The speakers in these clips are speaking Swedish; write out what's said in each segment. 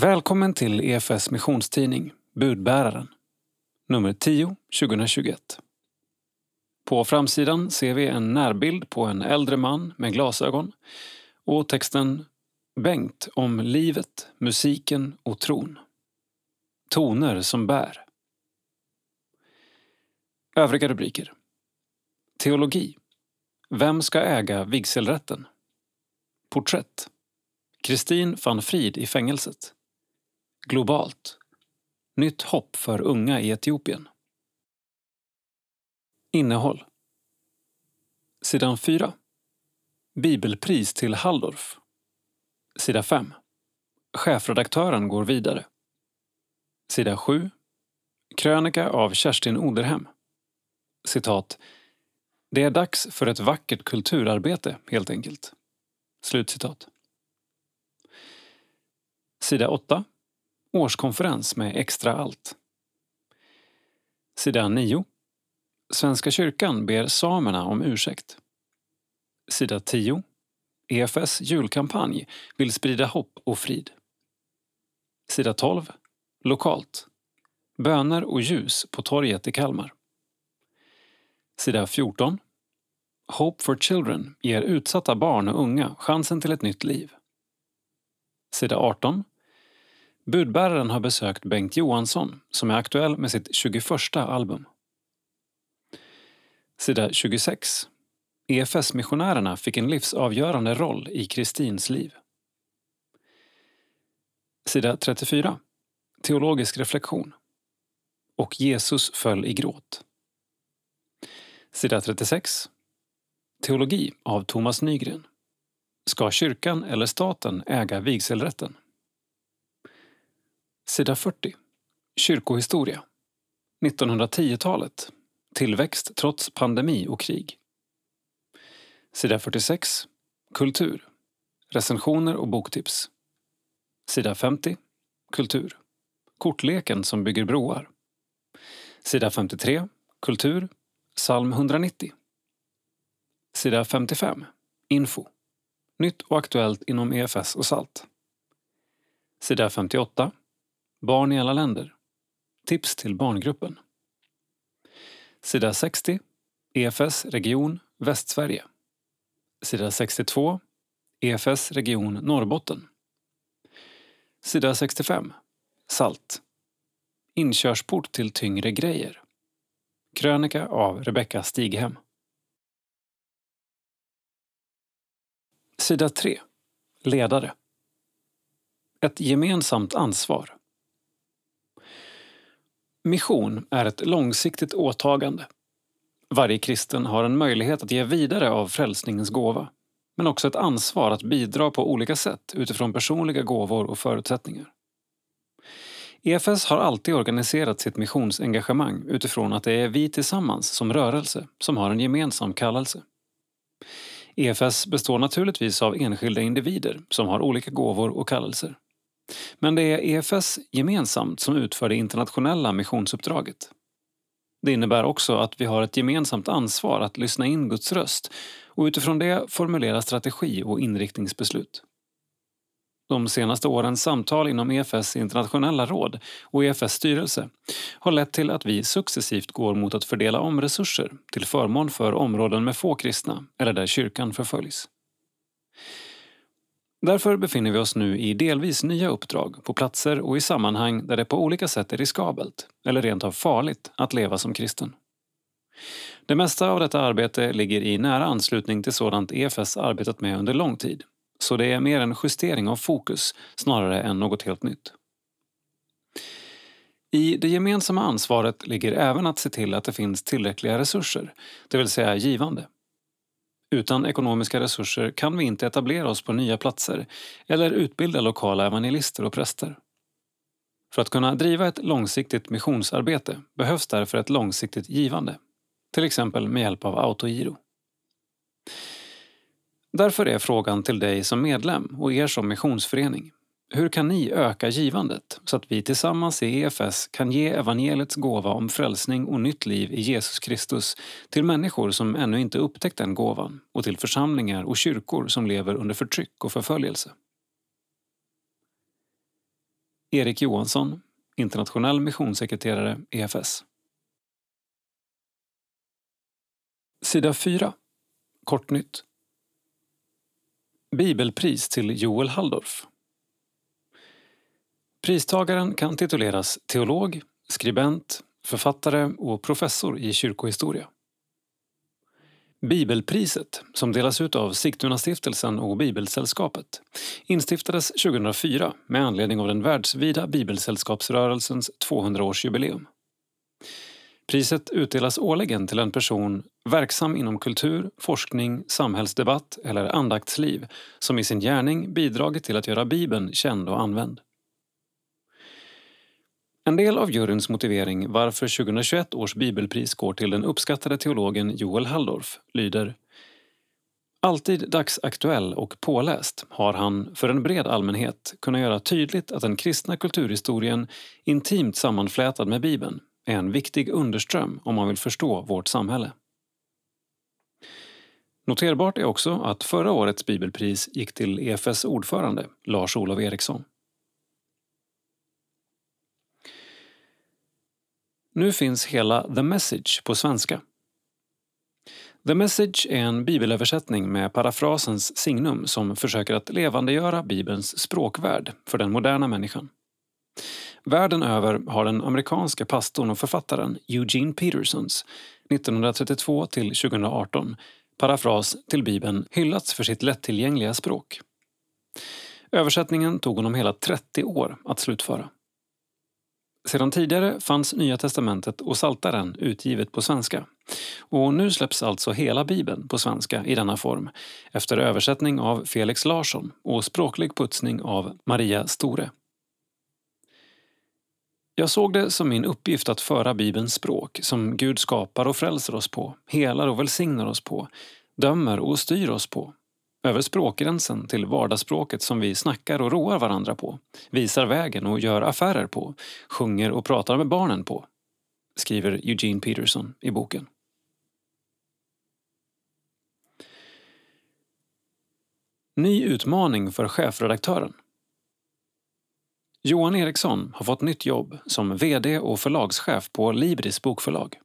Välkommen till EFS missionstidning Budbäraren, nummer 10 2021. På framsidan ser vi en närbild på en äldre man med glasögon och texten Bengt om livet, musiken och tron. Toner som bär. Övriga rubriker. Teologi. Vem ska äga vigselrätten? Porträtt. Kristin van Frid i fängelset. Globalt. Nytt hopp för unga i Etiopien. Innehåll. Sidan 4. Bibelpris till Halldorf. Sida 5. Chefredaktören går vidare. Sida 7. Krönika av Kerstin Oderhem. Citat. Det är dags för ett vackert kulturarbete, helt enkelt. Slutcitat. Sida 8. Årskonferens med extra allt. Sida 9. Svenska kyrkan ber samerna om ursäkt. Sida 10. EFS julkampanj vill sprida hopp och frid. Sida 12. Lokalt. Böner och ljus på torget i Kalmar. Sida 14. Hope for Children ger utsatta barn och unga chansen till ett nytt liv. Sida 18. Budbäraren har besökt Bengt Johansson som är aktuell med sitt 21 album. Sida 26. EFS-missionärerna fick en livsavgörande roll i Kristins liv. Sida 34. Teologisk reflektion. Och Jesus föll i gråt. Sida 36. Teologi av Thomas Nygren. Ska kyrkan eller staten äga vigselrätten? Sida 40. Kyrkohistoria. 1910-talet. Tillväxt trots pandemi och krig. Sida 46. Kultur. Recensioner och boktips. Sida 50. Kultur. Kortleken som bygger broar. Sida 53. Kultur. Psalm 190. Sida 55. Info. Nytt och aktuellt inom EFS och SALT. Sida 58. Barn i alla länder. Tips till barngruppen. Sida 60. EFS region Västsverige. Sida 62. EFS region Norrbotten. Sida 65. SALT. Inkörsport till tyngre grejer. Krönika av Rebecka Stighem. Sida 3. Ledare. Ett gemensamt ansvar. Mission är ett långsiktigt åtagande. Varje kristen har en möjlighet att ge vidare av frälsningens gåva men också ett ansvar att bidra på olika sätt utifrån personliga gåvor och förutsättningar. EFS har alltid organiserat sitt missionsengagemang utifrån att det är vi tillsammans som rörelse som har en gemensam kallelse. EFS består naturligtvis av enskilda individer som har olika gåvor och kallelser. Men det är EFS gemensamt som utför det internationella missionsuppdraget. Det innebär också att vi har ett gemensamt ansvar att lyssna in Guds röst och utifrån det formulera strategi och inriktningsbeslut. De senaste årens samtal inom EFS internationella råd och EFS styrelse har lett till att vi successivt går mot att fördela om resurser till förmån för områden med få kristna eller där kyrkan förföljs. Därför befinner vi oss nu i delvis nya uppdrag på platser och i sammanhang där det på olika sätt är riskabelt eller rent av farligt att leva som kristen. Det mesta av detta arbete ligger i nära anslutning till sådant EFS arbetat med under lång tid så det är mer en justering av fokus snarare än något helt nytt. I det gemensamma ansvaret ligger även att se till att det finns tillräckliga resurser, det vill säga givande. Utan ekonomiska resurser kan vi inte etablera oss på nya platser eller utbilda lokala evangelister och präster. För att kunna driva ett långsiktigt missionsarbete behövs därför ett långsiktigt givande, till exempel med hjälp av autogiro. Därför är frågan till dig som medlem och er som missionsförening. Hur kan ni öka givandet så att vi tillsammans i EFS kan ge evangeliets gåva om frälsning och nytt liv i Jesus Kristus till människor som ännu inte upptäckt den gåvan och till församlingar och kyrkor som lever under förtryck och förföljelse? Erik Johansson, internationell missionssekreterare EFS. Sida 4. Kortnytt. Bibelpris till Joel Halldorf. Pristagaren kan tituleras teolog, skribent, författare och professor i kyrkohistoria. Bibelpriset, som delas ut av Sigtunastiftelsen och Bibelsällskapet, instiftades 2004 med anledning av den världsvida bibelsällskapsrörelsens 200-årsjubileum. Priset utdelas årligen till en person verksam inom kultur, forskning, samhällsdebatt eller andaktsliv som i sin gärning bidragit till att göra Bibeln känd och använd. En del av juryns motivering varför 2021 års bibelpris går till den uppskattade teologen Joel Halldorf lyder Alltid dagsaktuell och påläst har han för en bred allmänhet kunnat göra tydligt att den kristna kulturhistorien intimt sammanflätad med Bibeln är en viktig underström om man vill förstå vårt samhälle. Noterbart är också att förra årets bibelpris gick till EFS ordförande Lars-Olof Eriksson. Nu finns hela The Message på svenska. The Message är en bibelöversättning med parafrasens signum som försöker att levandegöra Bibelns språkvärld för den moderna människan. Världen över har den amerikanska pastorn och författaren Eugene Petersons 1932 till 2018 parafras till Bibeln hyllats för sitt lättillgängliga språk. Översättningen tog honom hela 30 år att slutföra. Sedan tidigare fanns Nya testamentet och Saltaren utgivet på svenska. Och nu släpps alltså hela Bibeln på svenska i denna form efter översättning av Felix Larsson och språklig putsning av Maria Store. Jag såg det som min uppgift att föra Bibelns språk som Gud skapar och frälser oss på, helar och välsignar oss på, dömer och styr oss på över språkgränsen till vardagsspråket som vi snackar och roar varandra på, visar vägen och gör affärer på, sjunger och pratar med barnen på, skriver Eugene Peterson i boken. Ny utmaning för chefredaktören. Johan Eriksson har fått nytt jobb som VD och förlagschef på Libris bokförlag.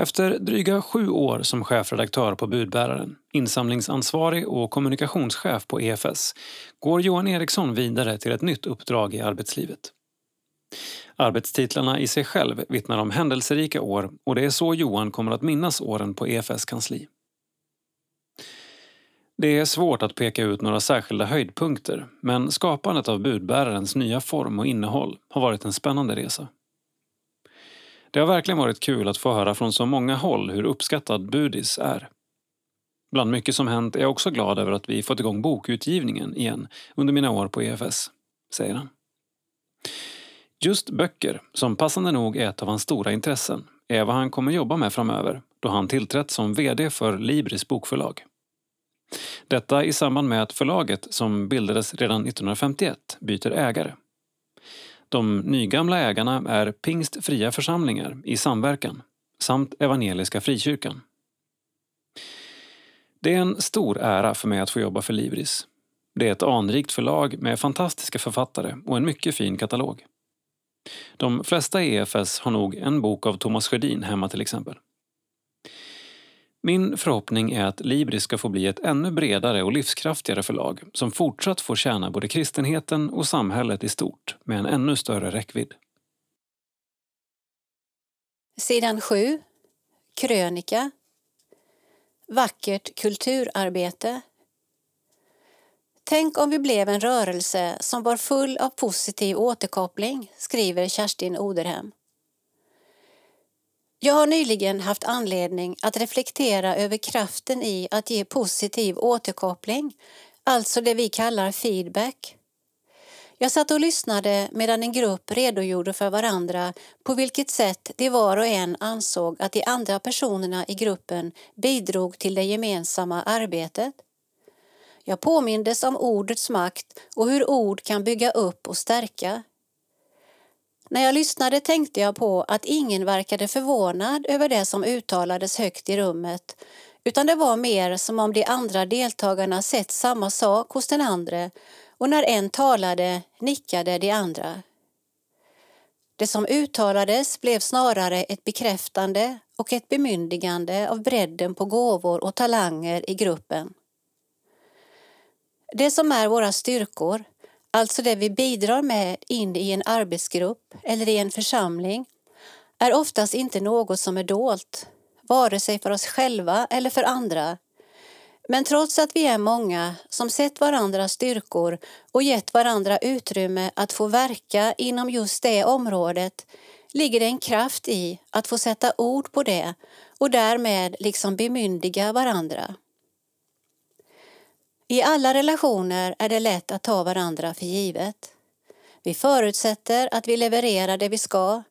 Efter dryga sju år som chefredaktör på Budbäraren, insamlingsansvarig och kommunikationschef på EFS går Johan Eriksson vidare till ett nytt uppdrag i arbetslivet. Arbetstitlarna i sig själv vittnar om händelserika år och det är så Johan kommer att minnas åren på EFS kansli. Det är svårt att peka ut några särskilda höjdpunkter men skapandet av budbärarens nya form och innehåll har varit en spännande resa. Det har verkligen varit kul att få höra från så många håll hur uppskattad Budis är. Bland mycket som hänt är jag också glad över att vi fått igång bokutgivningen igen under mina år på EFS, säger han. Just böcker, som passande nog är ett av hans stora intressen, är vad han kommer jobba med framöver då han tillträtt som VD för Libris bokförlag. Detta i samband med att förlaget, som bildades redan 1951, byter ägare. De nygamla ägarna är pingstfria församlingar i samverkan samt Evangeliska Frikyrkan. Det är en stor ära för mig att få jobba för Livris. Det är ett anrikt förlag med fantastiska författare och en mycket fin katalog. De flesta i EFS har nog en bok av Thomas Sjödin hemma till exempel. Min förhoppning är att Libris ska få bli ett ännu bredare och livskraftigare förlag som fortsatt får tjäna både kristenheten och samhället i stort med en ännu större räckvidd. Sidan 7. Krönika. Vackert kulturarbete. Tänk om vi blev en rörelse som var full av positiv återkoppling, skriver Kerstin Oderhem. Jag har nyligen haft anledning att reflektera över kraften i att ge positiv återkoppling, alltså det vi kallar feedback. Jag satt och lyssnade medan en grupp redogjorde för varandra på vilket sätt de var och en ansåg att de andra personerna i gruppen bidrog till det gemensamma arbetet. Jag påmindes om ordets makt och hur ord kan bygga upp och stärka. När jag lyssnade tänkte jag på att ingen verkade förvånad över det som uttalades högt i rummet utan det var mer som om de andra deltagarna sett samma sak hos den andra och när en talade nickade de andra. Det som uttalades blev snarare ett bekräftande och ett bemyndigande av bredden på gåvor och talanger i gruppen. Det som är våra styrkor, alltså det vi bidrar med in i en arbetsgrupp eller i en församling, är oftast inte något som är dolt, vare sig för oss själva eller för andra. Men trots att vi är många som sett varandras styrkor och gett varandra utrymme att få verka inom just det området ligger det en kraft i att få sätta ord på det och därmed liksom bemyndiga varandra. I alla relationer är det lätt att ta varandra för givet. Vi förutsätter att vi levererar det vi ska,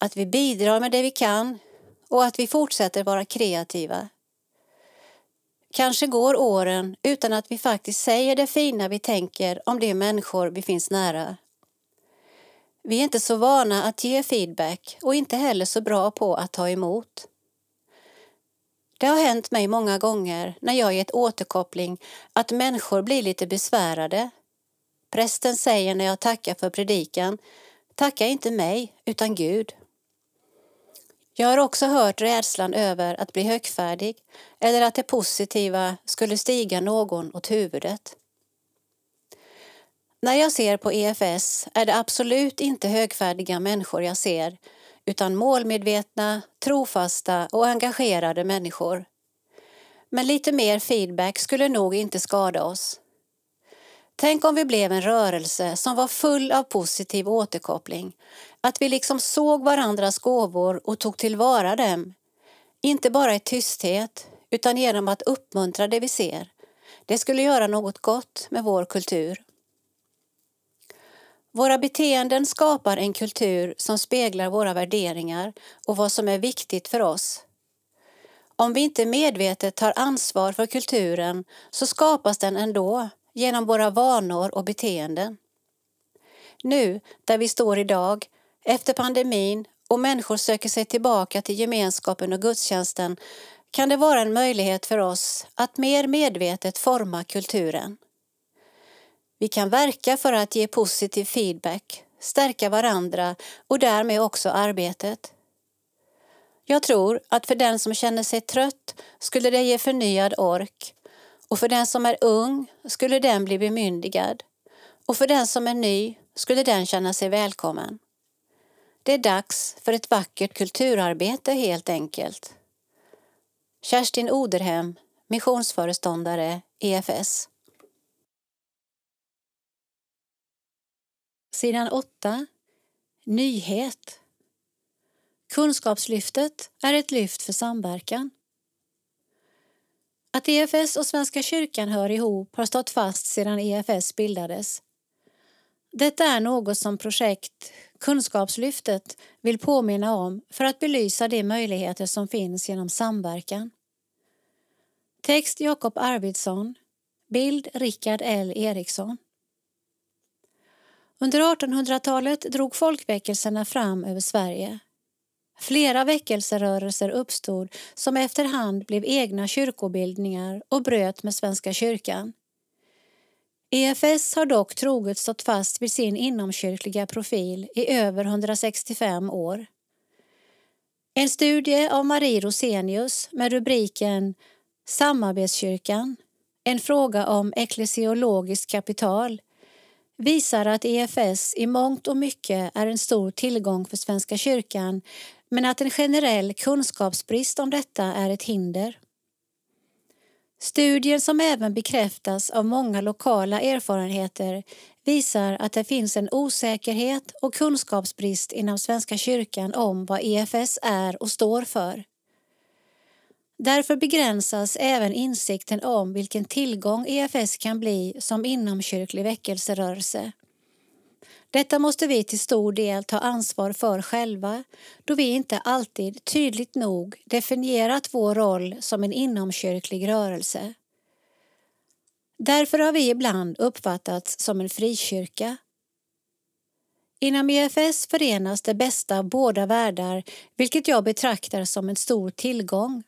att vi bidrar med det vi kan och att vi fortsätter vara kreativa. Kanske går åren utan att vi faktiskt säger det fina vi tänker om de människor vi finns nära. Vi är inte så vana att ge feedback och inte heller så bra på att ta emot. Det har hänt mig många gånger när jag gett återkoppling att människor blir lite besvärade. Prästen säger när jag tackar för predikan, tacka inte mig utan Gud. Jag har också hört rädslan över att bli högfärdig eller att det positiva skulle stiga någon åt huvudet. När jag ser på EFS är det absolut inte högfärdiga människor jag ser utan målmedvetna, trofasta och engagerade människor. Men lite mer feedback skulle nog inte skada oss. Tänk om vi blev en rörelse som var full av positiv återkoppling, att vi liksom såg varandras gåvor och tog tillvara dem. Inte bara i tysthet, utan genom att uppmuntra det vi ser. Det skulle göra något gott med vår kultur. Våra beteenden skapar en kultur som speglar våra värderingar och vad som är viktigt för oss. Om vi inte medvetet tar ansvar för kulturen så skapas den ändå genom våra vanor och beteenden. Nu, där vi står idag, efter pandemin och människor söker sig tillbaka till gemenskapen och gudstjänsten kan det vara en möjlighet för oss att mer medvetet forma kulturen. Vi kan verka för att ge positiv feedback, stärka varandra och därmed också arbetet. Jag tror att för den som känner sig trött skulle det ge förnyad ork och för den som är ung skulle den bli bemyndigad och för den som är ny skulle den känna sig välkommen. Det är dags för ett vackert kulturarbete helt enkelt. Kerstin Oderhem, missionsföreståndare, EFS. Sidan 8. Nyhet. Kunskapslyftet är ett lyft för samverkan. Att EFS och Svenska kyrkan hör ihop har stått fast sedan EFS bildades. Detta är något som projekt Kunskapslyftet vill påminna om för att belysa de möjligheter som finns genom samverkan. Text Jakob Arvidsson. Bild Rickard L Eriksson. Under 1800-talet drog folkväckelserna fram över Sverige. Flera väckelserörelser uppstod som efterhand blev egna kyrkobildningar och bröt med Svenska kyrkan. EFS har dock troget stått fast vid sin inomkyrkliga profil i över 165 år. En studie av Marie Rosenius med rubriken Samarbetskyrkan, en fråga om eklesiologiskt kapital visar att EFS i mångt och mycket är en stor tillgång för Svenska kyrkan men att en generell kunskapsbrist om detta är ett hinder. Studier som även bekräftas av många lokala erfarenheter visar att det finns en osäkerhet och kunskapsbrist inom Svenska kyrkan om vad EFS är och står för. Därför begränsas även insikten om vilken tillgång EFS kan bli som inomkyrklig väckelserörelse. Detta måste vi till stor del ta ansvar för själva då vi inte alltid tydligt nog definierat vår roll som en inomkyrklig rörelse. Därför har vi ibland uppfattats som en frikyrka. Inom EFS förenas det bästa av båda världar vilket jag betraktar som en stor tillgång.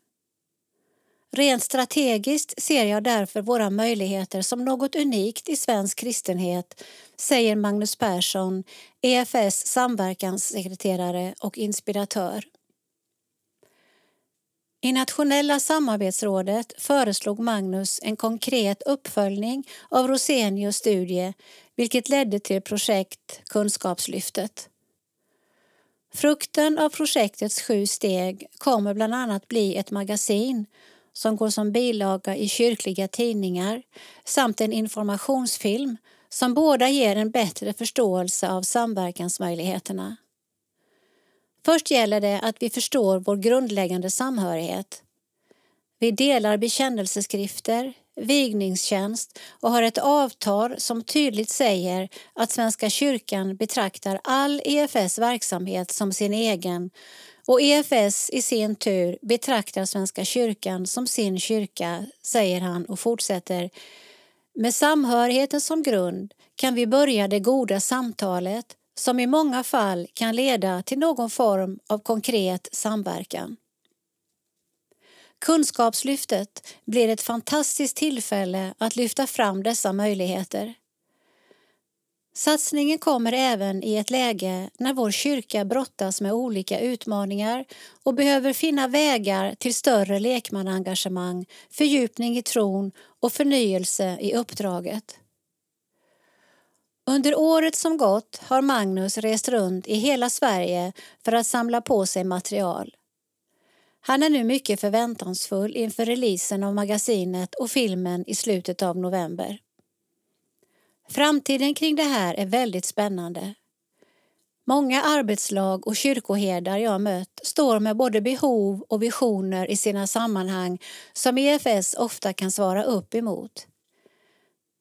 Rent strategiskt ser jag därför våra möjligheter som något unikt i svensk kristenhet, säger Magnus Persson, EFS samverkanssekreterare och inspiratör. I Nationella samarbetsrådet föreslog Magnus en konkret uppföljning av Rosenius studie vilket ledde till projekt Kunskapslyftet. Frukten av projektets sju steg kommer bland annat bli ett magasin som går som bilaga i kyrkliga tidningar samt en informationsfilm som båda ger en bättre förståelse av samverkansmöjligheterna. Först gäller det att vi förstår vår grundläggande samhörighet. Vi delar bekännelseskrifter, vigningstjänst och har ett avtal som tydligt säger att Svenska kyrkan betraktar all EFS verksamhet som sin egen och EFS i sin tur betraktar Svenska kyrkan som sin kyrka, säger han och fortsätter. Med samhörigheten som grund kan vi börja det goda samtalet som i många fall kan leda till någon form av konkret samverkan. Kunskapslyftet blir ett fantastiskt tillfälle att lyfta fram dessa möjligheter. Satsningen kommer även i ett läge när vår kyrka brottas med olika utmaningar och behöver finna vägar till större lekmannaengagemang, fördjupning i tron och förnyelse i uppdraget. Under året som gått har Magnus rest runt i hela Sverige för att samla på sig material. Han är nu mycket förväntansfull inför releasen av magasinet och filmen i slutet av november. Framtiden kring det här är väldigt spännande. Många arbetslag och kyrkoherdar jag mött står med både behov och visioner i sina sammanhang som EFS ofta kan svara upp emot.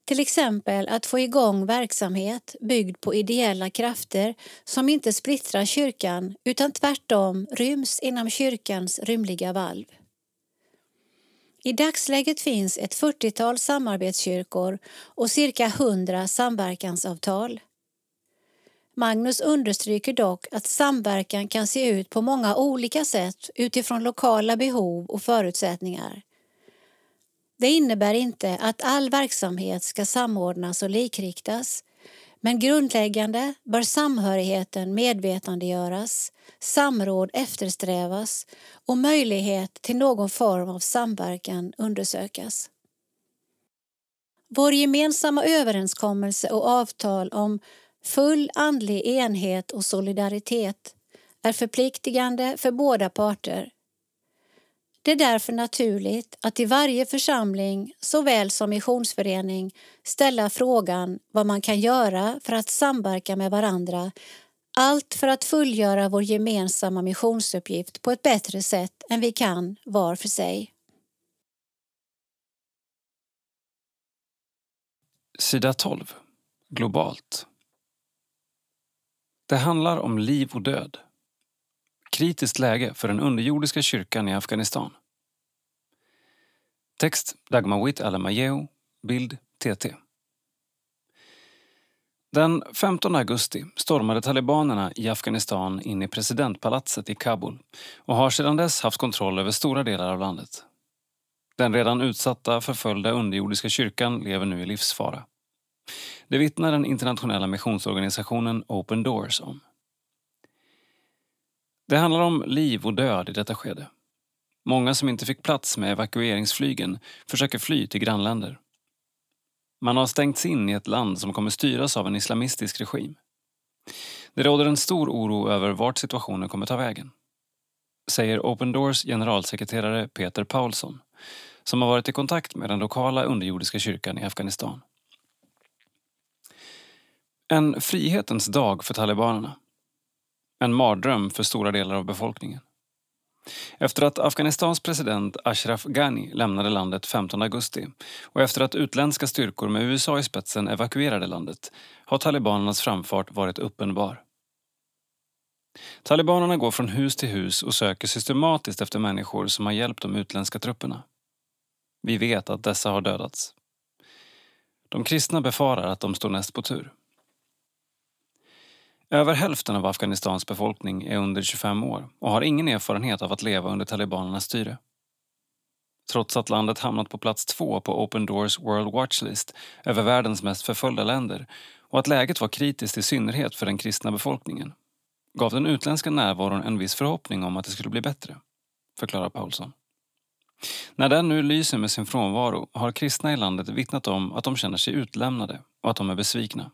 Till exempel att få igång verksamhet byggd på ideella krafter som inte splittrar kyrkan utan tvärtom ryms inom kyrkans rymliga valv. I dagsläget finns ett 40-tal samarbetskyrkor och cirka 100 samverkansavtal. Magnus understryker dock att samverkan kan se ut på många olika sätt utifrån lokala behov och förutsättningar. Det innebär inte att all verksamhet ska samordnas och likriktas men grundläggande bör samhörigheten medvetandegöras, samråd eftersträvas och möjlighet till någon form av samverkan undersökas. Vår gemensamma överenskommelse och avtal om full andlig enhet och solidaritet är förpliktigande för båda parter det är därför naturligt att i varje församling såväl som missionsförening ställa frågan vad man kan göra för att samverka med varandra allt för att fullgöra vår gemensamma missionsuppgift på ett bättre sätt än vi kan var för sig. Sida 12. Globalt. Det handlar om liv och död kritiskt läge för den underjordiska kyrkan i Afghanistan. Text Dagmawit Alamayeu, bild TT. Den 15 augusti stormade talibanerna i Afghanistan in i presidentpalatset i Kabul och har sedan dess haft kontroll över stora delar av landet. Den redan utsatta, förföljda underjordiska kyrkan lever nu i livsfara. Det vittnar den internationella missionsorganisationen Open Doors om. Det handlar om liv och död i detta skede. Många som inte fick plats med evakueringsflygen försöker fly till grannländer. Man har stängts in i ett land som kommer styras av en islamistisk regim. Det råder en stor oro över vart situationen kommer ta vägen. Säger Open Doors generalsekreterare Peter Paulsson som har varit i kontakt med den lokala underjordiska kyrkan i Afghanistan. En frihetens dag för talibanerna en mardröm för stora delar av befolkningen. Efter att Afghanistans president Ashraf Ghani lämnade landet 15 augusti och efter att utländska styrkor med USA i spetsen evakuerade landet har talibanernas framfart varit uppenbar. Talibanerna går från hus till hus och söker systematiskt efter människor som har hjälpt de utländska trupperna. Vi vet att dessa har dödats. De kristna befarar att de står näst på tur. Över hälften av Afghanistans befolkning är under 25 år och har ingen erfarenhet av att leva under talibanernas styre. trots att landet hamnat på plats två på Open Doors World Watch List över världens mest förföljda länder och att läget var kritiskt i synnerhet för den kristna befolkningen gav den utländska närvaron en viss förhoppning om att det skulle bli bättre, förklarar Paulsson. När den nu lyser med sin frånvaro har kristna i landet vittnat om att de känner sig utlämnade och att de är besvikna.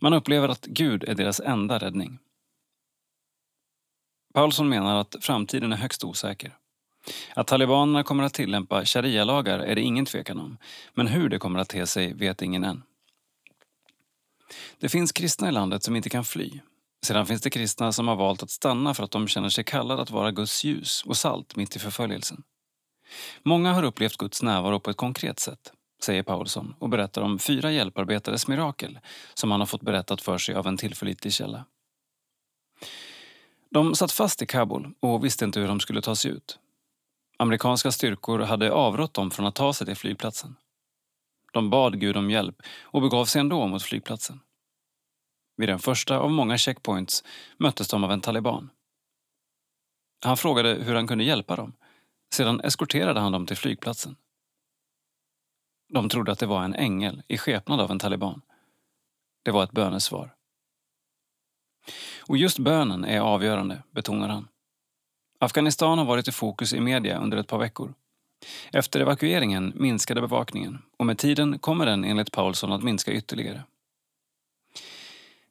Man upplever att Gud är deras enda räddning. Paulsson menar att framtiden är högst osäker. Att talibanerna kommer att tillämpa sharia-lagar är det ingen tvekan om, men hur det kommer att te sig vet ingen än. Det finns kristna i landet som inte kan fly. Sedan finns det kristna som har valt att stanna för att de känner sig kallade att vara Guds ljus och salt mitt i förföljelsen. Många har upplevt Guds närvaro på ett konkret sätt, säger Paulsson och berättar om fyra hjälparbetares mirakel som han har fått berättat för sig av en tillförlitlig källa. De satt fast i Kabul och visste inte hur de skulle ta sig ut. Amerikanska styrkor hade avrått dem från att ta sig till flygplatsen. De bad Gud om hjälp och begav sig ändå mot flygplatsen. Vid den första av många checkpoints möttes de av en taliban. Han frågade hur han kunde hjälpa dem. Sedan eskorterade han dem till flygplatsen. De trodde att det var en ängel i skepnad av en taliban. Det var ett bönesvar. Och just bönen är avgörande, betonar han. Afghanistan har varit i fokus i media under ett par veckor. Efter evakueringen minskade bevakningen och med tiden kommer den enligt Paulsson att minska ytterligare.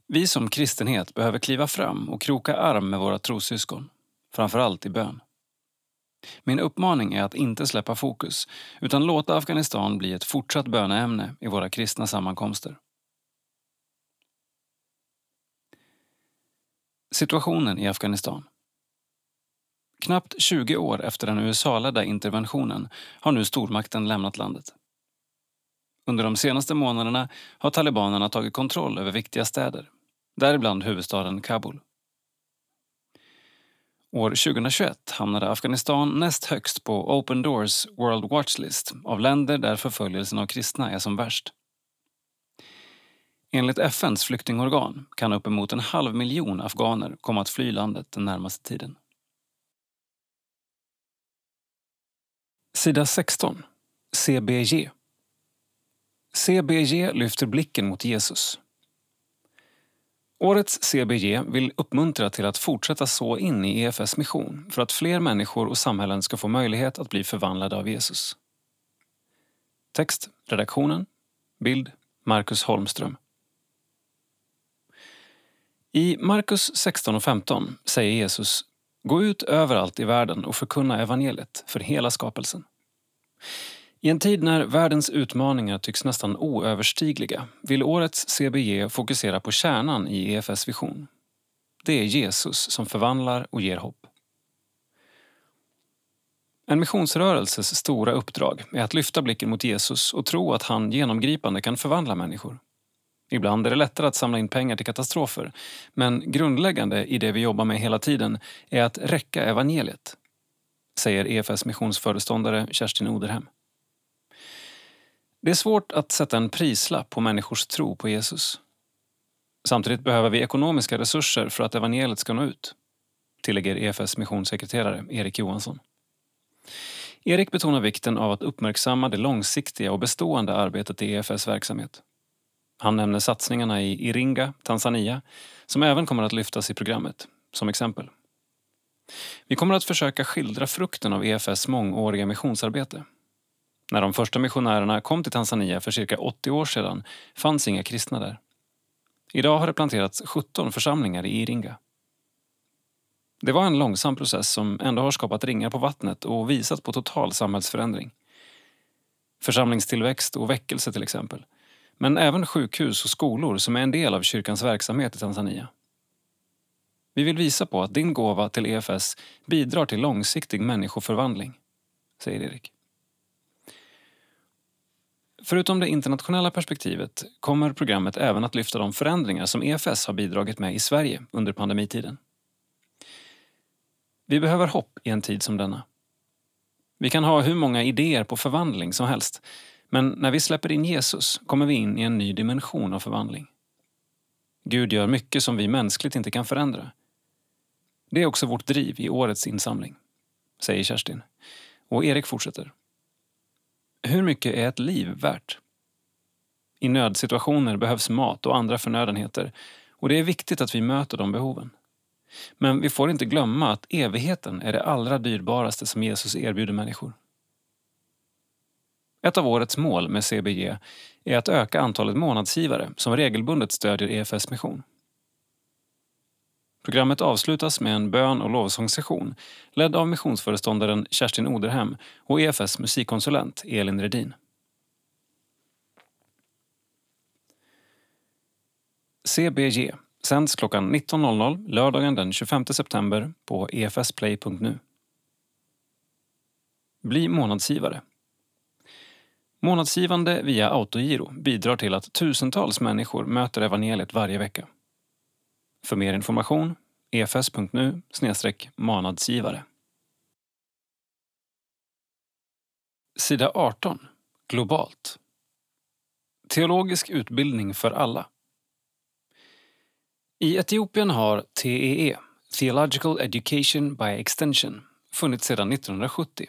Vi som kristenhet behöver kliva fram och kroka arm med våra trossyskon, framförallt i bön. Min uppmaning är att inte släppa fokus utan låta Afghanistan bli ett fortsatt böneämne i våra kristna sammankomster. Situationen i Afghanistan. Knappt 20 år efter den USA-ledda interventionen har nu stormakten lämnat landet. Under de senaste månaderna har talibanerna tagit kontroll över viktiga städer, däribland huvudstaden Kabul. År 2021 hamnade Afghanistan näst högst på Open Doors World Watch List av länder där förföljelsen av kristna är som värst. Enligt FNs flyktingorgan kan uppemot en halv miljon afghaner komma att fly landet den närmaste tiden. Sida 16. CBG. CBG lyfter blicken mot Jesus. Årets CBG vill uppmuntra till att fortsätta så in i EFS mission för att fler människor och samhällen ska få möjlighet att bli förvandlade av Jesus. Text, redaktionen, bild, Marcus Holmström. I Markus 16 och 15 säger Jesus Gå ut överallt i världen och förkunna evangeliet för hela skapelsen. I en tid när världens utmaningar tycks nästan oöverstigliga vill årets CBG fokusera på kärnan i EFS vision. Det är Jesus som förvandlar och ger hopp. En missionsrörelses stora uppdrag är att lyfta blicken mot Jesus och tro att han genomgripande kan förvandla människor. Ibland är det lättare att samla in pengar till katastrofer men grundläggande i det vi jobbar med hela tiden är att räcka evangeliet, säger EFS missionsföreståndare Kerstin Oderhem. Det är svårt att sätta en prislapp på människors tro på Jesus. Samtidigt behöver vi ekonomiska resurser för att evangeliet ska nå ut, tillägger EFS missionssekreterare Erik Johansson. Erik betonar vikten av att uppmärksamma det långsiktiga och bestående arbetet i EFS verksamhet. Han nämner satsningarna i Iringa, Tanzania, som även kommer att lyftas i programmet, som exempel. Vi kommer att försöka skildra frukten av EFS mångåriga missionsarbete när de första missionärerna kom till Tanzania för cirka 80 år sedan fanns inga kristna där. Idag har det planterats 17 församlingar i Iringa. Det var en långsam process som ändå har skapat ringar på vattnet och visat på total samhällsförändring. Församlingstillväxt och väckelse till exempel. Men även sjukhus och skolor som är en del av kyrkans verksamhet i Tanzania. Vi vill visa på att din gåva till EFS bidrar till långsiktig människoförvandling, säger Erik. Förutom det internationella perspektivet kommer programmet även att lyfta de förändringar som EFS har bidragit med i Sverige under pandemitiden. Vi behöver hopp i en tid som denna. Vi kan ha hur många idéer på förvandling som helst men när vi släpper in Jesus kommer vi in i en ny dimension av förvandling. Gud gör mycket som vi mänskligt inte kan förändra. Det är också vårt driv i årets insamling, säger Kerstin. Och Erik fortsätter. Hur mycket är ett liv värt? I nödsituationer behövs mat och andra förnödenheter och det är viktigt att vi möter de behoven. Men vi får inte glömma att evigheten är det allra dyrbaraste som Jesus erbjuder människor. Ett av årets mål med CBG är att öka antalet månadsgivare som regelbundet stödjer EFS mission. Programmet avslutas med en bön och lovsångssession ledd av missionsföreståndaren Kerstin Oderhem och EFS musikkonsulent Elin Redin. CBG sänds klockan 19.00 lördagen den 25 september på efsplay.nu. Bli månadsgivare. Månadsgivande via autogiro bidrar till att tusentals människor möter evangeliet varje vecka. För mer information efs.nu manadsgivare. Sida 18. Globalt. Teologisk utbildning för alla. I Etiopien har TEE, Theological Education by Extension, funnits sedan 1970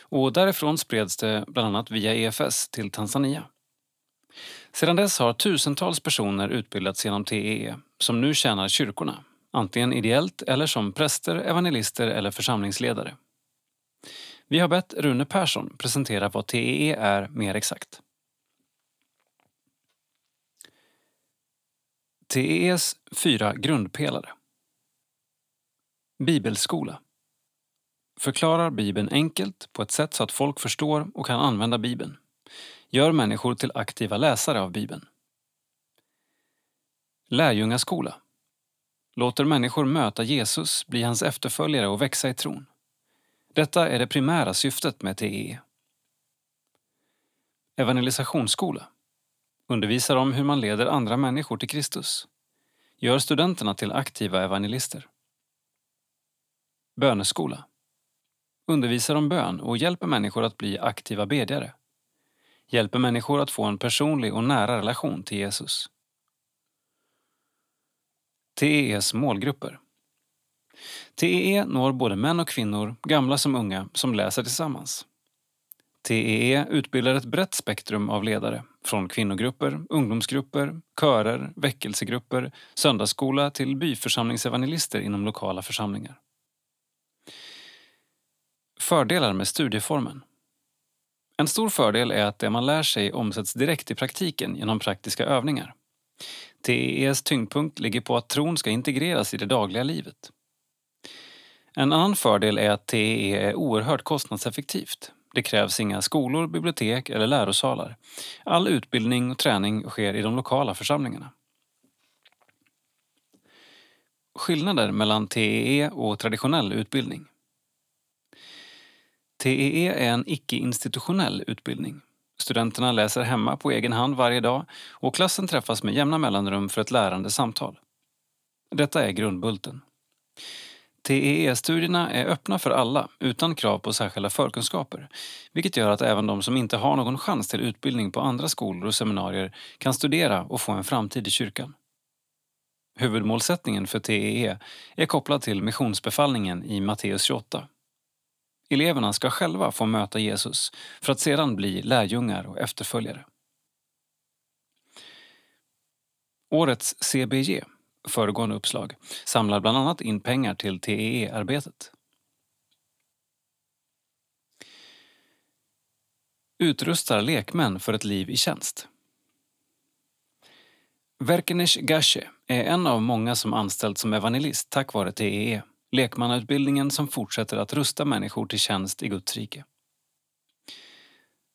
och därifrån spreds det bland annat via EFS till Tanzania. Sedan dess har tusentals personer utbildats genom TEE som nu tjänar kyrkorna, antingen ideellt eller som präster, evangelister eller församlingsledare. Vi har bett Rune Persson presentera vad TEE är mer exakt. TEEs fyra grundpelare. Bibelskola. Förklarar Bibeln enkelt på ett sätt så att folk förstår och kan använda Bibeln. Gör människor till aktiva läsare av Bibeln. Lärjungaskola. Låter människor möta Jesus, bli hans efterföljare och växa i tron. Detta är det primära syftet med TEE. Evangelisationsskola Undervisar om hur man leder andra människor till Kristus. Gör studenterna till aktiva evangelister. Böneskola. Undervisar om bön och hjälper människor att bli aktiva bedjare. Hjälper människor att få en personlig och nära relation till Jesus. TEEs målgrupper. TEE når både män och kvinnor, gamla som unga, som läser tillsammans. TEE utbildar ett brett spektrum av ledare, från kvinnogrupper, ungdomsgrupper, körer, väckelsegrupper, söndagsskola till byförsamlingsevangelister inom lokala församlingar. Fördelar med studieformen. En stor fördel är att det man lär sig omsätts direkt i praktiken genom praktiska övningar. TEEs tyngdpunkt ligger på att tron ska integreras i det dagliga livet. En annan fördel är att TEE är oerhört kostnadseffektivt det krävs inga skolor, bibliotek eller lärosalar. All utbildning och träning sker i de lokala församlingarna. Skillnader mellan TEE och traditionell utbildning. TEE är en icke-institutionell utbildning. Studenterna läser hemma på egen hand varje dag och klassen träffas med jämna mellanrum för ett lärande samtal. Detta är grundbulten. TEE-studierna är öppna för alla utan krav på särskilda förkunskaper, vilket gör att även de som inte har någon chans till utbildning på andra skolor och seminarier kan studera och få en framtid i kyrkan. Huvudmålsättningen för TEE är kopplad till missionsbefallningen i Matteus 28. Eleverna ska själva få möta Jesus för att sedan bli lärjungar och efterföljare. Årets CBG föregående uppslag, samlar bland annat in pengar till TEE-arbetet. Utrustar lekmän för ett liv i tjänst. Verkenesh Gashe är en av många som anställts som evangelist tack vare TEE, lekmannautbildningen som fortsätter att rusta människor till tjänst i Guds rike.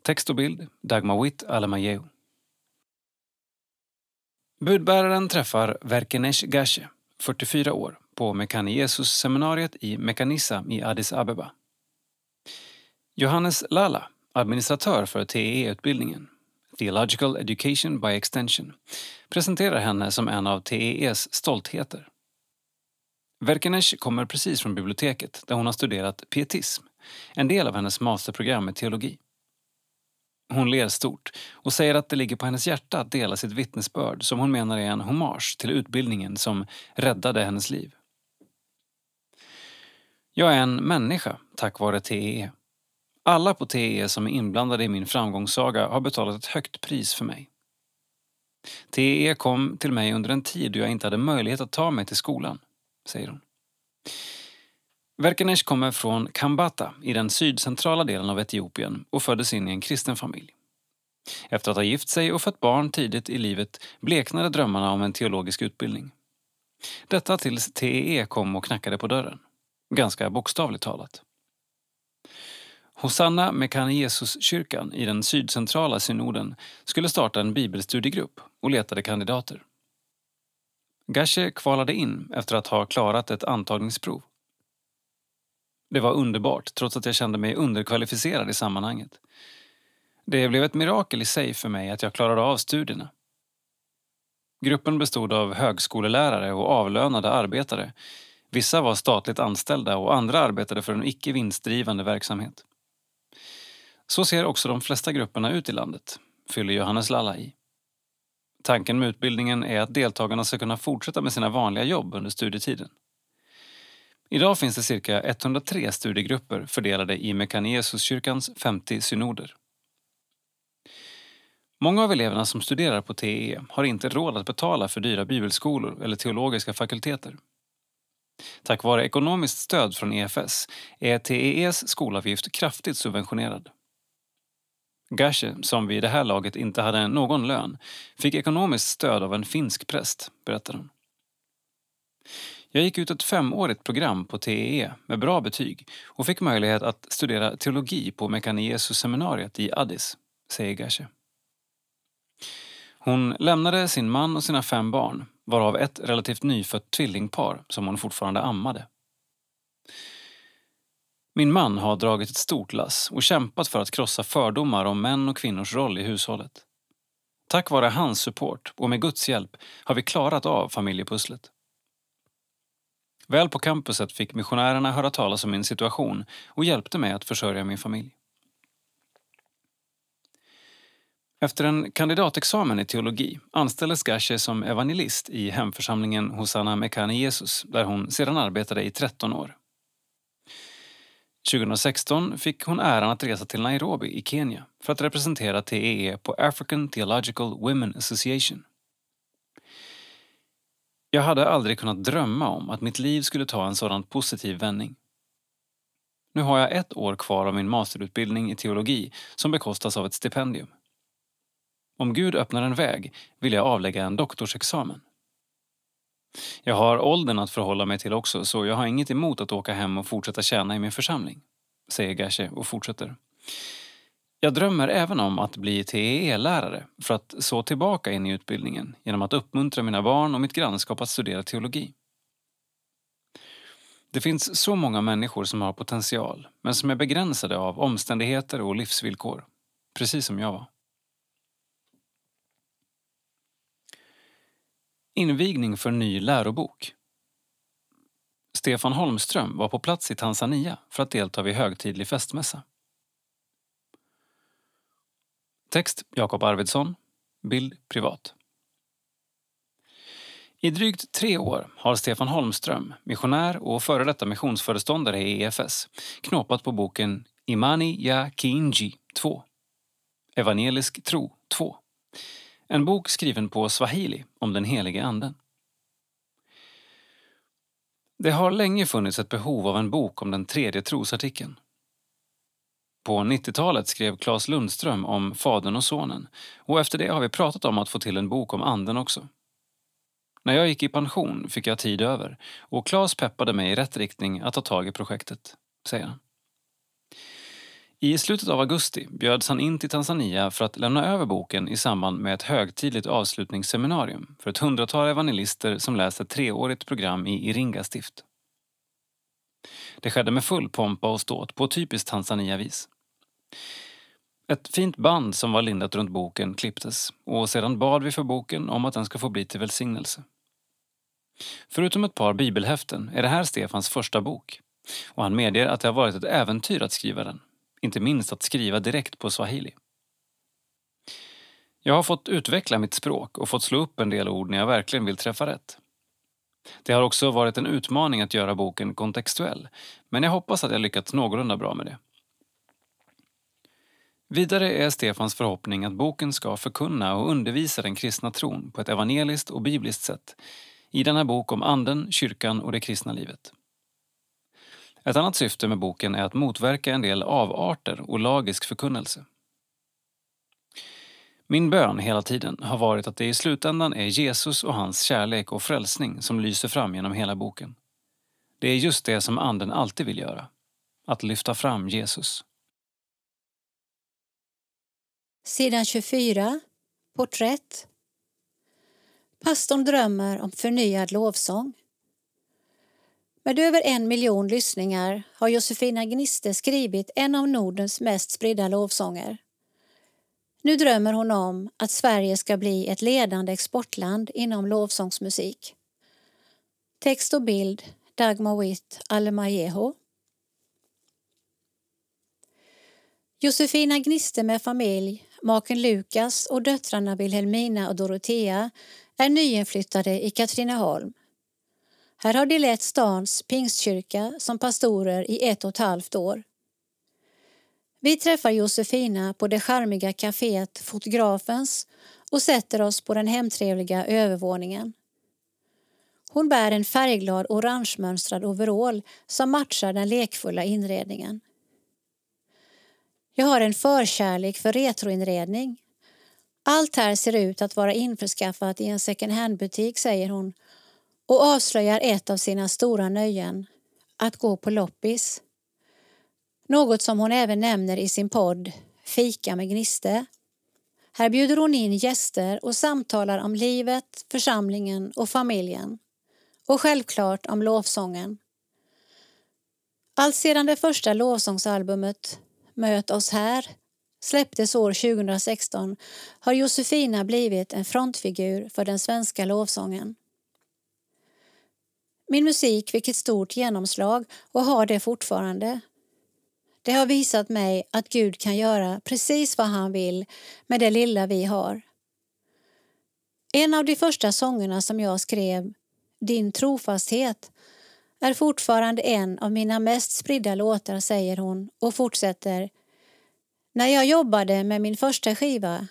Text och bild Dagmar Witt Alamayeu. Budbäraren träffar Verkenesh Gashe, 44 år, på Mekane Jesus-seminariet i Mekanissa i Addis Abeba. Johannes Lala, administratör för TEE-utbildningen, Theological Education by Extension, presenterar henne som en av TEEs stoltheter. Verkenesh kommer precis från biblioteket där hon har studerat pietism, en del av hennes masterprogram i teologi. Hon ler stort och säger att det ligger på hennes hjärta att dela sitt vittnesbörd som hon menar är en hommage till utbildningen som räddade hennes liv. Jag är en människa tack vare TEE. Alla på TEE som är inblandade i min framgångssaga har betalat ett högt pris för mig. TEE kom till mig under en tid då jag inte hade möjlighet att ta mig till skolan, säger hon. Verkenesh kommer från Kambata i den sydcentrala delen av Etiopien och föddes in i en kristen familj. Efter att ha gift sig och fött barn tidigt i livet bleknade drömmarna om en teologisk utbildning. Detta tills TEE kom och knackade på dörren. Ganska bokstavligt talat. Hosanna Mekane Jesus-kyrkan i den sydcentrala synoden skulle starta en bibelstudiegrupp och letade kandidater. Gashe kvalade in efter att ha klarat ett antagningsprov. Det var underbart, trots att jag kände mig underkvalificerad i sammanhanget. Det blev ett mirakel i sig för mig att jag klarade av studierna. Gruppen bestod av högskolelärare och avlönade arbetare. Vissa var statligt anställda och andra arbetade för en icke vinstdrivande verksamhet. Så ser också de flesta grupperna ut i landet, fyller Johannes Lalla i. Tanken med utbildningen är att deltagarna ska kunna fortsätta med sina vanliga jobb under studietiden. Idag finns det cirka 103 studiegrupper fördelade i Mekanesuskyrkans 50 synoder. Många av eleverna som studerar på TE har inte råd att betala för dyra bibelskolor eller teologiska fakulteter. Tack vare ekonomiskt stöd från EFS är TEEs skolavgift kraftigt subventionerad. Gashi, som vid det här laget inte hade någon lön, fick ekonomiskt stöd av en finsk präst, berättar hon. Jag gick ut ett femårigt program på TEE med bra betyg och fick möjlighet att studera teologi på Mekaniesus-seminariet i Addis, säger Gashi. Hon lämnade sin man och sina fem barn, varav ett relativt nyfött tvillingpar som hon fortfarande ammade. Min man har dragit ett stort lass och kämpat för att krossa fördomar om män och kvinnors roll i hushållet. Tack vare hans support och med Guds hjälp har vi klarat av familjepusslet. Väl på campuset fick missionärerna höra talas om min situation och hjälpte mig att försörja min familj. Efter en kandidatexamen i teologi anställdes Gashe som evangelist i hemförsamlingen Hosanna Mekane Jesus där hon sedan arbetade i 13 år. 2016 fick hon äran att resa till Nairobi i Kenya för att representera TEE på African Theological Women Association. Jag hade aldrig kunnat drömma om att mitt liv skulle ta en sådan positiv vändning. Nu har jag ett år kvar av min masterutbildning i teologi som bekostas av ett stipendium. Om Gud öppnar en väg vill jag avlägga en doktorsexamen. Jag har åldern att förhålla mig till också så jag har inget emot att åka hem och fortsätta tjäna i min församling, säger Gashe och fortsätter. Jag drömmer även om att bli TEE-lärare för att så tillbaka in i utbildningen genom att uppmuntra mina barn och mitt grannskap att studera teologi. Det finns så många människor som har potential men som är begränsade av omständigheter och livsvillkor, precis som jag var. Invigning för ny lärobok. Stefan Holmström var på plats i Tanzania för att delta vid högtidlig festmässa. Text Jakob Arvidsson. Bild privat. I drygt tre år har Stefan Holmström, missionär och före detta missionsföreståndare i EFS, knåpat på boken Imani ya Kinji 2. Evangelisk tro 2 en bok skriven på swahili om den helige anden. Det har länge funnits ett behov av en bok om den tredje trosartikeln. På 90-talet skrev Claes Lundström om Fadern och Sonen och efter det har vi pratat om att få till en bok om Anden också. När jag gick i pension fick jag tid över och Claes peppade mig i rätt riktning att ta tag i projektet, säger han. I slutet av augusti bjöds han in till Tanzania för att lämna över boken i samband med ett högtidligt avslutningsseminarium för ett hundratal evangelister som läst ett treårigt program i Iringa stift. Det skedde med full pompa och ståt på typiskt Tanzania-vis. Ett fint band som var lindat runt boken klipptes och sedan bad vi för boken om att den ska få bli till välsignelse. Förutom ett par bibelhäften är det här Stefans första bok och han medger att det har varit ett äventyr att skriva den inte minst att skriva direkt på swahili. Jag har fått utveckla mitt språk och fått slå upp en del ord när jag verkligen vill träffa rätt. Det har också varit en utmaning att göra boken kontextuell, men jag hoppas att jag lyckats någorlunda bra med det. Vidare är Stefans förhoppning att boken ska förkunna och undervisa den kristna tron på ett evangeliskt och bibliskt sätt i denna bok om anden, kyrkan och det kristna livet. Ett annat syfte med boken är att motverka en del avarter och lagisk förkunnelse. Min bön hela tiden har varit att det i slutändan är Jesus och hans kärlek och frälsning som lyser fram genom hela boken. Det är just det som Anden alltid vill göra, att lyfta fram Jesus. Sidan 24. Porträtt. Pastorn drömmer om förnyad lovsång. Med över en miljon lyssningar har Josefina Gniste skrivit en av Nordens mest spridda lovsånger. Nu drömmer hon om att Sverige ska bli ett ledande exportland inom lovsångsmusik. Text och bild Dagmar Witt Alemajeho. Josefina Gniste med familj, maken Lukas och döttrarna Wilhelmina och Dorotea är nyinflyttade i Katrineholm. Här har de lett stans pingstkyrka som pastorer i ett och ett halvt år. Vi träffar Josefina på det charmiga kaféet Fotografens och sätter oss på den hemtrevliga övervåningen. Hon bär en färgglad orangemönstrad overall som matchar den lekfulla inredningen. Jag har en förkärlek för retroinredning. Allt här ser ut att vara införskaffat i en second hand-butik, säger hon och avslöjar ett av sina stora nöjen, att gå på loppis. Något som hon även nämner i sin podd Fika med Gniste. Här bjuder hon in gäster och samtalar om livet, församlingen och familjen. Och självklart om lovsången. Allt sedan det första lovsångsalbumet Möt oss här släpptes år 2016 har Josefina blivit en frontfigur för den svenska lovsången. Min musik fick ett stort genomslag och har det fortfarande. Det har visat mig att Gud kan göra precis vad han vill med det lilla vi har. En av de första sångerna som jag skrev, Din trofasthet, är fortfarande en av mina mest spridda låtar, säger hon och fortsätter. När jag jobbade med min första skiva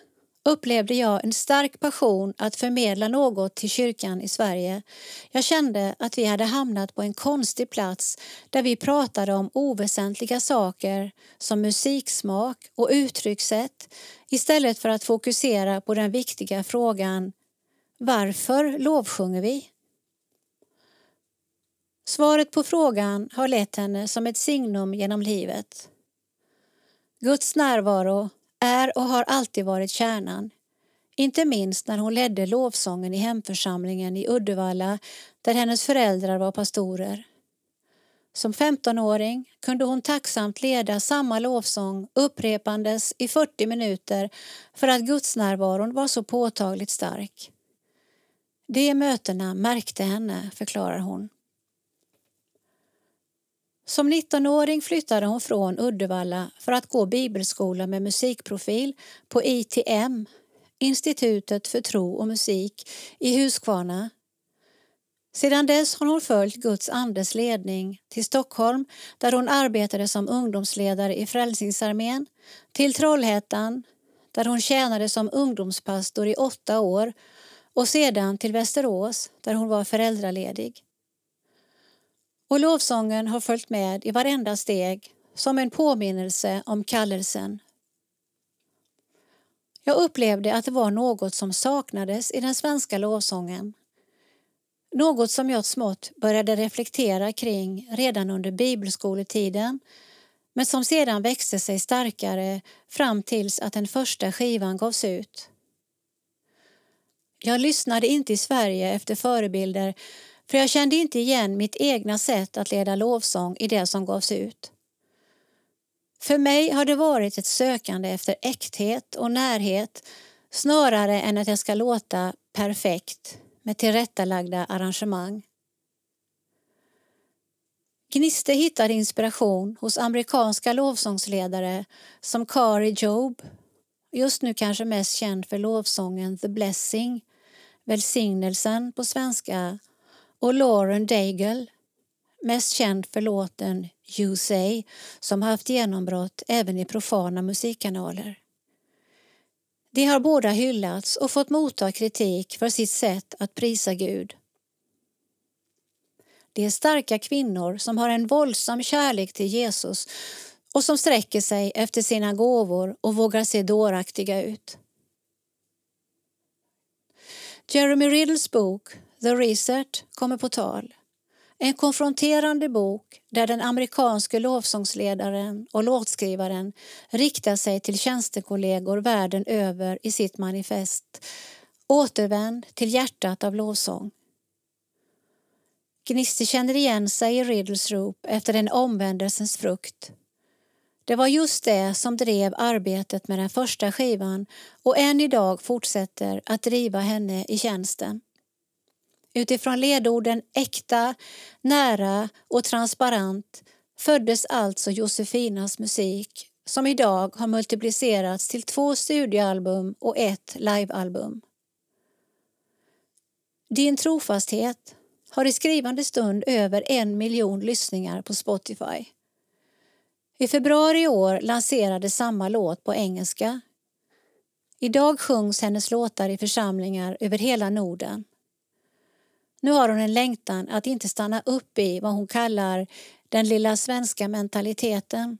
upplevde jag en stark passion att förmedla något till kyrkan i Sverige. Jag kände att vi hade hamnat på en konstig plats där vi pratade om oväsentliga saker som musiksmak och uttryckssätt istället för att fokusera på den viktiga frågan Varför lovsjunger vi? Svaret på frågan har lett henne som ett signum genom livet. Guds närvaro är och har alltid varit kärnan. Inte minst när hon ledde lovsången i hemförsamlingen i Uddevalla där hennes föräldrar var pastorer. Som 15-åring kunde hon tacksamt leda samma lovsång upprepandes i 40 minuter för att gudsnärvaron var så påtagligt stark. De mötena märkte henne, förklarar hon. Som 19-åring flyttade hon från Uddevalla för att gå bibelskola med musikprofil på ITM, Institutet för tro och musik, i Huskvarna. Sedan dess har hon följt Guds andes ledning till Stockholm där hon arbetade som ungdomsledare i Frälsningsarmén, till Trollhättan där hon tjänade som ungdomspastor i åtta år och sedan till Västerås där hon var föräldraledig. Och lovsången har följt med i varenda steg som en påminnelse om kallelsen. Jag upplevde att det var något som saknades i den svenska lovsången. Något som jag smått började reflektera kring redan under bibelskoletiden men som sedan växte sig starkare fram tills att den första skivan gavs ut. Jag lyssnade inte i Sverige efter förebilder för jag kände inte igen mitt egna sätt att leda lovsång i det som gavs ut. För mig har det varit ett sökande efter äkthet och närhet snarare än att jag ska låta perfekt med tillrättalagda arrangemang. Gniste hittade inspiration hos amerikanska lovsångsledare som Kari Job, just nu kanske mest känd för lovsången The Blessing, Välsignelsen på svenska och Lauren Daigle, mest känd för låten You Say som haft genombrott även i profana musikkanaler. De har båda hyllats och fått motta kritik för sitt sätt att prisa Gud. De är starka kvinnor som har en våldsam kärlek till Jesus och som sträcker sig efter sina gåvor och vågar se dåraktiga ut. Jeremy Riddles bok The Reset kommer på tal. En konfronterande bok där den amerikanske lovsångsledaren och låtskrivaren riktar sig till tjänstekollegor världen över i sitt manifest Återvänd till hjärtat av lovsång. Gnister känner igen sig i Riddles rop efter en omvändelsens frukt. Det var just det som drev arbetet med den första skivan och än idag fortsätter att driva henne i tjänsten. Utifrån ledorden äkta, nära och transparent föddes alltså Josefinas musik som idag har multiplicerats till två studioalbum och ett livealbum. Din trofasthet har i skrivande stund över en miljon lyssningar på Spotify. I februari i år lanserades samma låt på engelska. Idag sjungs hennes låtar i församlingar över hela Norden. Nu har hon en längtan att inte stanna upp i vad hon kallar den lilla svenska mentaliteten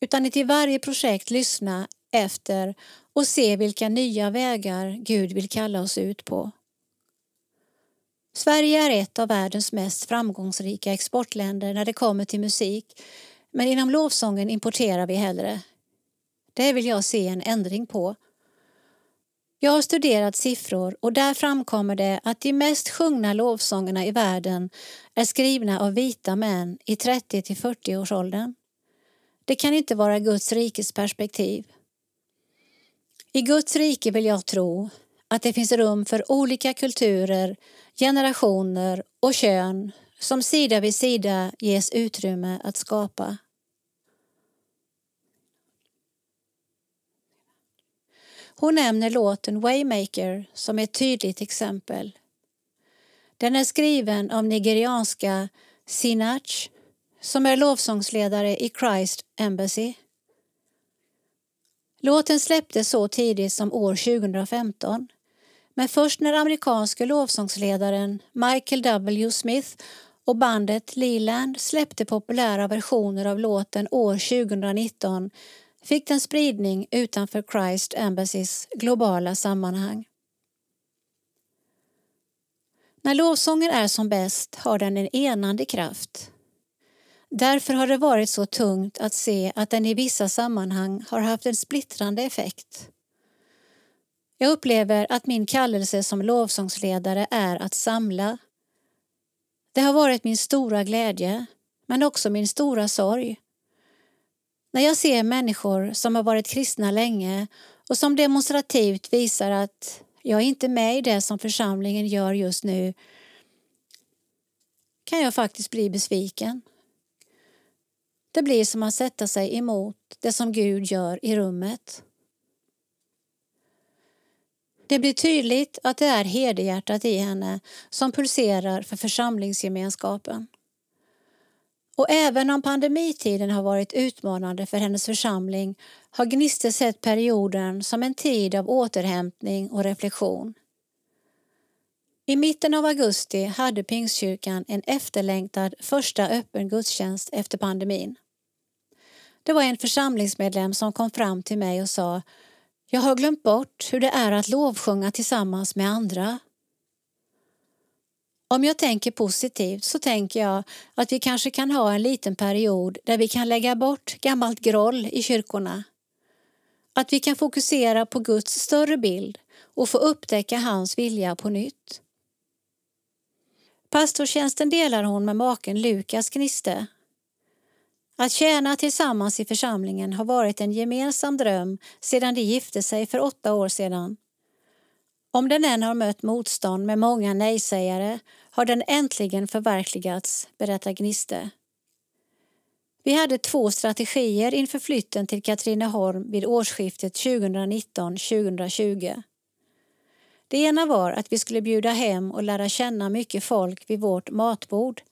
utan att i varje projekt lyssna efter och se vilka nya vägar Gud vill kalla oss ut på. Sverige är ett av världens mest framgångsrika exportländer när det kommer till musik men inom lovsången importerar vi hellre. Det vill jag se en ändring på. Jag har studerat siffror och där framkommer det att de mest sjungna lovsångerna i världen är skrivna av vita män i 30 till 40 års åldern. Det kan inte vara Guds rikes perspektiv. I Guds rike vill jag tro att det finns rum för olika kulturer, generationer och kön som sida vid sida ges utrymme att skapa. Hon nämner låten Waymaker som ett tydligt exempel. Den är skriven av nigerianska Sinach som är lovsångsledare i Christ Embassy. Låten släpptes så tidigt som år 2015 men först när amerikanske lovsångsledaren Michael W. Smith och bandet Leland släppte populära versioner av låten år 2019 fick den spridning utanför Christ Embassys globala sammanhang. När lovsången är som bäst har den en enande kraft. Därför har det varit så tungt att se att den i vissa sammanhang har haft en splittrande effekt. Jag upplever att min kallelse som lovsångsledare är att samla. Det har varit min stora glädje, men också min stora sorg. När jag ser människor som har varit kristna länge och som demonstrativt visar att jag är inte med i det som församlingen gör just nu kan jag faktiskt bli besviken. Det blir som att sätta sig emot det som Gud gör i rummet. Det blir tydligt att det är hederhjärtat i henne som pulserar för församlingsgemenskapen. Och även om pandemitiden har varit utmanande för hennes församling har Gniste sett perioden som en tid av återhämtning och reflektion. I mitten av augusti hade Pingstkyrkan en efterlängtad första öppen gudstjänst efter pandemin. Det var en församlingsmedlem som kom fram till mig och sa Jag har glömt bort hur det är att lovsjunga tillsammans med andra. Om jag tänker positivt så tänker jag att vi kanske kan ha en liten period där vi kan lägga bort gammalt groll i kyrkorna. Att vi kan fokusera på Guds större bild och få upptäcka hans vilja på nytt. Pastortjänsten delar hon med maken Lukas Gniste. Att tjäna tillsammans i församlingen har varit en gemensam dröm sedan de gifte sig för åtta år sedan. Om den än har mött motstånd med många nejsägare har den äntligen förverkligats, berättar Gniste. Vi hade två strategier inför flytten till Katrineholm vid årsskiftet 2019-2020. Det ena var att vi skulle bjuda hem och lära känna mycket folk vid vårt matbord.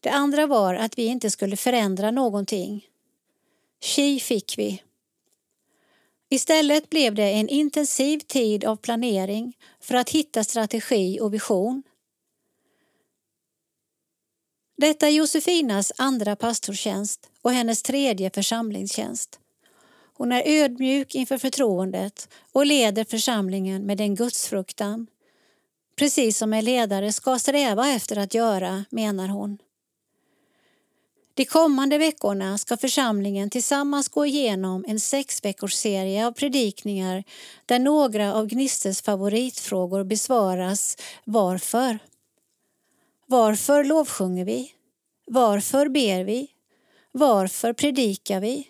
Det andra var att vi inte skulle förändra någonting. Tji fick vi. Istället blev det en intensiv tid av planering för att hitta strategi och vision. Detta är Josefinas andra pastortjänst och hennes tredje församlingstjänst. Hon är ödmjuk inför förtroendet och leder församlingen med en gudsfruktan. Precis som en ledare ska sträva efter att göra, menar hon. De kommande veckorna ska församlingen tillsammans gå igenom en sex veckors serie av predikningar där några av Gnistes favoritfrågor besvaras Varför? Varför lovsjunger vi? Varför ber vi? Varför predikar vi?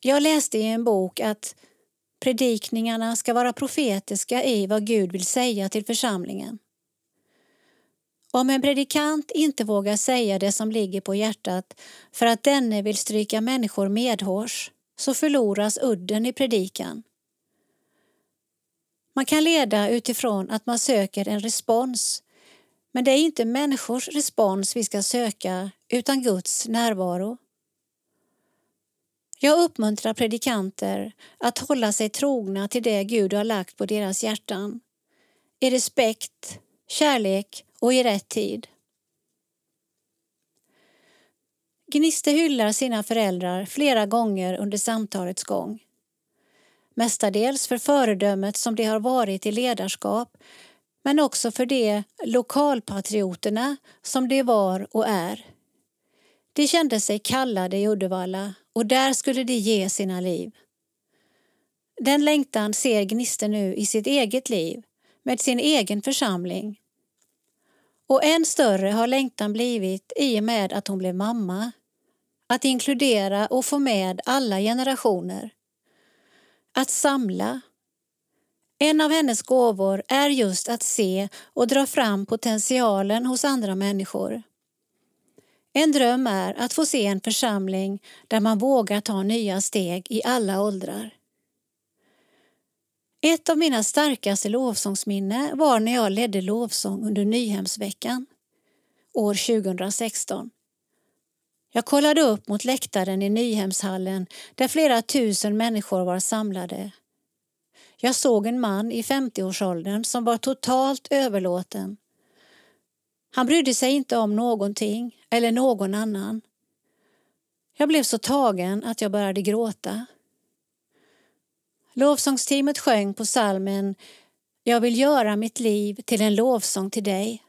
Jag läste i en bok att predikningarna ska vara profetiska i vad Gud vill säga till församlingen. Om en predikant inte vågar säga det som ligger på hjärtat för att denne vill stryka människor medhårs så förloras udden i predikan. Man kan leda utifrån att man söker en respons men det är inte människors respons vi ska söka utan Guds närvaro. Jag uppmuntrar predikanter att hålla sig trogna till det Gud har lagt på deras hjärtan. I respekt, kärlek och i rätt tid. Gniste hyllar sina föräldrar flera gånger under samtalets gång. Mestadels för föredömet som de har varit i ledarskap men också för de lokalpatrioterna som de var och är. De kände sig kallade i Uddevalla och där skulle de ge sina liv. Den längtan ser Gniste nu i sitt eget liv med sin egen församling. Och än större har längtan blivit i och med att hon blev mamma. Att inkludera och få med alla generationer. Att samla. En av hennes gåvor är just att se och dra fram potentialen hos andra människor. En dröm är att få se en församling där man vågar ta nya steg i alla åldrar. Ett av mina starkaste lovsångsminne var när jag ledde lovsång under Nyhemsveckan år 2016. Jag kollade upp mot läktaren i Nyhemshallen där flera tusen människor var samlade. Jag såg en man i 50-årsåldern som var totalt överlåten han brydde sig inte om någonting eller någon annan. Jag blev så tagen att jag började gråta. Lovsångsteamet sjöng på salmen Jag vill göra mitt liv till en lovsång till dig.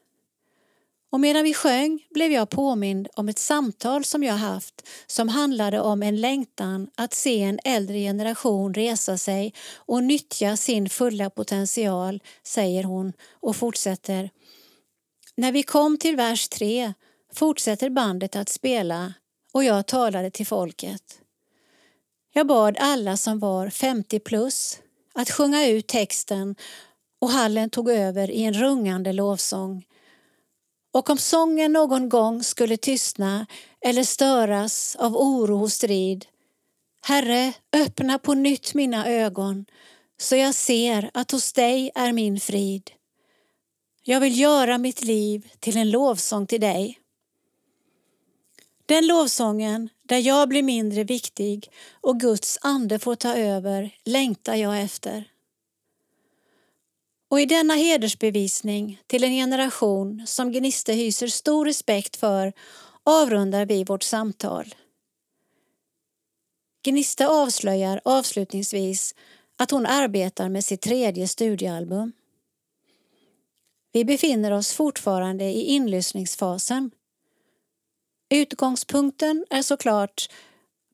Och medan vi sjöng blev jag påmind om ett samtal som jag haft som handlade om en längtan att se en äldre generation resa sig och nyttja sin fulla potential, säger hon och fortsätter. När vi kom till vers 3 fortsätter bandet att spela och jag talade till folket. Jag bad alla som var 50 plus att sjunga ut texten och hallen tog över i en rungande lovsång. Och om sången någon gång skulle tystna eller störas av oro och strid Herre, öppna på nytt mina ögon så jag ser att hos dig är min frid. Jag vill göra mitt liv till en lovsång till dig. Den lovsången där jag blir mindre viktig och Guds ande får ta över längtar jag efter. Och i denna hedersbevisning till en generation som Gniste hyser stor respekt för avrundar vi vårt samtal. Gnista avslöjar avslutningsvis att hon arbetar med sitt tredje studiealbum. Vi befinner oss fortfarande i inlyssningsfasen. Utgångspunkten är såklart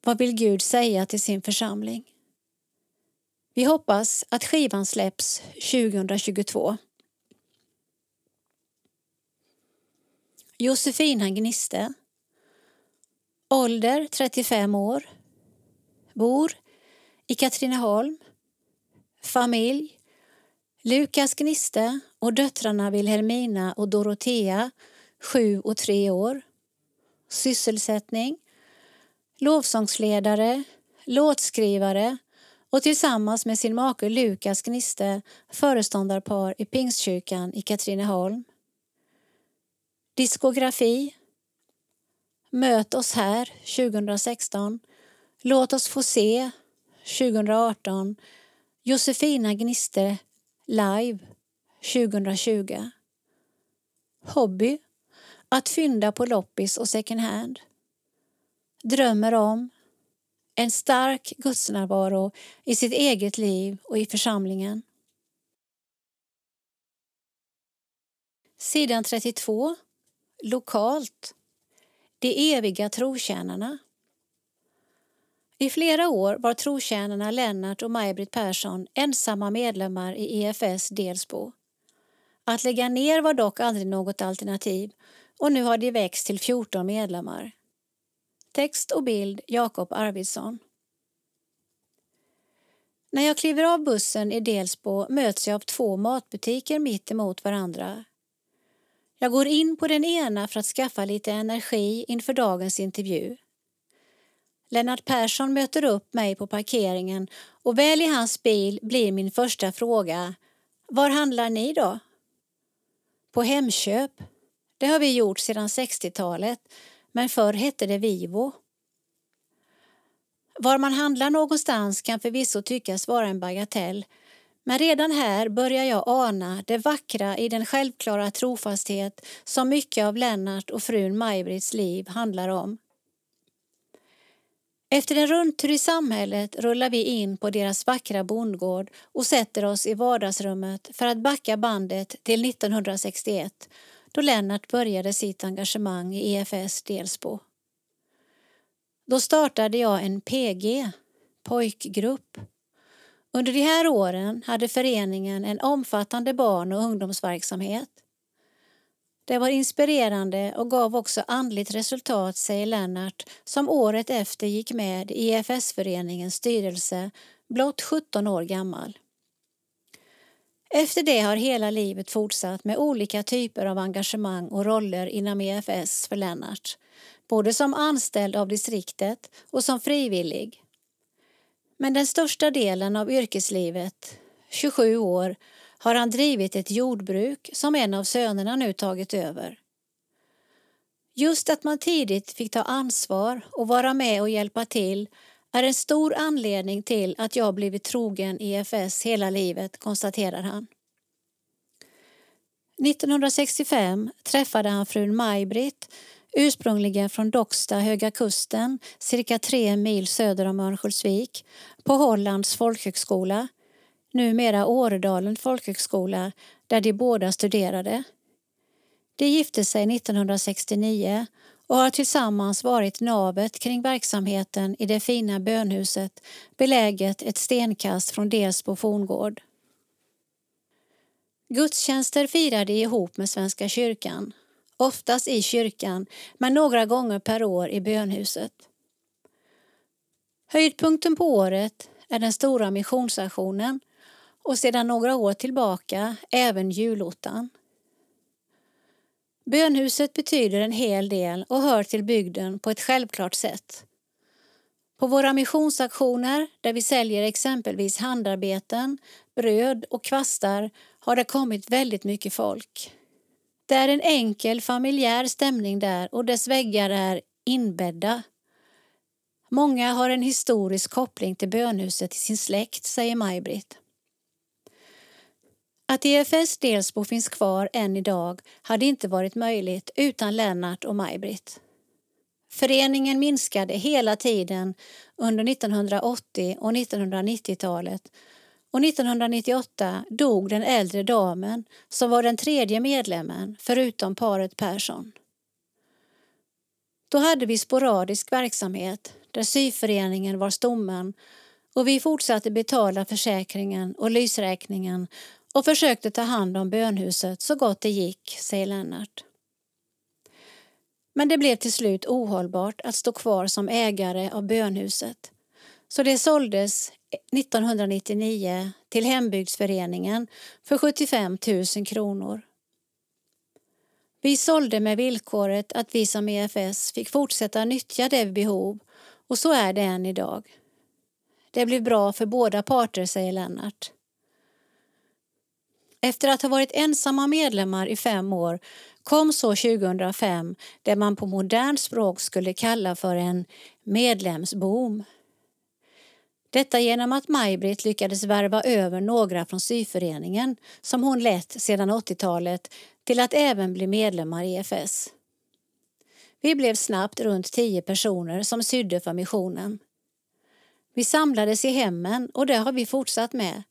vad vill Gud säga till sin församling? Vi hoppas att skivan släpps 2022. Josefina Gniste Ålder 35 år Bor i Katrineholm Familj Lukas Gniste och döttrarna Wilhelmina och Dorotea, sju och tre år. Sysselsättning lovsångsledare, låtskrivare och tillsammans med sin make Lukas Gniste föreståndarpar i Pingstkyrkan i Katrineholm. Diskografi. Möt oss här 2016. Låt oss få se 2018. Josefina Gniste live 2020. Hobby. Att fynda på loppis och second hand. Drömmer om en stark gudsnärvaro i sitt eget liv och i församlingen. Sidan 32. Lokalt. De eviga trotjänarna. I flera år var trotjänarna Lennart och Maj-Britt Persson ensamma medlemmar i EFS Delsbo. Att lägga ner var dock aldrig något alternativ och nu har de växt till 14 medlemmar. Text och bild Jakob Arvidsson. När jag kliver av bussen i Delsbo möts jag av två matbutiker mitt emot varandra. Jag går in på den ena för att skaffa lite energi inför dagens intervju. Lennart Persson möter upp mig på parkeringen och väl i hans bil blir min första fråga Var handlar ni då? På Hemköp. Det har vi gjort sedan 60-talet, men förr hette det Vivo. Var man handlar någonstans kan förvisso tyckas vara en bagatell men redan här börjar jag ana det vackra i den självklara trofasthet som mycket av Lennart och frun Maj-Britts liv handlar om. Efter en rundtur i samhället rullar vi in på deras vackra bondgård och sätter oss i vardagsrummet för att backa bandet till 1961 då Lennart började sitt engagemang i EFS Delsbo. Då startade jag en PG, pojkgrupp. Under de här åren hade föreningen en omfattande barn och ungdomsverksamhet. Det var inspirerande och gav också andligt resultat, säger Lennart som året efter gick med i EFS-föreningens styrelse, blott 17 år gammal. Efter det har hela livet fortsatt med olika typer av engagemang och roller inom EFS för Lennart, både som anställd av distriktet och som frivillig. Men den största delen av yrkeslivet, 27 år, har han drivit ett jordbruk som en av sönerna nu tagit över. Just att man tidigt fick ta ansvar och vara med och hjälpa till är en stor anledning till att jag blivit trogen EFS hela livet, konstaterar han. 1965 träffade han frun Maj-Britt, ursprungligen från Docksta, Höga Kusten, cirka tre mil söder om Örnsköldsvik, på Hollands folkhögskola numera Åredalen folkhögskola, där de båda studerade. De gifte sig 1969 och har tillsammans varit navet kring verksamheten i det fina bönhuset beläget ett stenkast från Delsbo forngård. Gudstjänster firar de ihop med Svenska kyrkan, oftast i kyrkan men några gånger per år i bönhuset. Höjdpunkten på året är den stora missionsaktionen och sedan några år tillbaka även julottan. Bönhuset betyder en hel del och hör till bygden på ett självklart sätt. På våra missionsaktioner där vi säljer exempelvis handarbeten, bröd och kvastar har det kommit väldigt mycket folk. Det är en enkel familjär stämning där och dess väggar är inbädda. Många har en historisk koppling till bönhuset i sin släkt, säger Maj-Britt. Att EFS Delsbo finns kvar än idag hade inte varit möjligt utan Lennart och Maj-Britt. Föreningen minskade hela tiden under 1980 och 1990-talet och 1998 dog den äldre damen som var den tredje medlemmen förutom paret Persson. Då hade vi sporadisk verksamhet där syföreningen var stommen och vi fortsatte betala försäkringen och lysräkningen och försökte ta hand om bönhuset så gott det gick, säger Lennart. Men det blev till slut ohållbart att stå kvar som ägare av bönhuset. Så det såldes 1999 till Hembygdsföreningen för 75 000 kronor. Vi sålde med villkoret att vi som EFS fick fortsätta nyttja det vid behov och så är det än idag. Det blev bra för båda parter, säger Lennart. Efter att ha varit ensamma medlemmar i fem år kom så 2005 det man på modernt språk skulle kalla för en medlemsboom. Detta genom att Maj-Britt lyckades värva över några från syföreningen som hon lett sedan 80-talet till att även bli medlemmar i EFS. Vi blev snabbt runt tio personer som sydde för missionen. Vi samlades i hemmen och det har vi fortsatt med.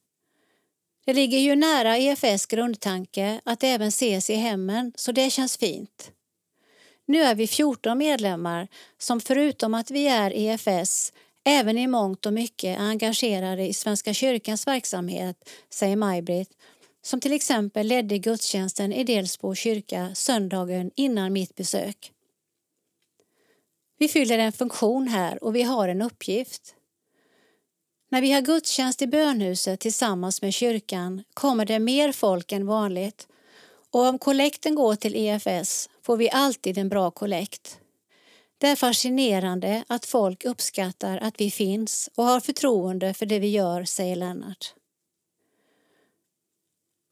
Det ligger ju nära EFS grundtanke att även ses i hemmen så det känns fint. Nu är vi 14 medlemmar som förutom att vi är EFS även i mångt och mycket är engagerade i Svenska kyrkans verksamhet, säger Maj-Britt, som till exempel ledde gudstjänsten i Delsbo kyrka söndagen innan mitt besök. Vi fyller en funktion här och vi har en uppgift. När vi har gudstjänst i bönhuset tillsammans med kyrkan kommer det mer folk än vanligt och om kollekten går till EFS får vi alltid en bra kollekt. Det är fascinerande att folk uppskattar att vi finns och har förtroende för det vi gör, säger Lennart.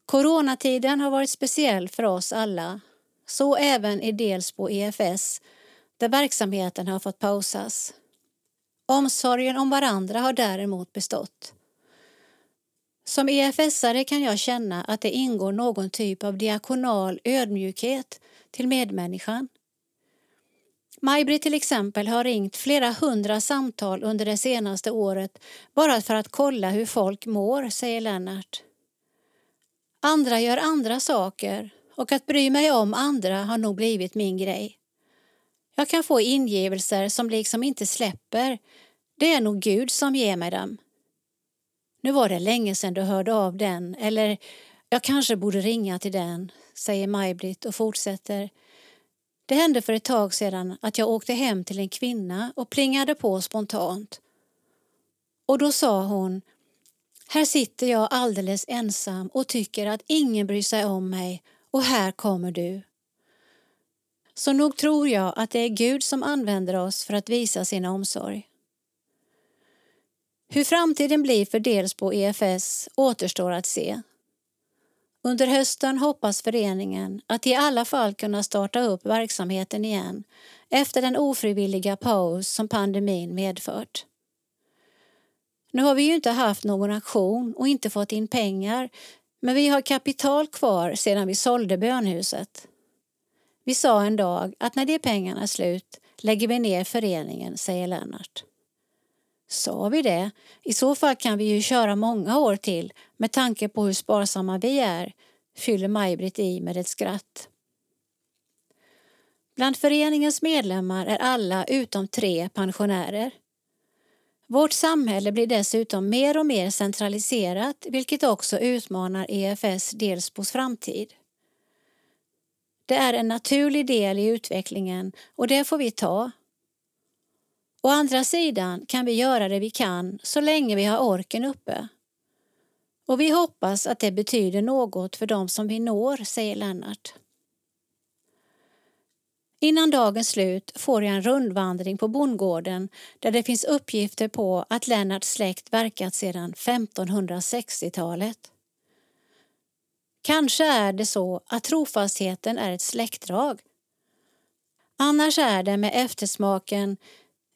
Coronatiden har varit speciell för oss alla, så även i Delsbo EFS där verksamheten har fått pausas. Omsorgen om varandra har däremot bestått. Som EFS-are kan jag känna att det ingår någon typ av diakonal ödmjukhet till medmänniskan. Maj-Britt till exempel har ringt flera hundra samtal under det senaste året bara för att kolla hur folk mår, säger Lennart. Andra gör andra saker och att bry mig om andra har nog blivit min grej. Jag kan få ingivelser som liksom inte släpper. Det är nog Gud som ger mig dem. Nu var det länge sedan du hörde av den, eller jag kanske borde ringa till den, säger Maj-Britt och fortsätter. Det hände för ett tag sedan att jag åkte hem till en kvinna och plingade på spontant. Och då sa hon Här sitter jag alldeles ensam och tycker att ingen bryr sig om mig och här kommer du. Så nog tror jag att det är Gud som använder oss för att visa sin omsorg. Hur framtiden blir för Delsbo EFS återstår att se. Under hösten hoppas föreningen att i alla fall kunna starta upp verksamheten igen efter den ofrivilliga paus som pandemin medfört. Nu har vi ju inte haft någon aktion och inte fått in pengar men vi har kapital kvar sedan vi sålde bönhuset. Vi sa en dag att när de pengarna är slut lägger vi ner föreningen, säger Lennart. Sa vi det? I så fall kan vi ju köra många år till med tanke på hur sparsamma vi är, fyller Maj-Britt i med ett skratt. Bland föreningens medlemmar är alla utom tre pensionärer. Vårt samhälle blir dessutom mer och mer centraliserat vilket också utmanar EFS Delsbos framtid. Det är en naturlig del i utvecklingen och det får vi ta. Å andra sidan kan vi göra det vi kan så länge vi har orken uppe. Och vi hoppas att det betyder något för dem som vi når, säger Lennart. Innan dagens slut får jag en rundvandring på bondgården där det finns uppgifter på att Lennarts släkt verkat sedan 1560-talet. Kanske är det så att trofastheten är ett släktdrag. Annars är det med eftersmaken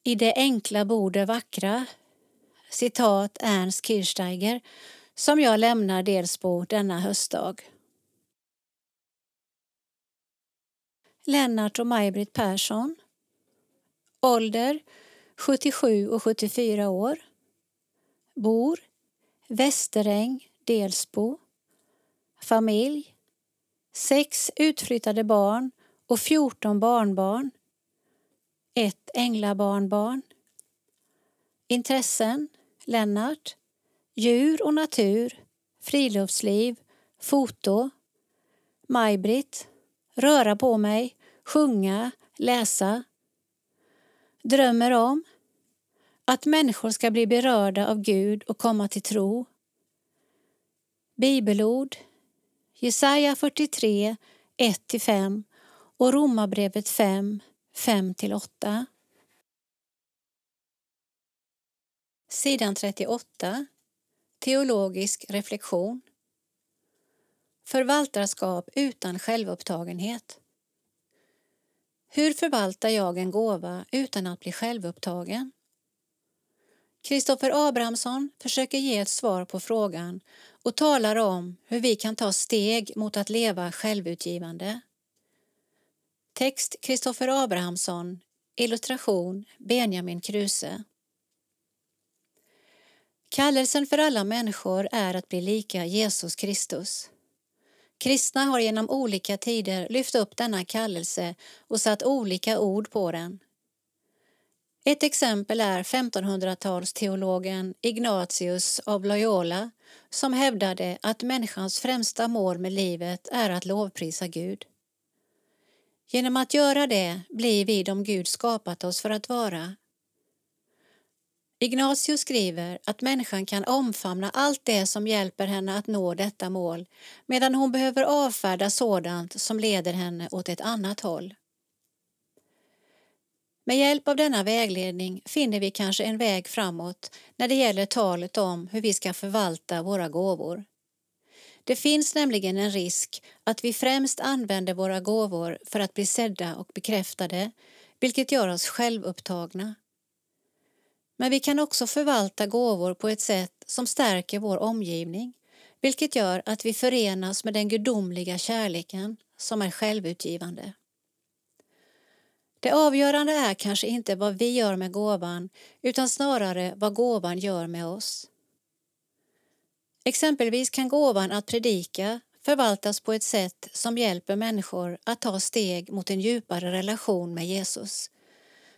i det enkla bor det vackra, citat Ernst Kirchsteiger, som jag lämnar Delsbo denna höstdag. Lennart och Maj-Britt Persson. Ålder 77 och 74 år. Bor Västeräng, Delsbo. Familj. Sex utflyttade barn och 14 barnbarn. Ett änglabarnbarn. Intressen Lennart. Djur och natur. Friluftsliv. Foto. Maj-Britt. Röra på mig. Sjunga. Läsa. Drömmer om att människor ska bli berörda av Gud och komma till tro. Bibelord Jesaja 43, 1-5 och Romarbrevet 5, 5-8. Sidan 38. Teologisk reflektion. Förvaltarskap utan självupptagenhet. Hur förvaltar jag en gåva utan att bli självupptagen? Kristoffer Abrahamsson försöker ge ett svar på frågan och talar om hur vi kan ta steg mot att leva självutgivande. Text Kristoffer Abrahamsson Illustration Benjamin Kruse Kallelsen för alla människor är att bli lika Jesus Kristus. Kristna har genom olika tider lyft upp denna kallelse och satt olika ord på den. Ett exempel är 1500-talsteologen Ignatius av Loyola som hävdade att människans främsta mål med livet är att lovprisa Gud. Genom att göra det blir vi de Gud skapat oss för att vara. Ignatius skriver att människan kan omfamna allt det som hjälper henne att nå detta mål medan hon behöver avfärda sådant som leder henne åt ett annat håll. Med hjälp av denna vägledning finner vi kanske en väg framåt när det gäller talet om hur vi ska förvalta våra gåvor. Det finns nämligen en risk att vi främst använder våra gåvor för att bli sedda och bekräftade, vilket gör oss självupptagna. Men vi kan också förvalta gåvor på ett sätt som stärker vår omgivning, vilket gör att vi förenas med den gudomliga kärleken som är självutgivande. Det avgörande är kanske inte vad vi gör med gåvan utan snarare vad gåvan gör med oss. Exempelvis kan gåvan att predika förvaltas på ett sätt som hjälper människor att ta steg mot en djupare relation med Jesus.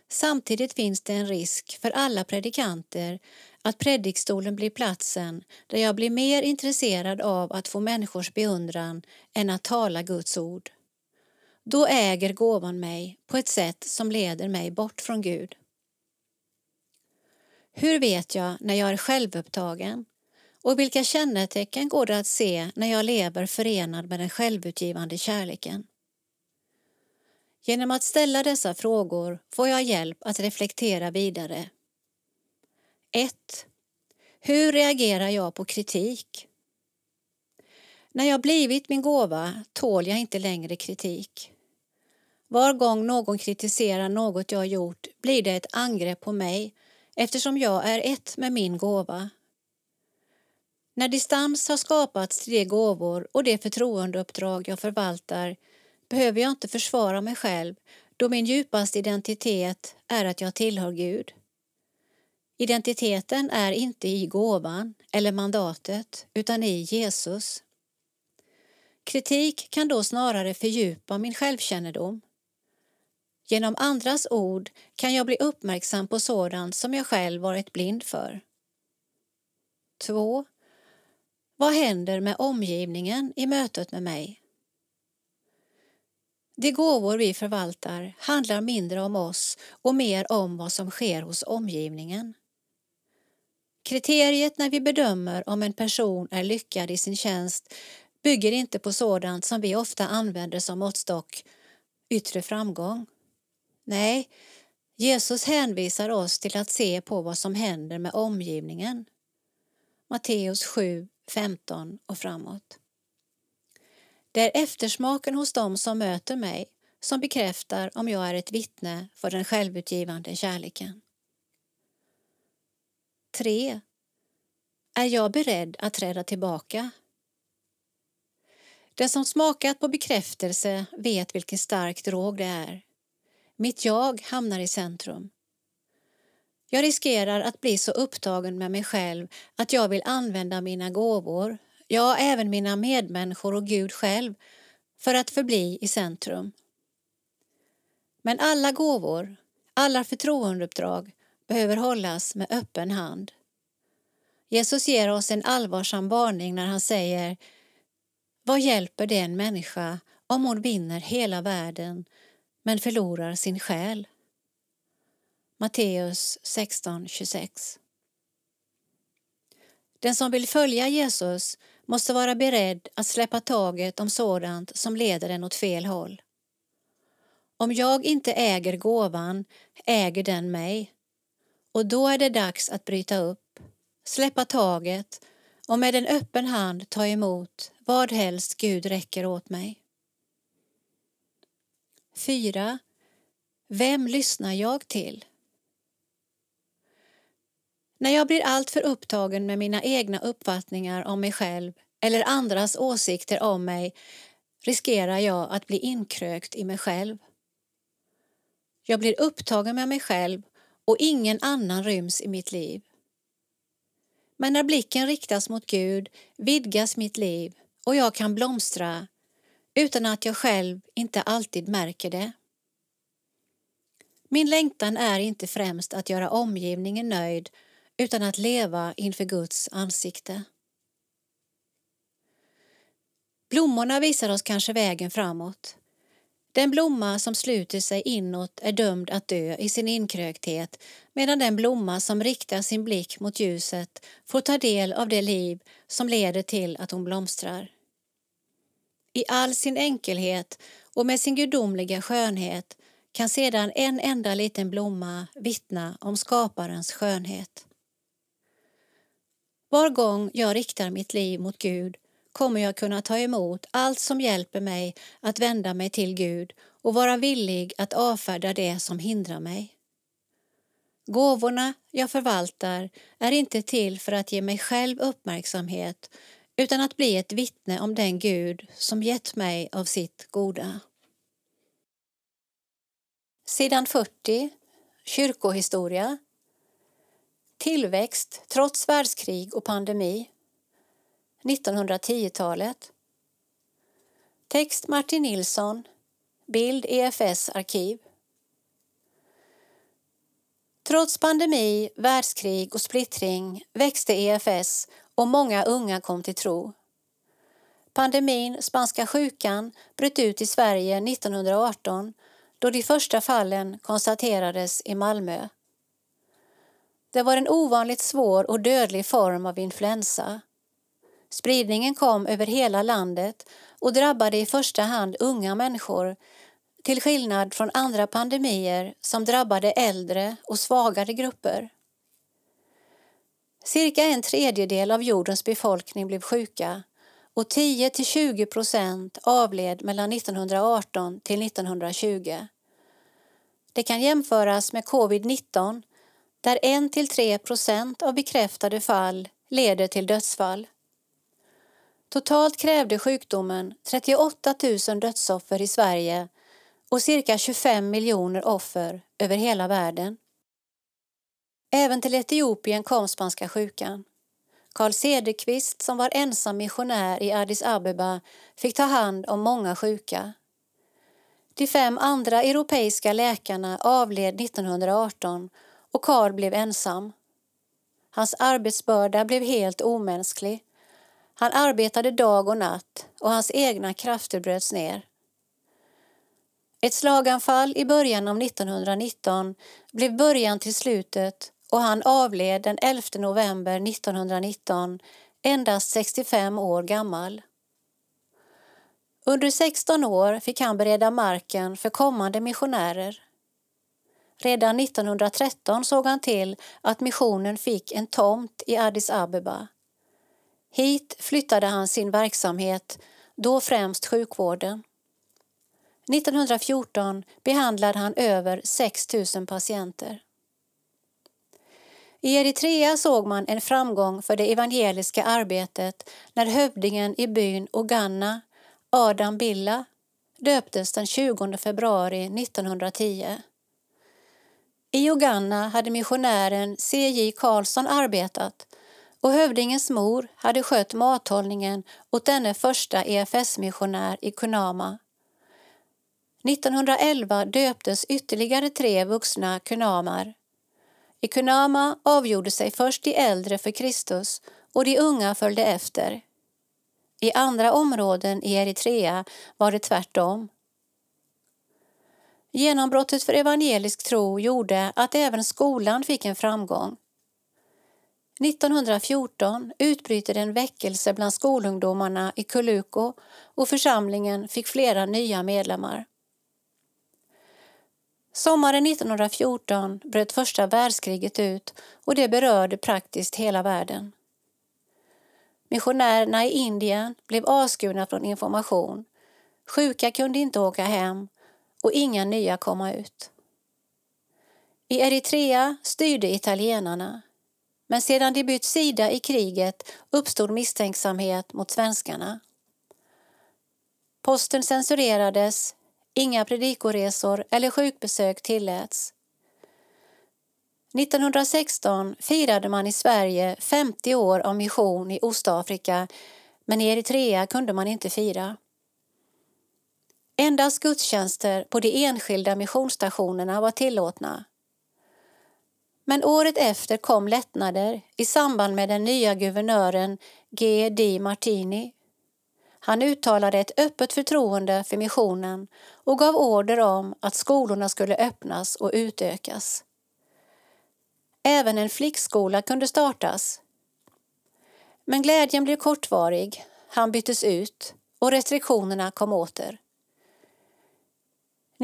Samtidigt finns det en risk för alla predikanter att predikstolen blir platsen där jag blir mer intresserad av att få människors beundran än att tala Guds ord. Då äger gåvan mig på ett sätt som leder mig bort från Gud. Hur vet jag när jag är självupptagen? Och vilka kännetecken går det att se när jag lever förenad med den självutgivande kärleken? Genom att ställa dessa frågor får jag hjälp att reflektera vidare. 1. Hur reagerar jag på kritik? När jag blivit min gåva tål jag inte längre kritik. Var gång någon kritiserar något jag gjort blir det ett angrepp på mig eftersom jag är ett med min gåva. När distans har skapats till de gåvor och det förtroendeuppdrag jag förvaltar behöver jag inte försvara mig själv då min djupaste identitet är att jag tillhör Gud. Identiteten är inte i gåvan eller mandatet utan i Jesus. Kritik kan då snarare fördjupa min självkännedom. Genom andras ord kan jag bli uppmärksam på sådant som jag själv varit blind för. 2. Vad händer med omgivningen i mötet med mig? De gåvor vi förvaltar handlar mindre om oss och mer om vad som sker hos omgivningen. Kriteriet när vi bedömer om en person är lyckad i sin tjänst bygger inte på sådant som vi ofta använder som måttstock, yttre framgång. Nej, Jesus hänvisar oss till att se på vad som händer med omgivningen. Matteus 7, 15 och framåt. Det är eftersmaken hos dem som möter mig som bekräftar om jag är ett vittne för den självutgivande kärleken. 3. Är jag beredd att träda tillbaka? Den som smakat på bekräftelse vet vilken stark drog det är. Mitt jag hamnar i centrum. Jag riskerar att bli så upptagen med mig själv att jag vill använda mina gåvor, ja, även mina medmänniskor och Gud själv, för att förbli i centrum. Men alla gåvor, alla förtroendeuppdrag behöver hållas med öppen hand. Jesus ger oss en allvarsam varning när han säger Vad hjälper det en människa om hon vinner hela världen men förlorar sin själ? Matteus 16.26 Den som vill följa Jesus måste vara beredd att släppa taget om sådant som leder en åt fel håll. Om jag inte äger gåvan äger den mig och då är det dags att bryta upp, släppa taget och med en öppen hand ta emot vad helst Gud räcker åt mig. 4. Vem lyssnar jag till? När jag blir alltför upptagen med mina egna uppfattningar om mig själv eller andras åsikter om mig riskerar jag att bli inkrökt i mig själv. Jag blir upptagen med mig själv och ingen annan ryms i mitt liv. Men när blicken riktas mot Gud vidgas mitt liv och jag kan blomstra utan att jag själv inte alltid märker det. Min längtan är inte främst att göra omgivningen nöjd utan att leva inför Guds ansikte. Blommorna visar oss kanske vägen framåt. Den blomma som sluter sig inåt är dömd att dö i sin inkrökthet medan den blomma som riktar sin blick mot ljuset får ta del av det liv som leder till att hon blomstrar. I all sin enkelhet och med sin gudomliga skönhet kan sedan en enda liten blomma vittna om skaparens skönhet. Var gång jag riktar mitt liv mot Gud kommer jag kunna ta emot allt som hjälper mig att vända mig till Gud och vara villig att avfärda det som hindrar mig. Gåvorna jag förvaltar är inte till för att ge mig själv uppmärksamhet utan att bli ett vittne om den Gud som gett mig av sitt goda. Sidan 40, Kyrkohistoria. Tillväxt trots världskrig och pandemi. 1910-talet Text Martin Nilsson. Bild EFS arkiv. Trots pandemi, världskrig och splittring växte EFS och många unga kom till tro. Pandemin, spanska sjukan, bröt ut i Sverige 1918 då de första fallen konstaterades i Malmö. Det var en ovanligt svår och dödlig form av influensa. Spridningen kom över hela landet och drabbade i första hand unga människor till skillnad från andra pandemier som drabbade äldre och svagare grupper. Cirka en tredjedel av jordens befolkning blev sjuka och 10-20 procent avled mellan 1918 till 1920. Det kan jämföras med covid-19 där 1-3 procent av bekräftade fall leder till dödsfall. Totalt krävde sjukdomen 38 000 dödsoffer i Sverige och cirka 25 miljoner offer över hela världen. Även till Etiopien kom spanska sjukan. Karl Cederqvist, som var ensam missionär i Addis Abeba, fick ta hand om många sjuka. De fem andra europeiska läkarna avled 1918 och Karl blev ensam. Hans arbetsbörda blev helt omänsklig. Han arbetade dag och natt och hans egna krafter bröts ner. Ett slaganfall i början av 1919 blev början till slutet och han avled den 11 november 1919, endast 65 år gammal. Under 16 år fick han bereda marken för kommande missionärer. Redan 1913 såg han till att missionen fick en tomt i Addis Abeba. Hit flyttade han sin verksamhet, då främst sjukvården. 1914 behandlade han över 6 000 patienter. I Eritrea såg man en framgång för det evangeliska arbetet när hövdingen i byn Oganna, Adam Billa, döptes den 20 februari 1910. I Oganna hade missionären C.J. Karlsson arbetat och hövdingens mor hade skött mathållningen åt denne första EFS-missionär i Kunama. 1911 döptes ytterligare tre vuxna kunamar. I Kunama avgjorde sig först de äldre för Kristus och de unga följde efter. I andra områden i Eritrea var det tvärtom. Genombrottet för evangelisk tro gjorde att även skolan fick en framgång. 1914 utbryter en väckelse bland skolungdomarna i Kuluko och församlingen fick flera nya medlemmar. Sommaren 1914 bröt första världskriget ut och det berörde praktiskt hela världen. Missionärerna i Indien blev avskurna från information. Sjuka kunde inte åka hem och inga nya komma ut. I Eritrea styrde italienarna. Men sedan de bytt sida i kriget uppstod misstänksamhet mot svenskarna. Posten censurerades, inga predikoresor eller sjukbesök tilläts. 1916 firade man i Sverige 50 år av mission i Ostafrika men i Eritrea kunde man inte fira. Endast gudstjänster på de enskilda missionsstationerna var tillåtna. Men året efter kom lättnader i samband med den nya guvernören G. D. Martini. Han uttalade ett öppet förtroende för missionen och gav order om att skolorna skulle öppnas och utökas. Även en flickskola kunde startas. Men glädjen blev kortvarig. Han byttes ut och restriktionerna kom åter.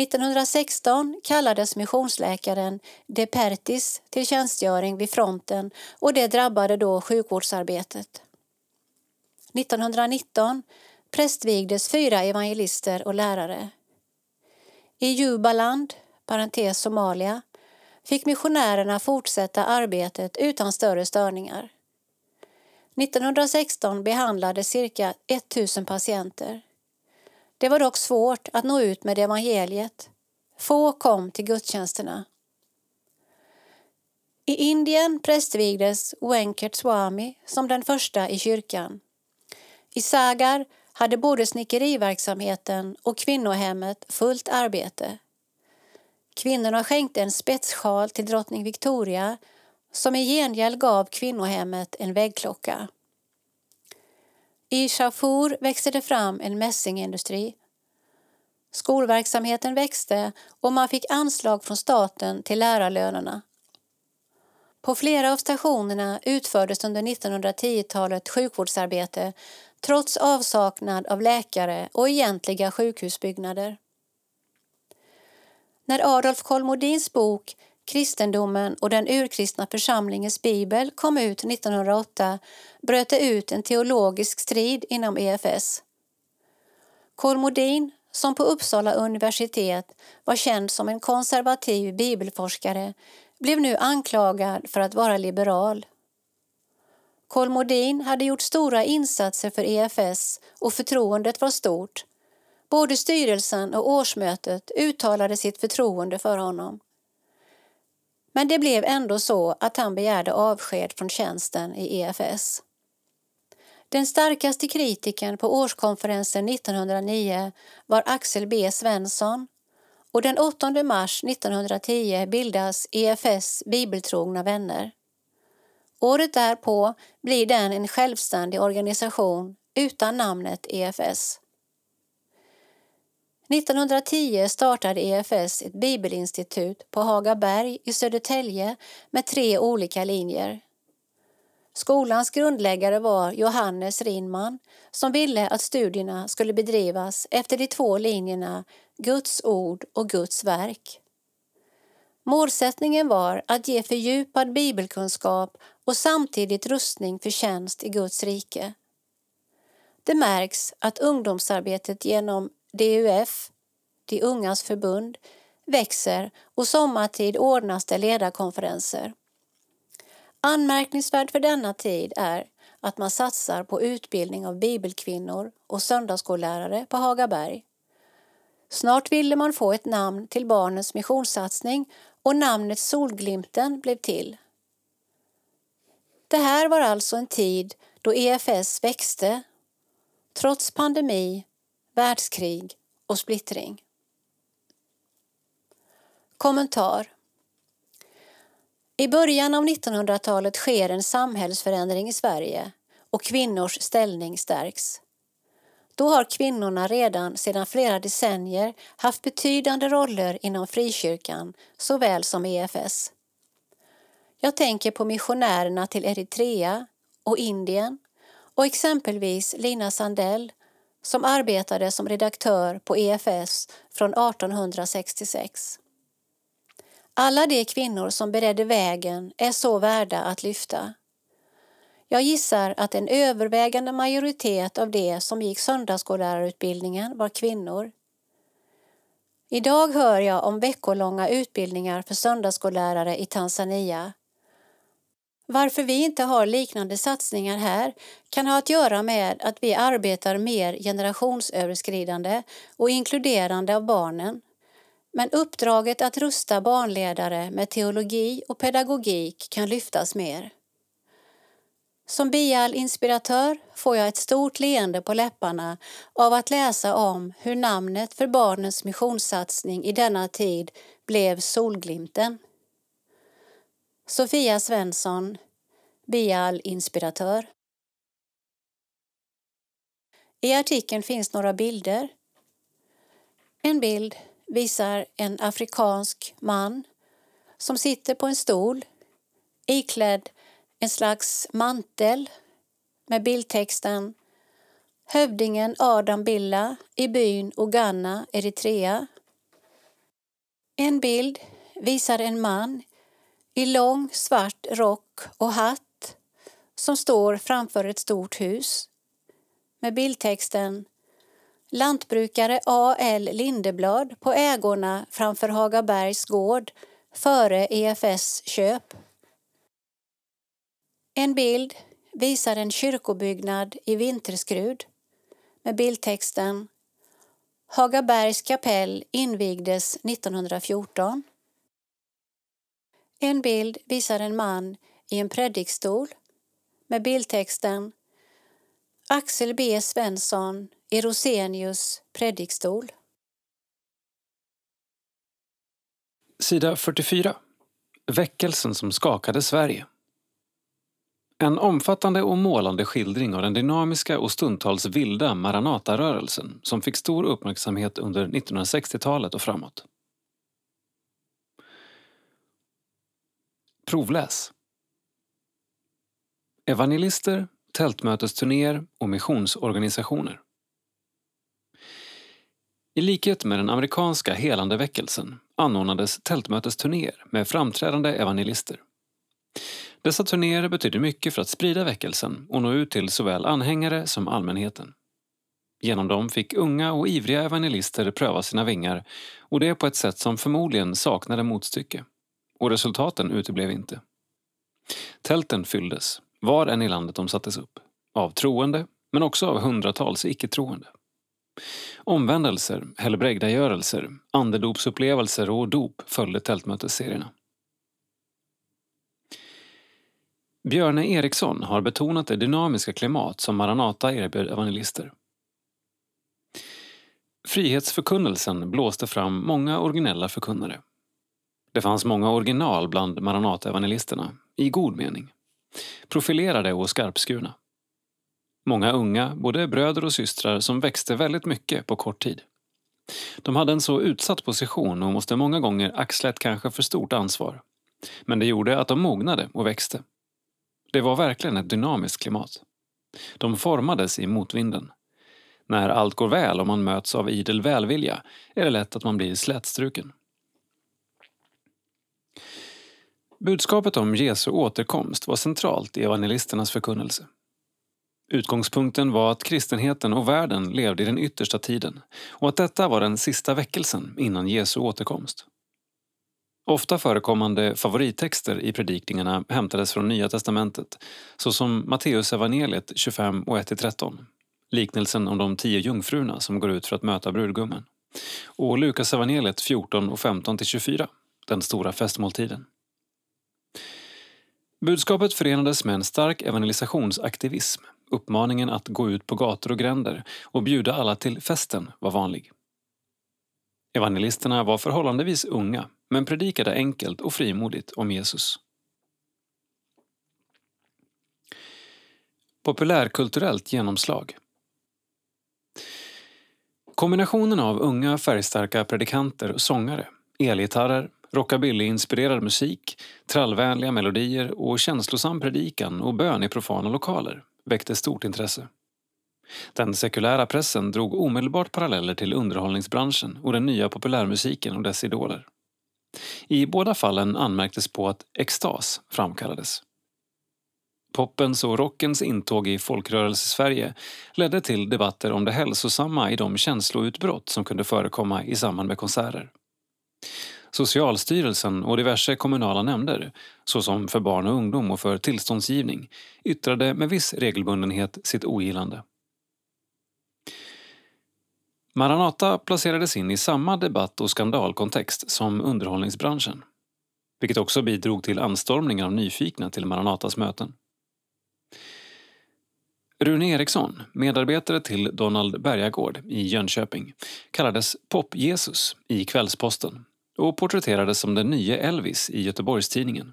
1916 kallades missionsläkaren De Pertis till tjänstgöring vid fronten och det drabbade då sjukvårdsarbetet. 1919 prästvigdes fyra evangelister och lärare. I Jubaland, parentes Somalia, fick missionärerna fortsätta arbetet utan större störningar. 1916 behandlades cirka 1000 patienter. Det var dock svårt att nå ut med evangeliet. Få kom till gudstjänsterna. I Indien prästvigdes Wenkert Swami som den första i kyrkan. I Sagar hade både snickeriverksamheten och kvinnohemmet fullt arbete. Kvinnorna skänkte en spetssjal till drottning Victoria som i gengäld gav kvinnohemmet en väggklocka. I Shafur växte det fram en mässingindustri. Skolverksamheten växte och man fick anslag från staten till lärarlönerna. På flera av stationerna utfördes under 1910-talet sjukvårdsarbete trots avsaknad av läkare och egentliga sjukhusbyggnader. När Adolf Kolmodins bok Kristendomen och den urkristna församlingens bibel kom ut 1908 bröt det ut en teologisk strid inom EFS. Kolmodin, som på Uppsala universitet var känd som en konservativ bibelforskare, blev nu anklagad för att vara liberal. Kolmodin hade gjort stora insatser för EFS och förtroendet var stort. Både styrelsen och årsmötet uttalade sitt förtroende för honom. Men det blev ändå så att han begärde avsked från tjänsten i EFS. Den starkaste kritiken på årskonferensen 1909 var Axel B Svensson och den 8 mars 1910 bildas EFS Bibeltrogna vänner. Året därpå blir den en självständig organisation utan namnet EFS. 1910 startade EFS ett bibelinstitut på Hagaberg i Södertälje med tre olika linjer. Skolans grundläggare var Johannes Rinman som ville att studierna skulle bedrivas efter de två linjerna Guds ord och Guds verk. Målsättningen var att ge fördjupad bibelkunskap och samtidigt rustning för tjänst i Guds rike. Det märks att ungdomsarbetet genom DUF, De ungas förbund, växer och sommartid ordnas det ledarkonferenser. Anmärkningsvärt för denna tid är att man satsar på utbildning av bibelkvinnor och söndagsskollärare på Hagaberg. Snart ville man få ett namn till barnens missionssatsning och namnet Solglimten blev till. Det här var alltså en tid då EFS växte, trots pandemi, världskrig och splittring. Kommentar I början av 1900-talet sker en samhällsförändring i Sverige och kvinnors ställning stärks. Då har kvinnorna redan sedan flera decennier haft betydande roller inom frikyrkan såväl som EFS. Jag tänker på missionärerna till Eritrea och Indien och exempelvis Lina Sandell som arbetade som redaktör på EFS från 1866. Alla de kvinnor som beredde vägen är så värda att lyfta. Jag gissar att en övervägande majoritet av de som gick söndagsskollärarutbildningen var kvinnor. Idag hör jag om veckolånga utbildningar för söndagsskollärare i Tanzania. Varför vi inte har liknande satsningar här kan ha att göra med att vi arbetar mer generationsöverskridande och inkluderande av barnen. Men uppdraget att rusta barnledare med teologi och pedagogik kan lyftas mer. Som bial-inspiratör får jag ett stort leende på läpparna av att läsa om hur namnet för barnens missionssatsning i denna tid blev Solglimten. Sofia Svensson, bial-inspiratör. I artikeln finns några bilder. En bild visar en afrikansk man som sitter på en stol iklädd en slags mantel med bildtexten Hövdingen Adam Billa i byn Oganna, Eritrea. En bild visar en man i lång svart rock och hatt som står framför ett stort hus med bildtexten Lantbrukare A.L. Lindeblad på ägorna framför Hagabergs gård före EFS köp. En bild visar en kyrkobyggnad i Vinterskrud med bildtexten Hagabergs kapell invigdes 1914. En bild visar en man i en predikstol med bildtexten Axel B Svensson i Rosenius predikstol. Sida 44. Väckelsen som skakade Sverige. En omfattande och målande skildring av den dynamiska och stundtals vilda Maranatarörelsen som fick stor uppmärksamhet under 1960-talet och framåt. Provläs. Evangelister, tältmötesturnéer och missionsorganisationer. I likhet med den amerikanska helande väckelsen anordnades tältmötesturnéer med framträdande evangelister. Dessa turnéer betydde mycket för att sprida väckelsen och nå ut till såväl anhängare som allmänheten. Genom dem fick unga och ivriga evangelister pröva sina vingar och det på ett sätt som förmodligen saknade motstycke. Och resultaten uteblev inte. Tälten fylldes, var än i landet de sattes upp. Av troende, men också av hundratals icke-troende. Omvändelser, helbrägdagörelser, andedopsupplevelser och dop följde tältmötesserierna. Björne Eriksson har betonat det dynamiska klimat som Maranata erbjöd evangelister. Frihetsförkunnelsen blåste fram många originella förkunnare. Det fanns många original bland Maranata-evangelisterna, i god mening. Profilerade och skarpskurna. Många unga, både bröder och systrar, som växte väldigt mycket på kort tid. De hade en så utsatt position och måste många gånger axla ett kanske för stort ansvar. Men det gjorde att de mognade och växte. Det var verkligen ett dynamiskt klimat. De formades i motvinden. När allt går väl och man möts av idel välvilja är det lätt att man blir slätstruken. Budskapet om Jesu återkomst var centralt i evangelisternas förkunnelse. Utgångspunkten var att kristenheten och världen levde i den yttersta tiden och att detta var den sista väckelsen innan Jesu återkomst. Ofta förekommande favorittexter i predikningarna hämtades från Nya testamentet såsom Matteusevangeliet 25 och 1-13, liknelsen om de tio jungfrurna som går ut för att möta brudgummen och Lukasevangeliet 14 och 15-24, den stora festmåltiden. Budskapet förenades med en stark evangelisationsaktivism. Uppmaningen att gå ut på gator och gränder och bjuda alla till festen var vanlig. Evangelisterna var förhållandevis unga men predikade enkelt och frimodigt om Jesus. Populärkulturellt genomslag Kombinationen av unga färgstarka predikanter och sångare, elgitarrer, rockabilly-inspirerad musik, trallvänliga melodier och känslosam predikan och bön i profana lokaler väckte stort intresse. Den sekulära pressen drog omedelbart paralleller till underhållningsbranschen och den nya populärmusiken och dess idoler. I båda fallen anmärktes på att extas framkallades. Poppens och rockens intåg i folkrörelse-Sverige ledde till debatter om det hälsosamma i de känsloutbrott som kunde förekomma i samband med konserter. Socialstyrelsen och diverse kommunala nämnder, såsom för barn och ungdom och för tillståndsgivning, yttrade med viss regelbundenhet sitt ogillande. Maranata placerades in i samma debatt och skandalkontext som underhållningsbranschen. Vilket också bidrog till anstormningen av nyfikna till Maranatas möten. Rune Eriksson, medarbetare till Donald Bergagård i Jönköping, kallades Pop-Jesus i Kvällsposten och porträtterades som den nye Elvis i Göteborgstidningen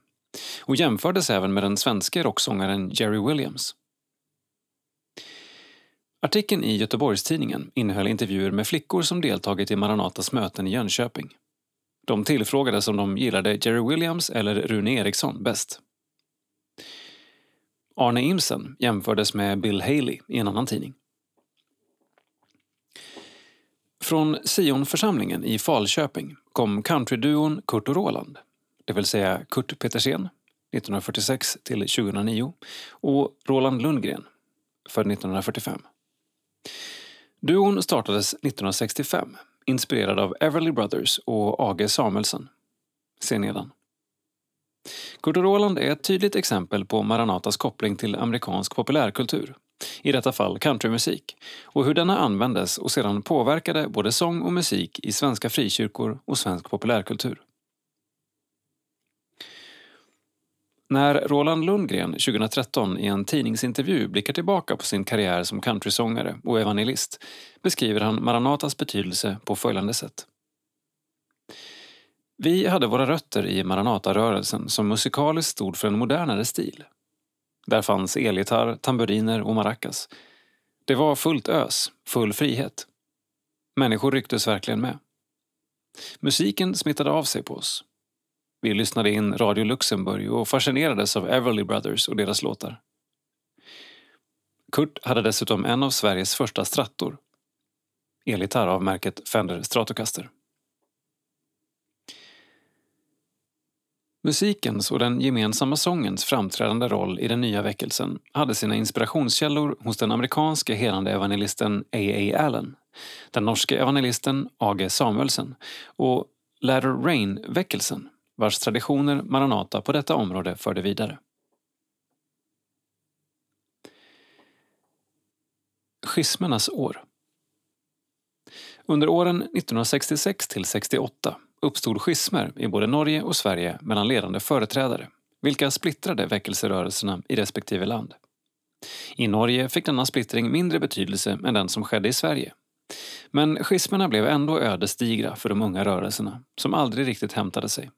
och jämfördes även med den svenske rocksångaren Jerry Williams. Artikeln i Göteborgstidningen innehöll intervjuer med flickor som deltagit i Maranatas möten i Jönköping. De tillfrågades om de gillade Jerry Williams eller Rune Eriksson bäst. Arne Imsen jämfördes med Bill Haley i en annan tidning. Från Sionförsamlingen i Falköping kom countryduon Kurt och Roland, det vill säga Kurt Petersen 1946 till 2009 och Roland Lundgren född 1945. Duon startades 1965, inspirerad av Everly Brothers och A.G. Samuelsson. Se nedan. Kurt och Roland är ett tydligt exempel på Maranatas koppling till amerikansk populärkultur, i detta fall countrymusik, och hur denna användes och sedan påverkade både sång och musik i svenska frikyrkor och svensk populärkultur. När Roland Lundgren 2013 i en tidningsintervju blickar tillbaka på sin karriär som countrysångare och evangelist beskriver han Maranatas betydelse på följande sätt. Vi hade våra rötter i Maranatarörelsen som musikaliskt stod för en modernare stil. Där fanns elgitarr, tamburiner och maracas. Det var fullt ös, full frihet. Människor rycktes verkligen med. Musiken smittade av sig på oss. Vi lyssnade in Radio Luxemburg och fascinerades av Everly Brothers och deras låtar. Kurt hade dessutom en av Sveriges första strattor. Elgitarr av märket Fender Stratocaster. Musikens och den gemensamma sångens framträdande roll i den nya väckelsen hade sina inspirationskällor hos den amerikanske helande evangelisten A.A. Allen, den norske evangelisten A.G. Samuelsen och Latter Rain-väckelsen vars traditioner Maranata på detta område förde vidare. Schismernas år Under åren 1966 till 68 uppstod schismer i både Norge och Sverige mellan ledande företrädare vilka splittrade väckelserörelserna i respektive land. I Norge fick denna splittring mindre betydelse än den som skedde i Sverige. Men schismerna blev ändå ödesdigra för de unga rörelserna, som aldrig riktigt hämtade sig.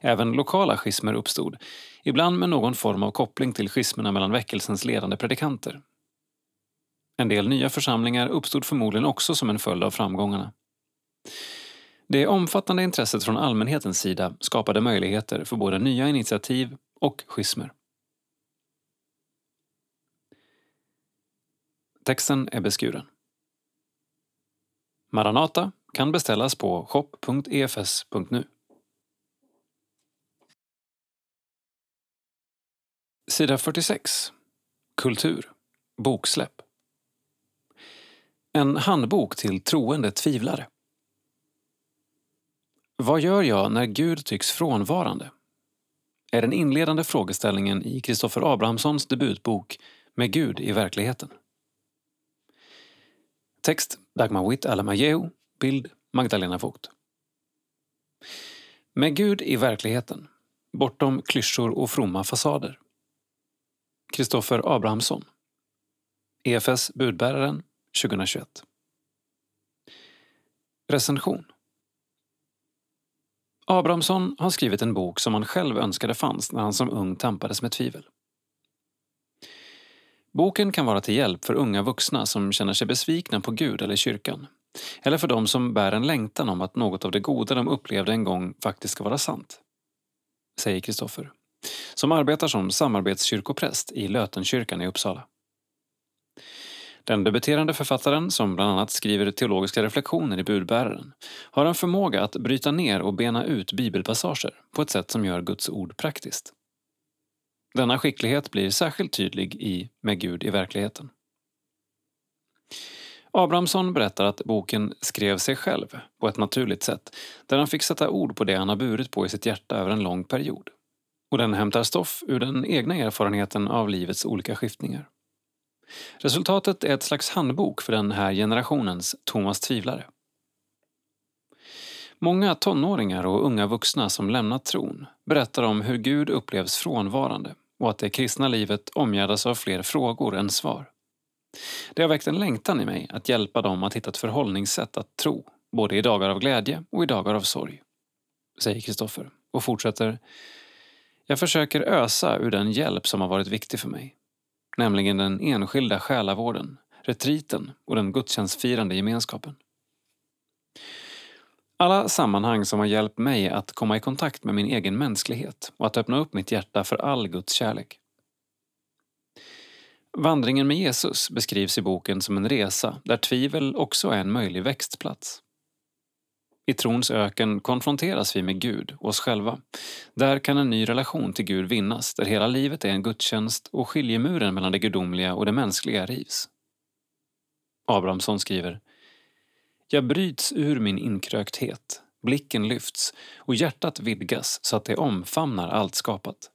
Även lokala schismer uppstod, ibland med någon form av koppling till schismerna mellan väckelsens ledande predikanter. En del nya församlingar uppstod förmodligen också som en följd av framgångarna. Det omfattande intresset från allmänhetens sida skapade möjligheter för både nya initiativ och schismer. Texten är beskuren. Maranata kan beställas på shop.efs.nu. Sida 46. Kultur. Boksläpp. En handbok till troende tvivlare. Vad gör jag när Gud tycks frånvarande? Är den inledande frågeställningen i Kristoffer Abrahamssons debutbok Med Gud i verkligheten. Text Dagmar Witt Alamajeu, bild Magdalena Vogt. Med Gud i verkligheten, bortom klyschor och fromma fasader. Kristoffer Abrahamsson. EFS Budbäraren 2021. Recension Abrahamsson har skrivit en bok som han själv önskade fanns när han som ung tampades med tvivel. Boken kan vara till hjälp för unga vuxna som känner sig besvikna på Gud eller kyrkan. Eller för dem som bär en längtan om att något av det goda de upplevde en gång faktiskt ska vara sant. Säger Kristoffer som arbetar som samarbetskyrkopräst i Lötenkyrkan i Uppsala. Den debuterande författaren, som bland annat skriver teologiska reflektioner i budbäraren, har en förmåga att bryta ner och bena ut bibelpassager på ett sätt som gör Guds ord praktiskt. Denna skicklighet blir särskilt tydlig i Med Gud i verkligheten. Abrahamsson berättar att boken skrev sig själv på ett naturligt sätt där han fick sätta ord på det han har burit på i sitt hjärta över en lång period. Och den hämtar stoff ur den egna erfarenheten av livets olika skiftningar. Resultatet är ett slags handbok för den här generationens Thomas Tvivlare. Många tonåringar och unga vuxna som lämnat tron berättar om hur Gud upplevs frånvarande och att det kristna livet omgärdas av fler frågor än svar. Det har väckt en längtan i mig att hjälpa dem att hitta ett förhållningssätt att tro, både i dagar av glädje och i dagar av sorg. Säger Kristoffer och fortsätter. Jag försöker ösa ur den hjälp som har varit viktig för mig. Nämligen den enskilda själavården, retriten och den gudstjänstfirande gemenskapen. Alla sammanhang som har hjälpt mig att komma i kontakt med min egen mänsklighet och att öppna upp mitt hjärta för all Guds kärlek. Vandringen med Jesus beskrivs i boken som en resa där tvivel också är en möjlig växtplats. I trons öken konfronteras vi med Gud, oss själva. Där kan en ny relation till Gud vinnas, där hela livet är en gudstjänst och skiljemuren mellan det gudomliga och det mänskliga rivs. Abrahamsson skriver Jag bryts ur min inkrökthet, blicken lyfts och hjärtat vidgas så att det omfamnar allt skapat.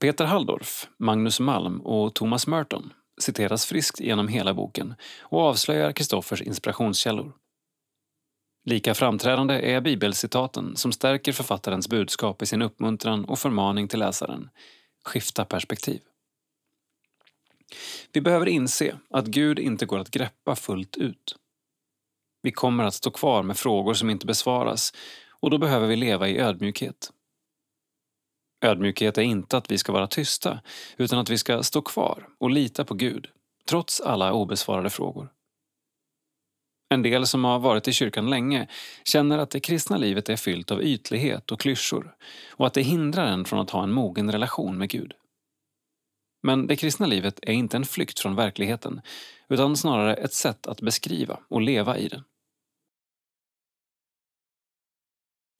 Peter Halldorf, Magnus Malm och Thomas Merton citeras friskt genom hela boken och avslöjar Kristoffers inspirationskällor. Lika framträdande är bibelcitaten som stärker författarens budskap i sin uppmuntran och förmaning till läsaren. Skifta perspektiv. Vi behöver inse att Gud inte går att greppa fullt ut. Vi kommer att stå kvar med frågor som inte besvaras och då behöver vi leva i ödmjukhet. Ödmjukhet är inte att vi ska vara tysta, utan att vi ska stå kvar och lita på Gud, trots alla obesvarade frågor. En del som har varit i kyrkan länge känner att det kristna livet är fyllt av ytlighet och klyschor och att det hindrar en från att ha en mogen relation med Gud. Men det kristna livet är inte en flykt från verkligheten utan snarare ett sätt att beskriva och leva i den.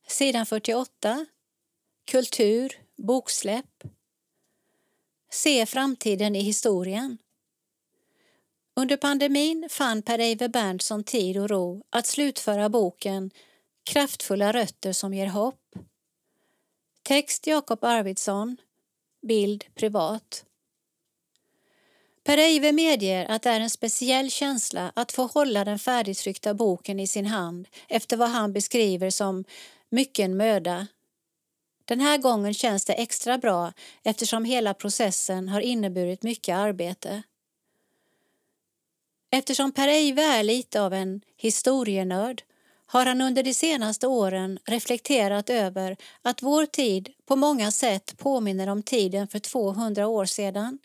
Sidan 48. Kultur, Boksläpp. Se framtiden i historien. Under pandemin fann Per-Eiver Berntsson tid och ro att slutföra boken Kraftfulla rötter som ger hopp. Text Jakob Arvidsson. Bild privat. Per-Eiver medger att det är en speciell känsla att få hålla den färdigtryckta boken i sin hand efter vad han beskriver som mycken möda den här gången känns det extra bra eftersom hela processen har inneburit mycket arbete. Eftersom Per Eive är lite av en historienörd har han under de senaste åren reflekterat över att vår tid på många sätt påminner om tiden för 200 år sedan.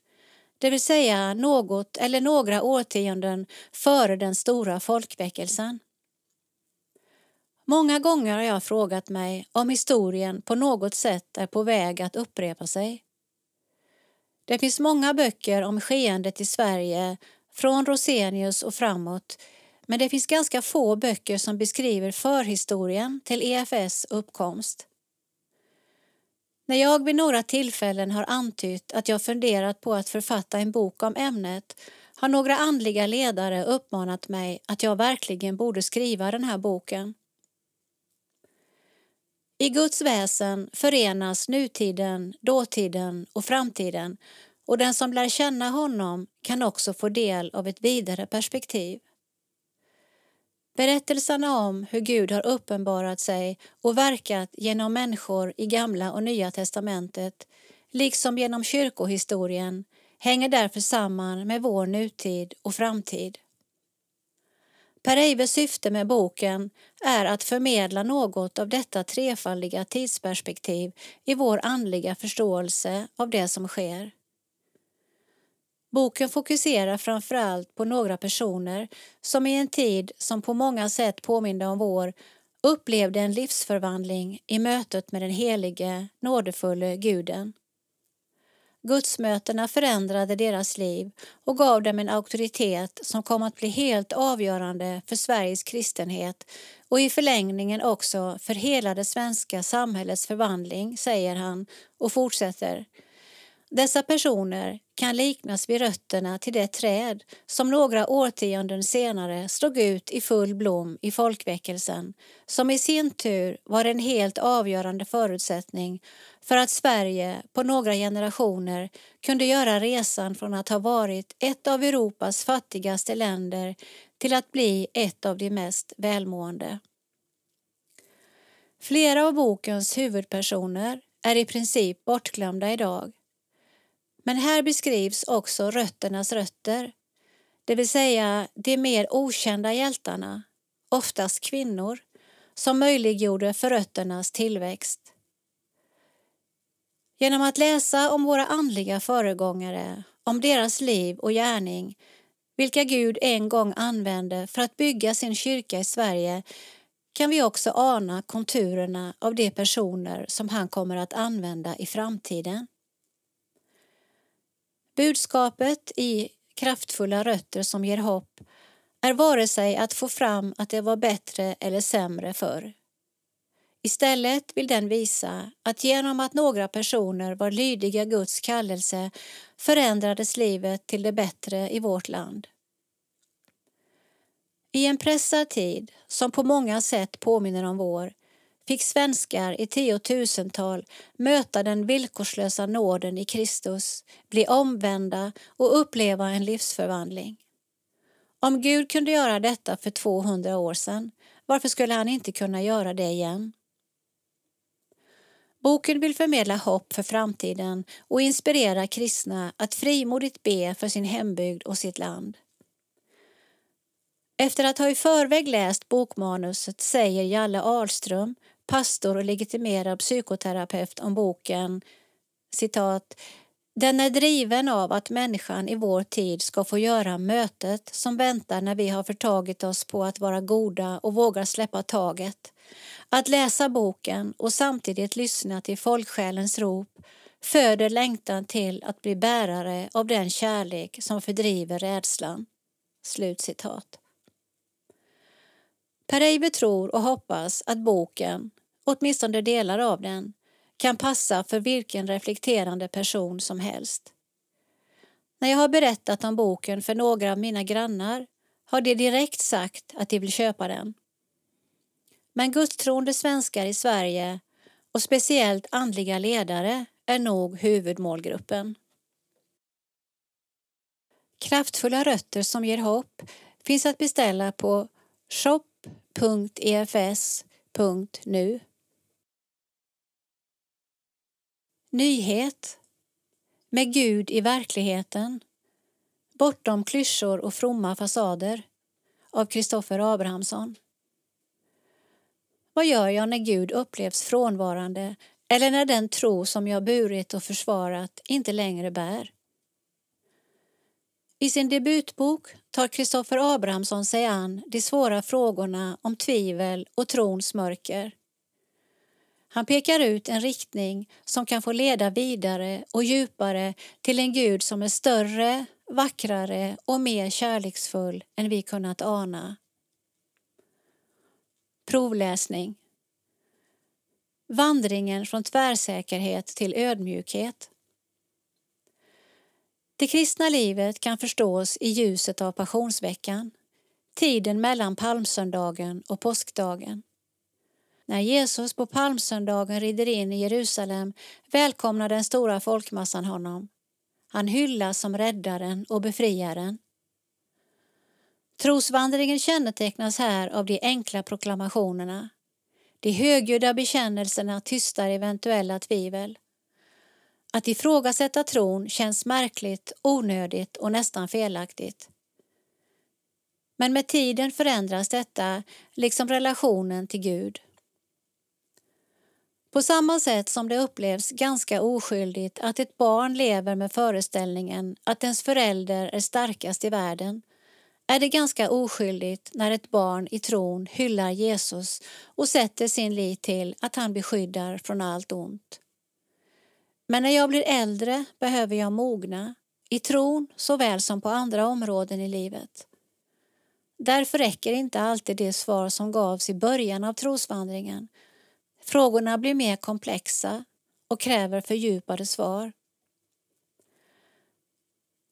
Det vill säga något eller några årtionden före den stora folkväckelsen. Många gånger har jag frågat mig om historien på något sätt är på väg att upprepa sig. Det finns många böcker om skeendet i Sverige från Rosenius och framåt men det finns ganska få böcker som beskriver förhistorien till EFS uppkomst. När jag vid några tillfällen har antytt att jag funderat på att författa en bok om ämnet har några andliga ledare uppmanat mig att jag verkligen borde skriva den här boken. I Guds väsen förenas nutiden, dåtiden och framtiden och den som lär känna honom kan också få del av ett vidare perspektiv. Berättelserna om hur Gud har uppenbarat sig och verkat genom människor i Gamla och Nya testamentet liksom genom kyrkohistorien hänger därför samman med vår nutid och framtid. Per Eivers syfte med boken är att förmedla något av detta trefaldiga tidsperspektiv i vår andliga förståelse av det som sker. Boken fokuserar framför allt på några personer som i en tid som på många sätt påminde om vår upplevde en livsförvandling i mötet med den helige, nådefulle guden. Gudsmötena förändrade deras liv och gav dem en auktoritet som kom att bli helt avgörande för Sveriges kristenhet och i förlängningen också för hela det svenska samhällets förvandling, säger han och fortsätter. Dessa personer kan liknas vid rötterna till det träd som några årtionden senare slog ut i full blom i folkväckelsen som i sin tur var en helt avgörande förutsättning för att Sverige på några generationer kunde göra resan från att ha varit ett av Europas fattigaste länder till att bli ett av de mest välmående. Flera av bokens huvudpersoner är i princip bortglömda idag men här beskrivs också rötternas rötter, det vill säga de mer okända hjältarna, oftast kvinnor, som möjliggjorde för rötternas tillväxt. Genom att läsa om våra andliga föregångare, om deras liv och gärning, vilka Gud en gång använde för att bygga sin kyrka i Sverige kan vi också ana konturerna av de personer som han kommer att använda i framtiden. Budskapet i Kraftfulla rötter som ger hopp är vare sig att få fram att det var bättre eller sämre förr. Istället vill den visa att genom att några personer var lydiga Guds kallelse förändrades livet till det bättre i vårt land. I en pressad tid, som på många sätt påminner om vår, fick svenskar i tiotusental möta den villkorslösa nåden i Kristus, bli omvända och uppleva en livsförvandling. Om Gud kunde göra detta för 200 år sedan, varför skulle han inte kunna göra det igen? Boken vill förmedla hopp för framtiden och inspirera kristna att frimodigt be för sin hembygd och sitt land. Efter att ha i förväg läst bokmanuset säger Jalle Ahlström pastor och legitimerad psykoterapeut om boken citat den är driven av att människan i vår tid ska få göra mötet som väntar när vi har förtagit oss på att vara goda och vågar släppa taget. Att läsa boken och samtidigt lyssna till folksjälens rop föder längtan till att bli bärare av den kärlek som fördriver rädslan." Slutcitat. Per Eiber tror och hoppas att boken, åtminstone delar av den, kan passa för vilken reflekterande person som helst. När jag har berättat om boken för några av mina grannar har de direkt sagt att de vill köpa den. Men gudstroende svenskar i Sverige och speciellt andliga ledare är nog huvudmålgruppen. Kraftfulla rötter som ger hopp finns att beställa på Shop www.efs.nu Nyhet. Med Gud i verkligheten. Bortom klyschor och fromma fasader. Av Kristoffer Abrahamsson. Vad gör jag när Gud upplevs frånvarande? Eller när den tro som jag burit och försvarat inte längre bär? I sin debutbok tar Kristoffer Abrahamsson sig an de svåra frågorna om tvivel och trons mörker. Han pekar ut en riktning som kan få leda vidare och djupare till en Gud som är större, vackrare och mer kärleksfull än vi kunnat ana. Provläsning Vandringen från tvärsäkerhet till ödmjukhet. Det kristna livet kan förstås i ljuset av passionsveckan, tiden mellan palmsöndagen och påskdagen. När Jesus på palmsöndagen rider in i Jerusalem välkomnar den stora folkmassan honom. Han hyllas som räddaren och befriaren. Trosvandringen kännetecknas här av de enkla proklamationerna. De högljudda bekännelserna tystar eventuella tvivel. Att ifrågasätta tron känns märkligt, onödigt och nästan felaktigt. Men med tiden förändras detta, liksom relationen till Gud. På samma sätt som det upplevs ganska oskyldigt att ett barn lever med föreställningen att ens förälder är starkast i världen är det ganska oskyldigt när ett barn i tron hyllar Jesus och sätter sin lit till att han beskyddar från allt ont. Men när jag blir äldre behöver jag mogna, i tron såväl som på andra områden i livet. Därför räcker inte alltid det svar som gavs i början av trosvandringen. Frågorna blir mer komplexa och kräver fördjupade svar.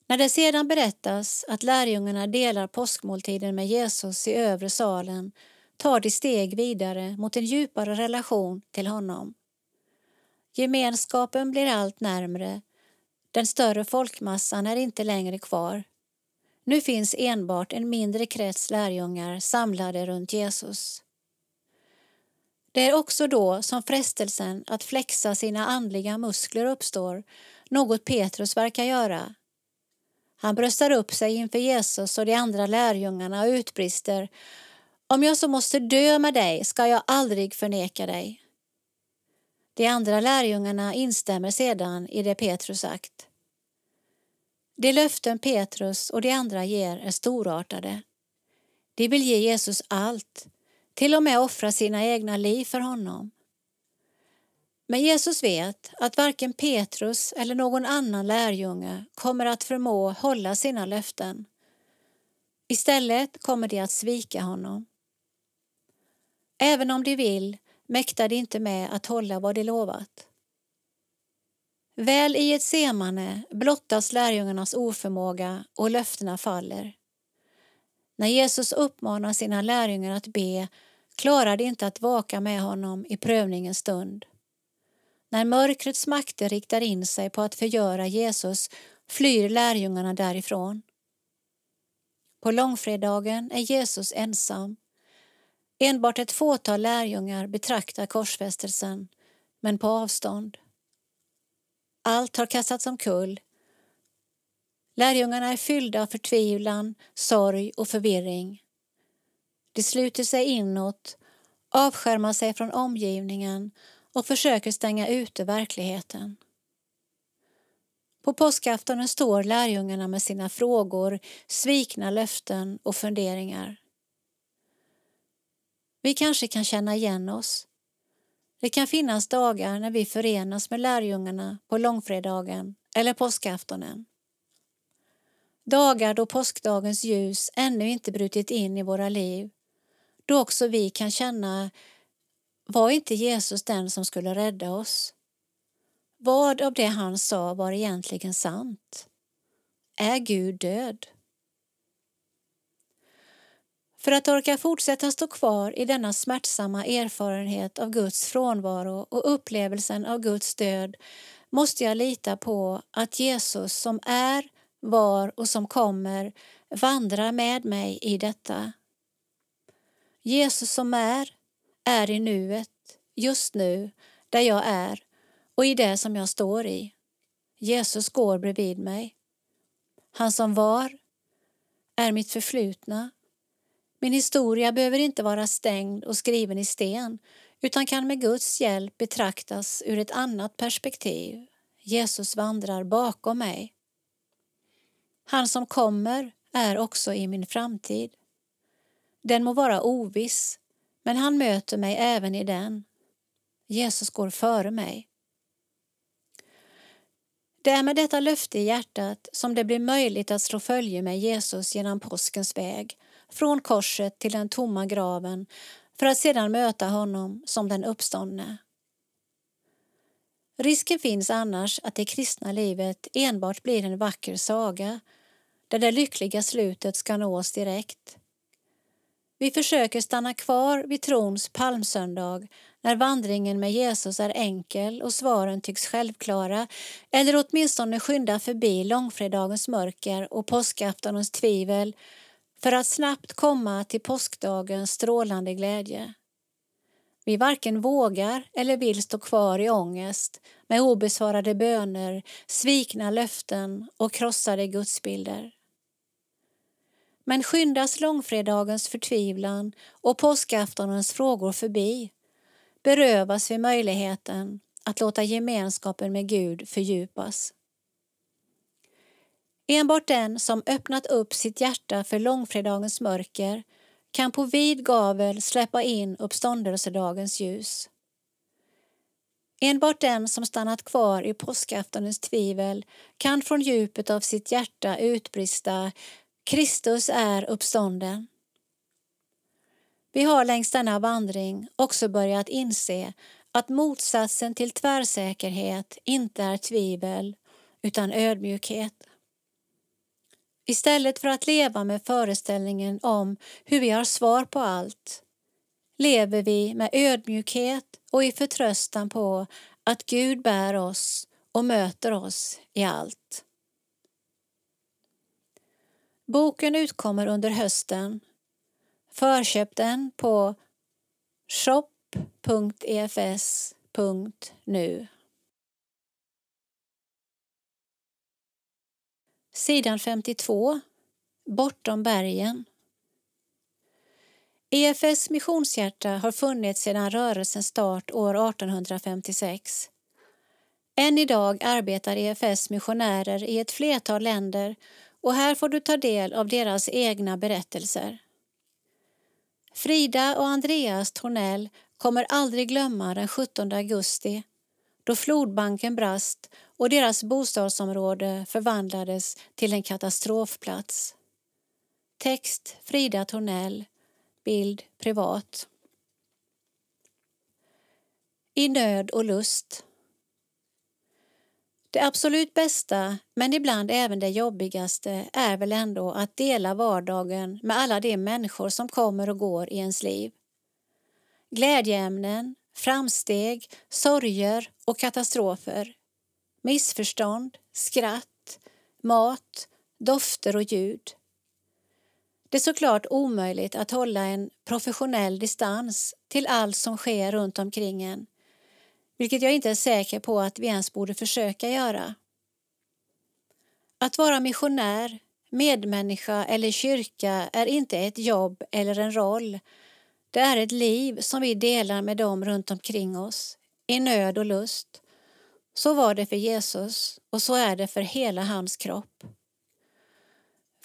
När det sedan berättas att lärjungarna delar påskmåltiden med Jesus i övre salen tar de steg vidare mot en djupare relation till honom. Gemenskapen blir allt närmre. Den större folkmassan är inte längre kvar. Nu finns enbart en mindre krets lärjungar samlade runt Jesus. Det är också då som frestelsen att flexa sina andliga muskler uppstår, något Petrus verkar göra. Han bröstar upp sig inför Jesus och de andra lärjungarna och utbrister Om jag så måste dö med dig ska jag aldrig förneka dig. De andra lärjungarna instämmer sedan i det Petrus sagt. De löften Petrus och de andra ger är storartade. De vill ge Jesus allt, till och med offra sina egna liv för honom. Men Jesus vet att varken Petrus eller någon annan lärjunge kommer att förmå hålla sina löften. Istället kommer de att svika honom. Även om de vill mäktar de inte med att hålla vad de lovat. Väl i ett semane blottas lärjungarnas oförmåga och löftena faller. När Jesus uppmanar sina lärjungar att be klarar de inte att vaka med honom i prövningens stund. När mörkrets makter riktar in sig på att förgöra Jesus flyr lärjungarna därifrån. På långfredagen är Jesus ensam. Enbart ett fåtal lärjungar betraktar korsfästelsen, men på avstånd. Allt har kastats omkull. Lärjungarna är fyllda av förtvivlan, sorg och förvirring. De sluter sig inåt, avskärmar sig från omgivningen och försöker stänga ute verkligheten. På påskaftonen står lärjungarna med sina frågor, svikna löften och funderingar. Vi kanske kan känna igen oss. Det kan finnas dagar när vi förenas med lärjungarna på långfredagen eller påskaftonen. Dagar då påskdagens ljus ännu inte brutit in i våra liv, då också vi kan känna var inte Jesus den som skulle rädda oss? Vad av det han sa var egentligen sant? Är Gud död? För att orka fortsätta stå kvar i denna smärtsamma erfarenhet av Guds frånvaro och upplevelsen av Guds död måste jag lita på att Jesus som är, var och som kommer vandrar med mig i detta. Jesus som är, är i nuet, just nu, där jag är och i det som jag står i. Jesus går bredvid mig. Han som var är mitt förflutna. Min historia behöver inte vara stängd och skriven i sten utan kan med Guds hjälp betraktas ur ett annat perspektiv. Jesus vandrar bakom mig. Han som kommer är också i min framtid. Den må vara oviss, men han möter mig även i den. Jesus går före mig. Det är med detta löfte i hjärtat som det blir möjligt att slå följe med Jesus genom påskens väg, från korset till den tomma graven, för att sedan möta honom som den uppståndne. Risken finns annars att det kristna livet enbart blir en vacker saga där det lyckliga slutet ska nås direkt. Vi försöker stanna kvar vid trons palmsöndag när vandringen med Jesus är enkel och svaren tycks självklara eller åtminstone skynda förbi långfredagens mörker och påskaftonens tvivel för att snabbt komma till påskdagens strålande glädje. Vi varken vågar eller vill stå kvar i ångest med obesvarade böner, svikna löften och krossade gudsbilder. Men skyndas långfredagens förtvivlan och påskaftonens frågor förbi berövas vi möjligheten att låta gemenskapen med Gud fördjupas. Enbart den som öppnat upp sitt hjärta för långfredagens mörker kan på vid gavel släppa in uppståndelsedagens ljus. Enbart den som stannat kvar i påskaftonens tvivel kan från djupet av sitt hjärta utbrista Kristus är uppstånden. Vi har längs denna vandring också börjat inse att motsatsen till tvärsäkerhet inte är tvivel utan ödmjukhet. Istället för att leva med föreställningen om hur vi har svar på allt lever vi med ödmjukhet och i förtröstan på att Gud bär oss och möter oss i allt. Boken utkommer under hösten. Förköp den på shop.efs.nu. Sidan 52. Bortom bergen. EFS missionshjärta har funnits sedan rörelsens start år 1856. Än idag arbetar EFS missionärer i ett flertal länder och här får du ta del av deras egna berättelser. Frida och Andreas Tornell kommer aldrig glömma den 17 augusti då flodbanken brast och deras bostadsområde förvandlades till en katastrofplats. Text Frida Tornell bild privat. I nöd och lust. Det absolut bästa, men ibland även det jobbigaste, är väl ändå att dela vardagen med alla de människor som kommer och går i ens liv. Glädjeämnen, framsteg, sorger och katastrofer. Missförstånd, skratt, mat, dofter och ljud. Det är såklart omöjligt att hålla en professionell distans till allt som sker runt omkring en, vilket jag inte är säker på att vi ens borde försöka göra. Att vara missionär, medmänniska eller kyrka är inte ett jobb eller en roll. Det är ett liv som vi delar med dem runt omkring oss, i nöd och lust. Så var det för Jesus och så är det för hela hans kropp.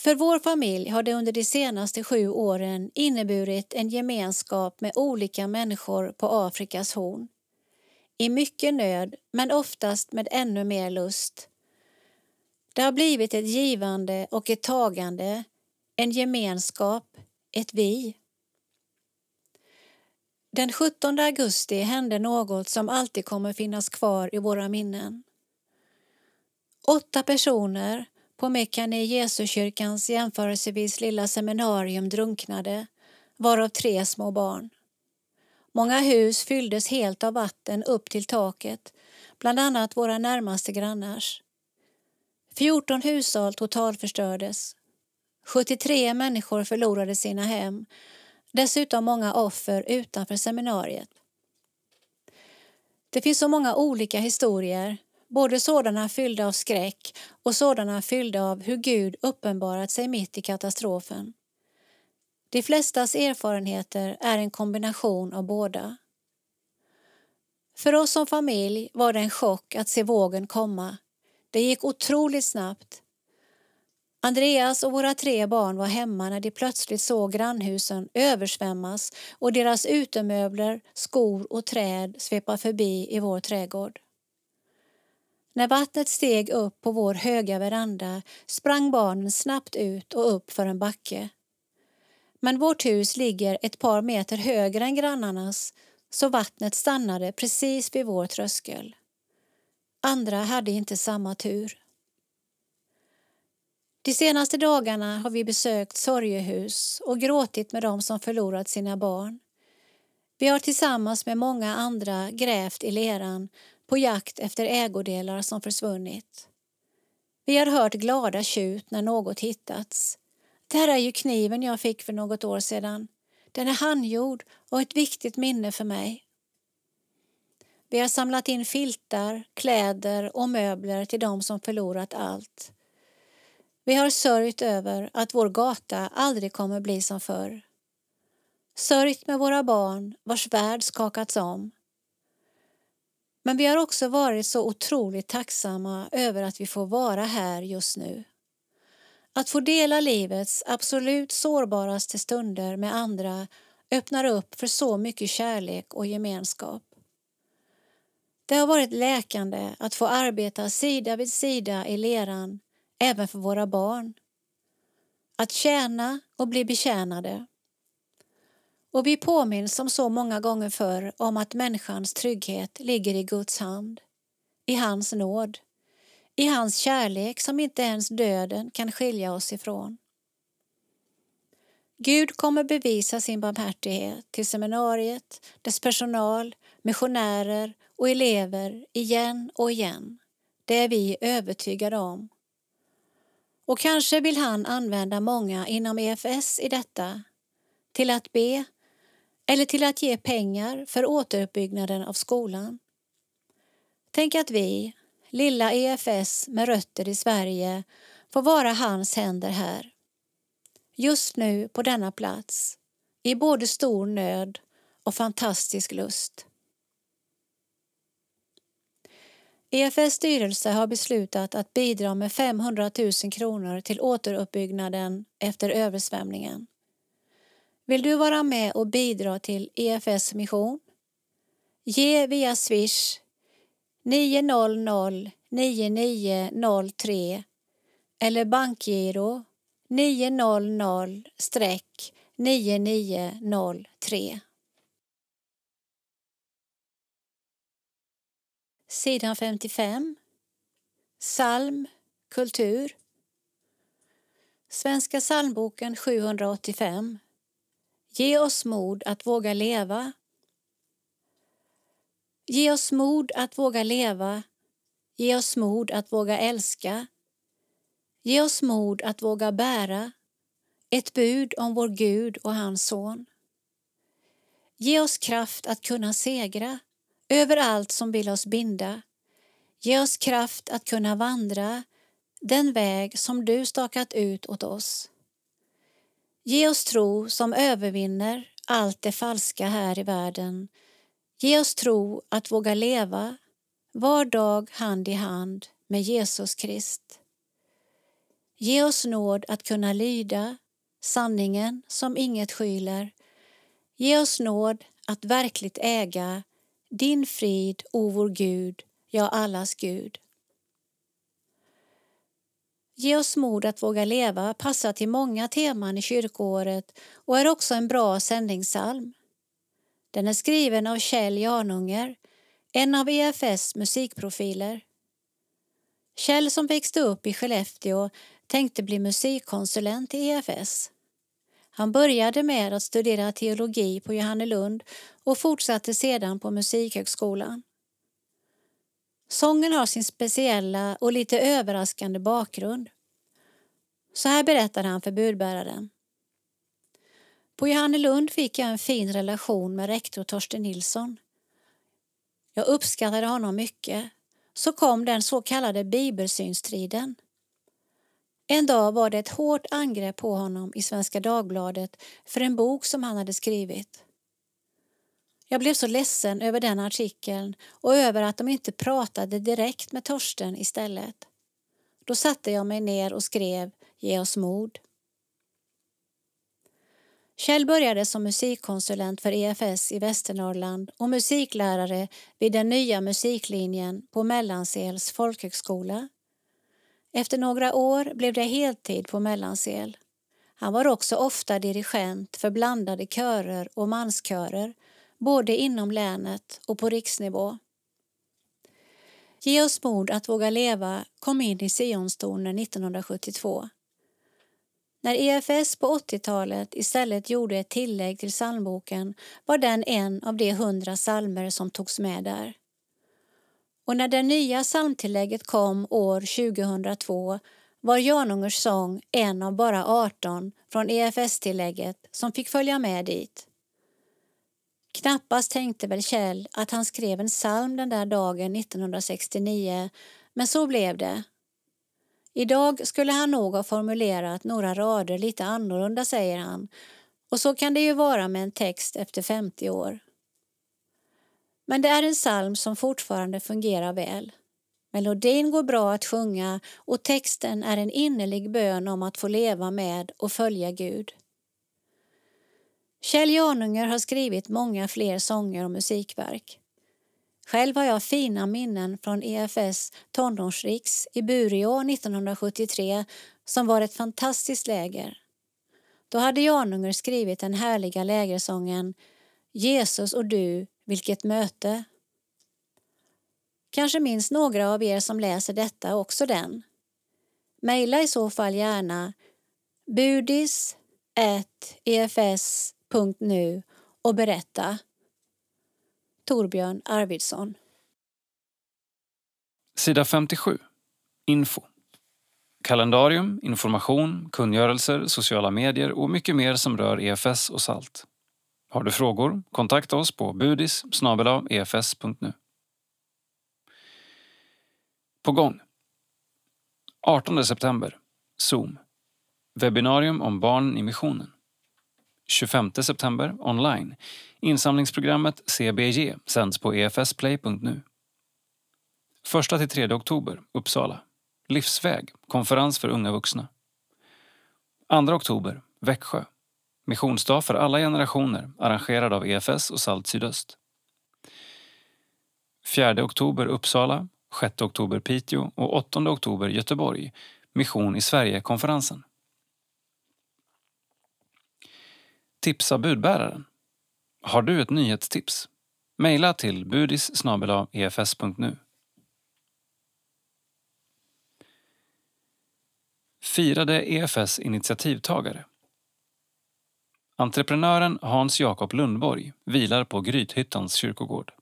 För vår familj har det under de senaste sju åren inneburit en gemenskap med olika människor på Afrikas horn. I mycket nöd, men oftast med ännu mer lust. Det har blivit ett givande och ett tagande, en gemenskap, ett vi. Den 17 augusti hände något som alltid kommer finnas kvar i våra minnen. Åtta personer på Mekane Jesuskyrkans jämförelsevis lilla seminarium drunknade, varav tre små barn. Många hus fylldes helt av vatten upp till taket, bland annat våra närmaste grannars. 14 hushåll totalförstördes. 73 människor förlorade sina hem, dessutom många offer utanför seminariet. Det finns så många olika historier både sådana fyllda av skräck och sådana fyllda av hur Gud uppenbarat sig mitt i katastrofen. De flestas erfarenheter är en kombination av båda. För oss som familj var det en chock att se vågen komma. Det gick otroligt snabbt. Andreas och våra tre barn var hemma när de plötsligt såg grannhusen översvämmas och deras utemöbler, skor och träd svepa förbi i vår trädgård. När vattnet steg upp på vår höga veranda sprang barnen snabbt ut och upp för en backe. Men vårt hus ligger ett par meter högre än grannarnas så vattnet stannade precis vid vår tröskel. Andra hade inte samma tur. De senaste dagarna har vi besökt sorgehus och gråtit med dem som förlorat sina barn. Vi har tillsammans med många andra grävt i leran på jakt efter ägodelar som försvunnit. Vi har hört glada tjut när något hittats. Det här är ju kniven jag fick för något år sedan. Den är handgjord och ett viktigt minne för mig. Vi har samlat in filtar, kläder och möbler till dem som förlorat allt. Vi har sörjt över att vår gata aldrig kommer bli som förr. Sörjt med våra barn vars värld skakats om men vi har också varit så otroligt tacksamma över att vi får vara här just nu. Att få dela livets absolut sårbaraste stunder med andra öppnar upp för så mycket kärlek och gemenskap. Det har varit läkande att få arbeta sida vid sida i leran, även för våra barn. Att tjäna och bli betjänade. Och vi påminns som så många gånger förr om att människans trygghet ligger i Guds hand, i hans nåd, i hans kärlek som inte ens döden kan skilja oss ifrån. Gud kommer bevisa sin barmhärtighet till seminariet, dess personal, missionärer och elever igen och igen. Det är vi övertygade om. Och kanske vill han använda många inom EFS i detta, till att be eller till att ge pengar för återuppbyggnaden av skolan. Tänk att vi, lilla EFS med rötter i Sverige, får vara hans händer här. Just nu på denna plats, i både stor nöd och fantastisk lust. EFS styrelse har beslutat att bidra med 500 000 kronor till återuppbyggnaden efter översvämningen. Vill du vara med och bidra till EFS mission? Ge via Swish 900 9903 eller bankgiro 900-9903. Sidan 55. Psalm, kultur. Svenska psalmboken 785. Ge oss mod att våga leva. Ge oss mod att våga leva. Ge oss mod att våga älska. Ge oss mod att våga bära ett bud om vår Gud och hans son. Ge oss kraft att kunna segra över allt som vill oss binda. Ge oss kraft att kunna vandra den väg som du stakat ut åt oss. Ge oss tro som övervinner allt det falska här i världen. Ge oss tro att våga leva var dag hand i hand med Jesus Krist. Ge oss nåd att kunna lyda sanningen som inget skyler. Ge oss nåd att verkligt äga din frid, o vår Gud, ja, allas Gud. Ge oss mod att våga leva passar till många teman i kyrkoåret och är också en bra sändningssalm. Den är skriven av Kjell Janunger, en av EFS musikprofiler. Kjell som växte upp i Skellefteå tänkte bli musikkonsulent i EFS. Han började med att studera teologi på Johannelund och fortsatte sedan på Musikhögskolan. Sången har sin speciella och lite överraskande bakgrund. Så här berättar han för budbäraren. På Johannelund fick jag en fin relation med rektor Torsten Nilsson. Jag uppskattade honom mycket. Så kom den så kallade bibelsynstriden. En dag var det ett hårt angrepp på honom i Svenska Dagbladet för en bok som han hade skrivit. Jag blev så ledsen över den artikeln och över att de inte pratade direkt med Torsten istället. Då satte jag mig ner och skrev Ge oss mod. Kjell började som musikkonsulent för EFS i Västernorrland och musiklärare vid den nya musiklinjen på Mellansels folkhögskola. Efter några år blev det heltid på Mellansel. Han var också ofta dirigent för blandade körer och manskörer både inom länet och på riksnivå. Ge oss mod att våga leva kom in i Sionstonen 1972. När EFS på 80-talet istället gjorde ett tillägg till psalmboken var den en av de hundra psalmer som togs med där. Och när det nya psalmtillägget kom år 2002 var Janungers sång en av bara 18 från EFS-tillägget som fick följa med dit. Knappast tänkte väl Kjell att han skrev en psalm den där dagen 1969, men så blev det. Idag skulle han nog ha formulerat några rader lite annorlunda, säger han, och så kan det ju vara med en text efter 50 år. Men det är en psalm som fortfarande fungerar väl. Melodin går bra att sjunga och texten är en innerlig bön om att få leva med och följa Gud. Kjell Janunger har skrivit många fler sånger och musikverk. Själv har jag fina minnen från EFS tonårsriks i Bureå 1973 som var ett fantastiskt läger. Då hade Janunger skrivit den härliga lägersången Jesus och du, vilket möte. Kanske minns några av er som läser detta också den. Maila i så fall gärna budis.efs.nu och berätta. Torbjörn Arvidsson. Sida 57. Info. Kalendarium, information, kungörelser, sociala medier och mycket mer som rör EFS och SALT. Har du frågor? Kontakta oss på budis efs.nu. E på gång. 18 september. Zoom. Webbinarium om barn i missionen. 25 september online. Insamlingsprogrammet CBG sänds på efsplay.nu. 1-3 oktober, Uppsala. Livsväg, konferens för unga vuxna. 2 oktober, Växjö. Missionsdag för alla generationer arrangerad av EFS och Salt Sydöst. 4 oktober Uppsala, 6 oktober Piteå och 8 oktober Göteborg. Mission i Sverige-konferensen. Tipsa budbäraren. Har du ett nyhetstips? Mejla till budis efs.nu. E Firade EFS initiativtagare. Entreprenören Hans Jakob Lundborg vilar på Grythyttans kyrkogård.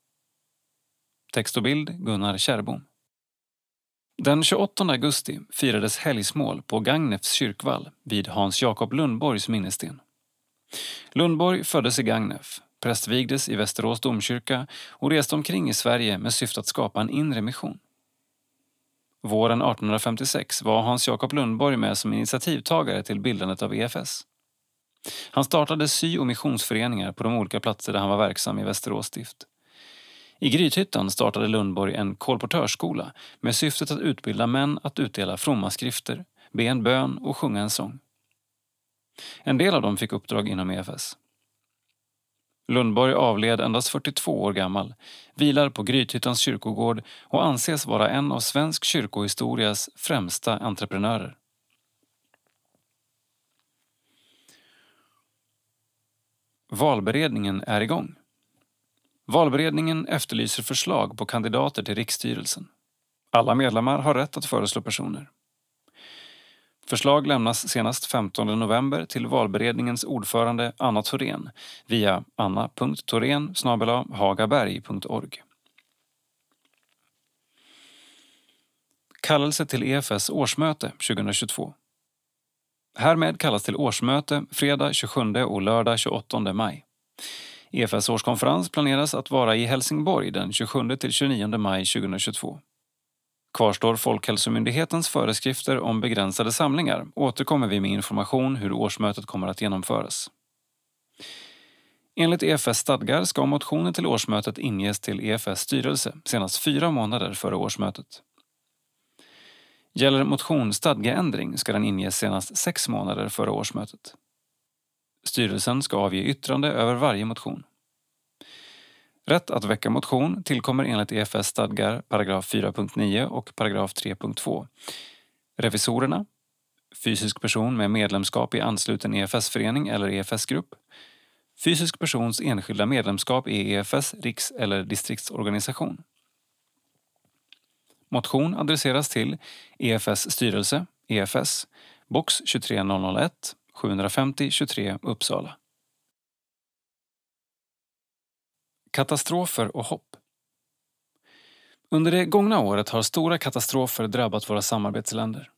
Text och bild Gunnar Kärrbom. Den 28 augusti firades helgsmål på Gagnefs kyrkvall vid Hans Jakob Lundborgs minnessten. Lundborg föddes i Gagnef, prästvigdes i Västerås domkyrka och reste omkring i Sverige med syfte att skapa en inre mission. Våren 1856 var Hans Jakob Lundborg med som initiativtagare till bildandet av EFS. Han startade sy och missionsföreningar på de olika platser där han var verksam i Västerås stift. I Grythyttan startade Lundborg en kolportörsskola med syftet att utbilda män att utdela fromma skrifter, be en bön och sjunga en sång. En del av dem fick uppdrag inom EFS. Lundborg avled endast 42 år gammal, vilar på Grythyttans kyrkogård och anses vara en av svensk kyrkohistorias främsta entreprenörer. Valberedningen är igång. Valberedningen efterlyser förslag på kandidater till riksstyrelsen. Alla medlemmar har rätt att föreslå personer. Förslag lämnas senast 15 november till valberedningens ordförande Anna Thorén via anna.thorén hagaberg.org. Kallelse till EFS årsmöte 2022. Härmed kallas till årsmöte fredag 27 och lördag 28 maj. EFS årskonferens planeras att vara i Helsingborg den 27-29 maj 2022. Kvarstår Folkhälsomyndighetens föreskrifter om begränsade samlingar återkommer vi med information hur årsmötet kommer att genomföras. Enligt EFS stadgar ska motionen till årsmötet inges till EFS styrelse senast fyra månader före årsmötet. Gäller motion stadgeändring ska den inges senast sex månader före årsmötet. Styrelsen ska avge yttrande över varje motion. Rätt att väcka motion tillkommer enligt EFS stadgar paragraf 4.9 och paragraf 3.2. Revisorerna, fysisk person med medlemskap i ansluten EFS-förening eller EFS-grupp, fysisk persons enskilda medlemskap i EFS riks eller distriktsorganisation. Motion adresseras till EFS styrelse, EFS, box 23001 750 23 Uppsala. Katastrofer och hopp. Under det gångna året har stora katastrofer drabbat våra samarbetsländer.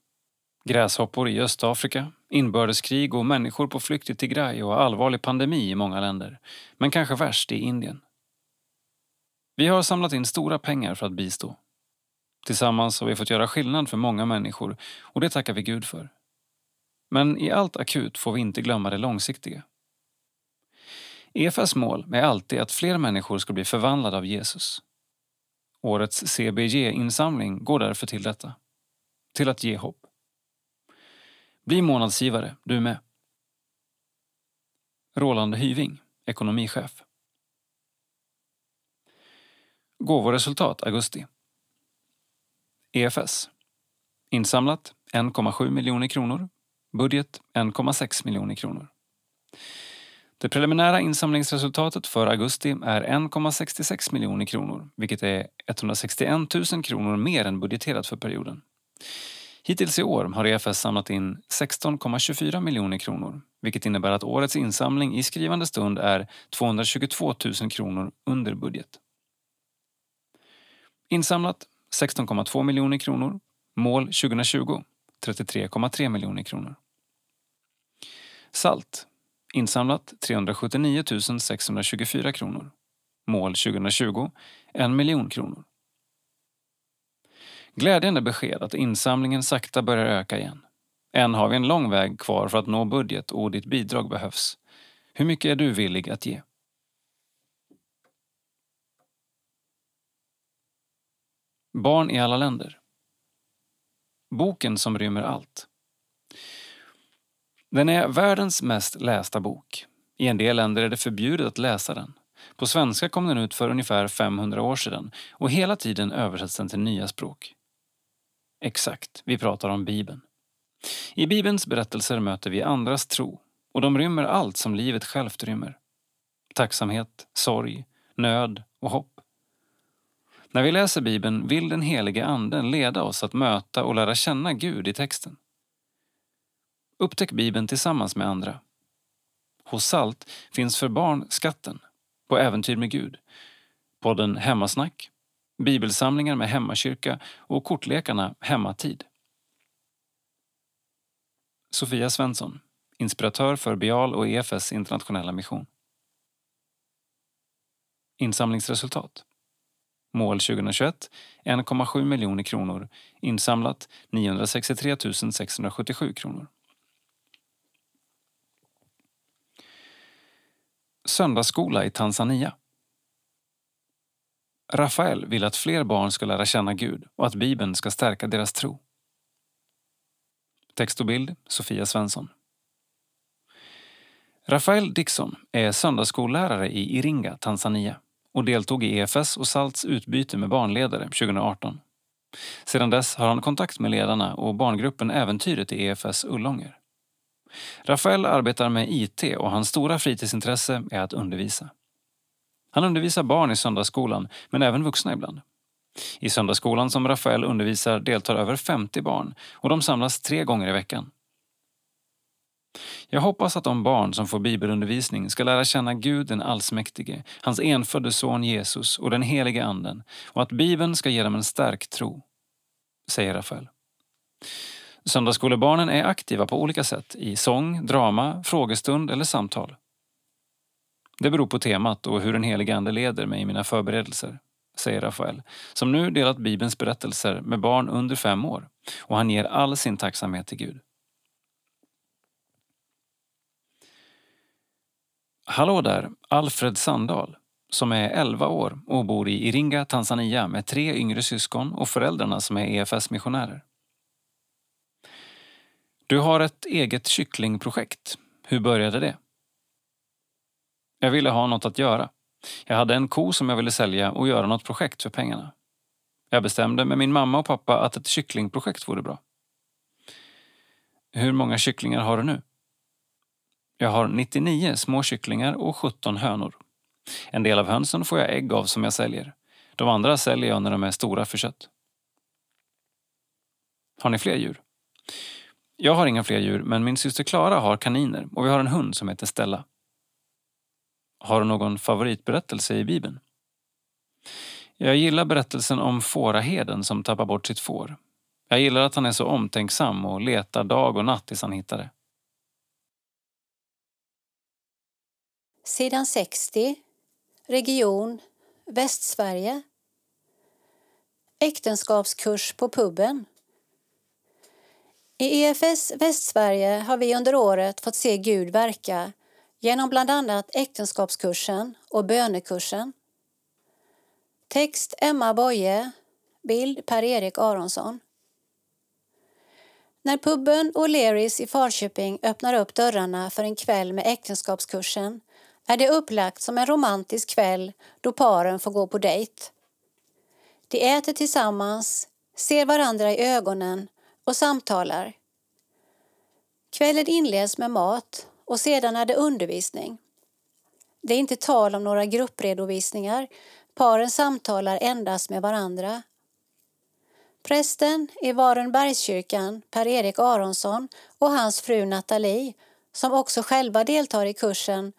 Gräshoppor i Östafrika, inbördeskrig och människor på flykt i Tigray och allvarlig pandemi i många länder, men kanske värst i Indien. Vi har samlat in stora pengar för att bistå. Tillsammans har vi fått göra skillnad för många människor och det tackar vi Gud för. Men i allt akut får vi inte glömma det långsiktiga. EFAs mål är alltid att fler människor ska bli förvandlade av Jesus. Årets CBG-insamling går därför till detta. Till att ge hopp. Bli månadsgivare, du med. Roland Hyving, ekonomichef. Gåvoresultat augusti. EFS. Insamlat 1,7 miljoner kronor. Budget 1,6 miljoner kronor. Det preliminära insamlingsresultatet för augusti är 1,66 miljoner kronor vilket är 161 000 kronor mer än budgeterat för perioden. Hittills i år har EFS samlat in 16,24 miljoner kronor vilket innebär att årets insamling i skrivande stund är 222 000 kronor under budget. Insamlat 16,2 miljoner kronor. Mål 2020 33,3 miljoner kronor. Salt Insamlat 379 624 kronor. Mål 2020 1 miljon kronor. Glädjande besked att insamlingen sakta börjar öka igen. Än har vi en lång väg kvar för att nå budget och ditt bidrag behövs. Hur mycket är du villig att ge? Barn i alla länder. Boken som rymmer allt. Den är världens mest lästa bok. I en del länder är det förbjudet att läsa den. På svenska kom den ut för ungefär 500 år sedan och hela tiden översätts den till nya språk. Exakt, vi pratar om Bibeln. I Bibelns berättelser möter vi andras tro och de rymmer allt som livet självt rymmer. Tacksamhet, sorg, nöd och hopp. När vi läser Bibeln vill den helige Anden leda oss att möta och lära känna Gud i texten. Upptäck Bibeln tillsammans med andra. Hos Salt finns för barn skatten, på äventyr med Gud, podden Hemmasnack, bibelsamlingar med hemmakyrka och kortlekarna Hemmatid. Sofia Svensson, inspiratör för Bial och EFS internationella mission. Insamlingsresultat. Mål 2021 1,7 miljoner kronor. Insamlat 963 677 kronor. Söndagsskola i Tanzania. Rafael vill att fler barn ska lära känna Gud och att Bibeln ska stärka deras tro. Text och bild Sofia Svensson. Rafael Dixon är söndagsskollärare i Iringa, Tanzania och deltog i EFS och SALTs utbyte med barnledare 2018. Sedan dess har han kontakt med ledarna och barngruppen Äventyret i EFS Ullånger. Rafael arbetar med IT och hans stora fritidsintresse är att undervisa. Han undervisar barn i söndagsskolan, men även vuxna ibland. I söndagsskolan som Rafael undervisar deltar över 50 barn och de samlas tre gånger i veckan. Jag hoppas att de barn som får bibelundervisning ska lära känna Gud den allsmäktige, hans enfödde son Jesus och den helige anden och att Bibeln ska ge dem en stark tro, säger Rafael. Söndagsskolebarnen är aktiva på olika sätt i sång, drama, frågestund eller samtal. Det beror på temat och hur den helige Ande leder mig i mina förberedelser, säger Rafael, som nu delat Bibelns berättelser med barn under fem år och han ger all sin tacksamhet till Gud. Hallå där, Alfred Sandahl, som är 11 år och bor i Iringa, Tanzania med tre yngre syskon och föräldrarna som är EFS-missionärer. Du har ett eget kycklingprojekt. Hur började det? Jag ville ha något att göra. Jag hade en ko som jag ville sälja och göra något projekt för pengarna. Jag bestämde med min mamma och pappa att ett kycklingprojekt vore bra. Hur många kycklingar har du nu? Jag har 99 små kycklingar och 17 hönor. En del av hönsen får jag ägg av som jag säljer. De andra säljer jag när de är stora för kött. Har ni fler djur? Jag har inga fler djur, men min syster Klara har kaniner och vi har en hund som heter Stella. Har du någon favoritberättelse i Bibeln? Jag gillar berättelsen om fåraheden som tappar bort sitt får. Jag gillar att han är så omtänksam och letar dag och natt tills han hittar det. Sidan 60. Region Västsverige. Äktenskapskurs på puben. I EFS Västsverige har vi under året fått se Gud verka genom bland annat äktenskapskursen och bönekursen. Text Emma Boye, bild Per-Erik Aronsson. När puben och Leris i Falköping öppnar upp dörrarna för en kväll med äktenskapskursen är det upplagt som en romantisk kväll då paren får gå på dejt. De äter tillsammans, ser varandra i ögonen och samtalar. Kvällen inleds med mat och sedan är det undervisning. Det är inte tal om några gruppredovisningar, paren samtalar endast med varandra. Prästen i Varenbergskyrkan, Per-Erik Aronsson och hans fru Nathalie, som också själva deltar i kursen,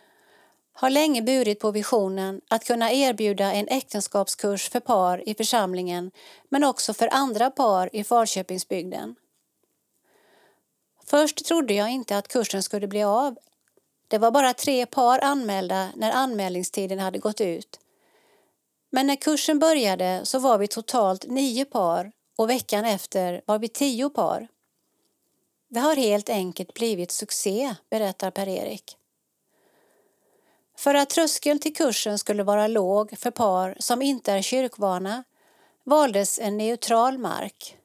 har länge burit på visionen att kunna erbjuda en äktenskapskurs för par i församlingen men också för andra par i Falköpingsbygden. Först trodde jag inte att kursen skulle bli av. Det var bara tre par anmälda när anmälningstiden hade gått ut. Men när kursen började så var vi totalt nio par och veckan efter var vi tio par. Det har helt enkelt blivit succé, berättar Per-Erik. För att tröskeln till kursen skulle vara låg för par som inte är kyrkvana valdes en neutral mark.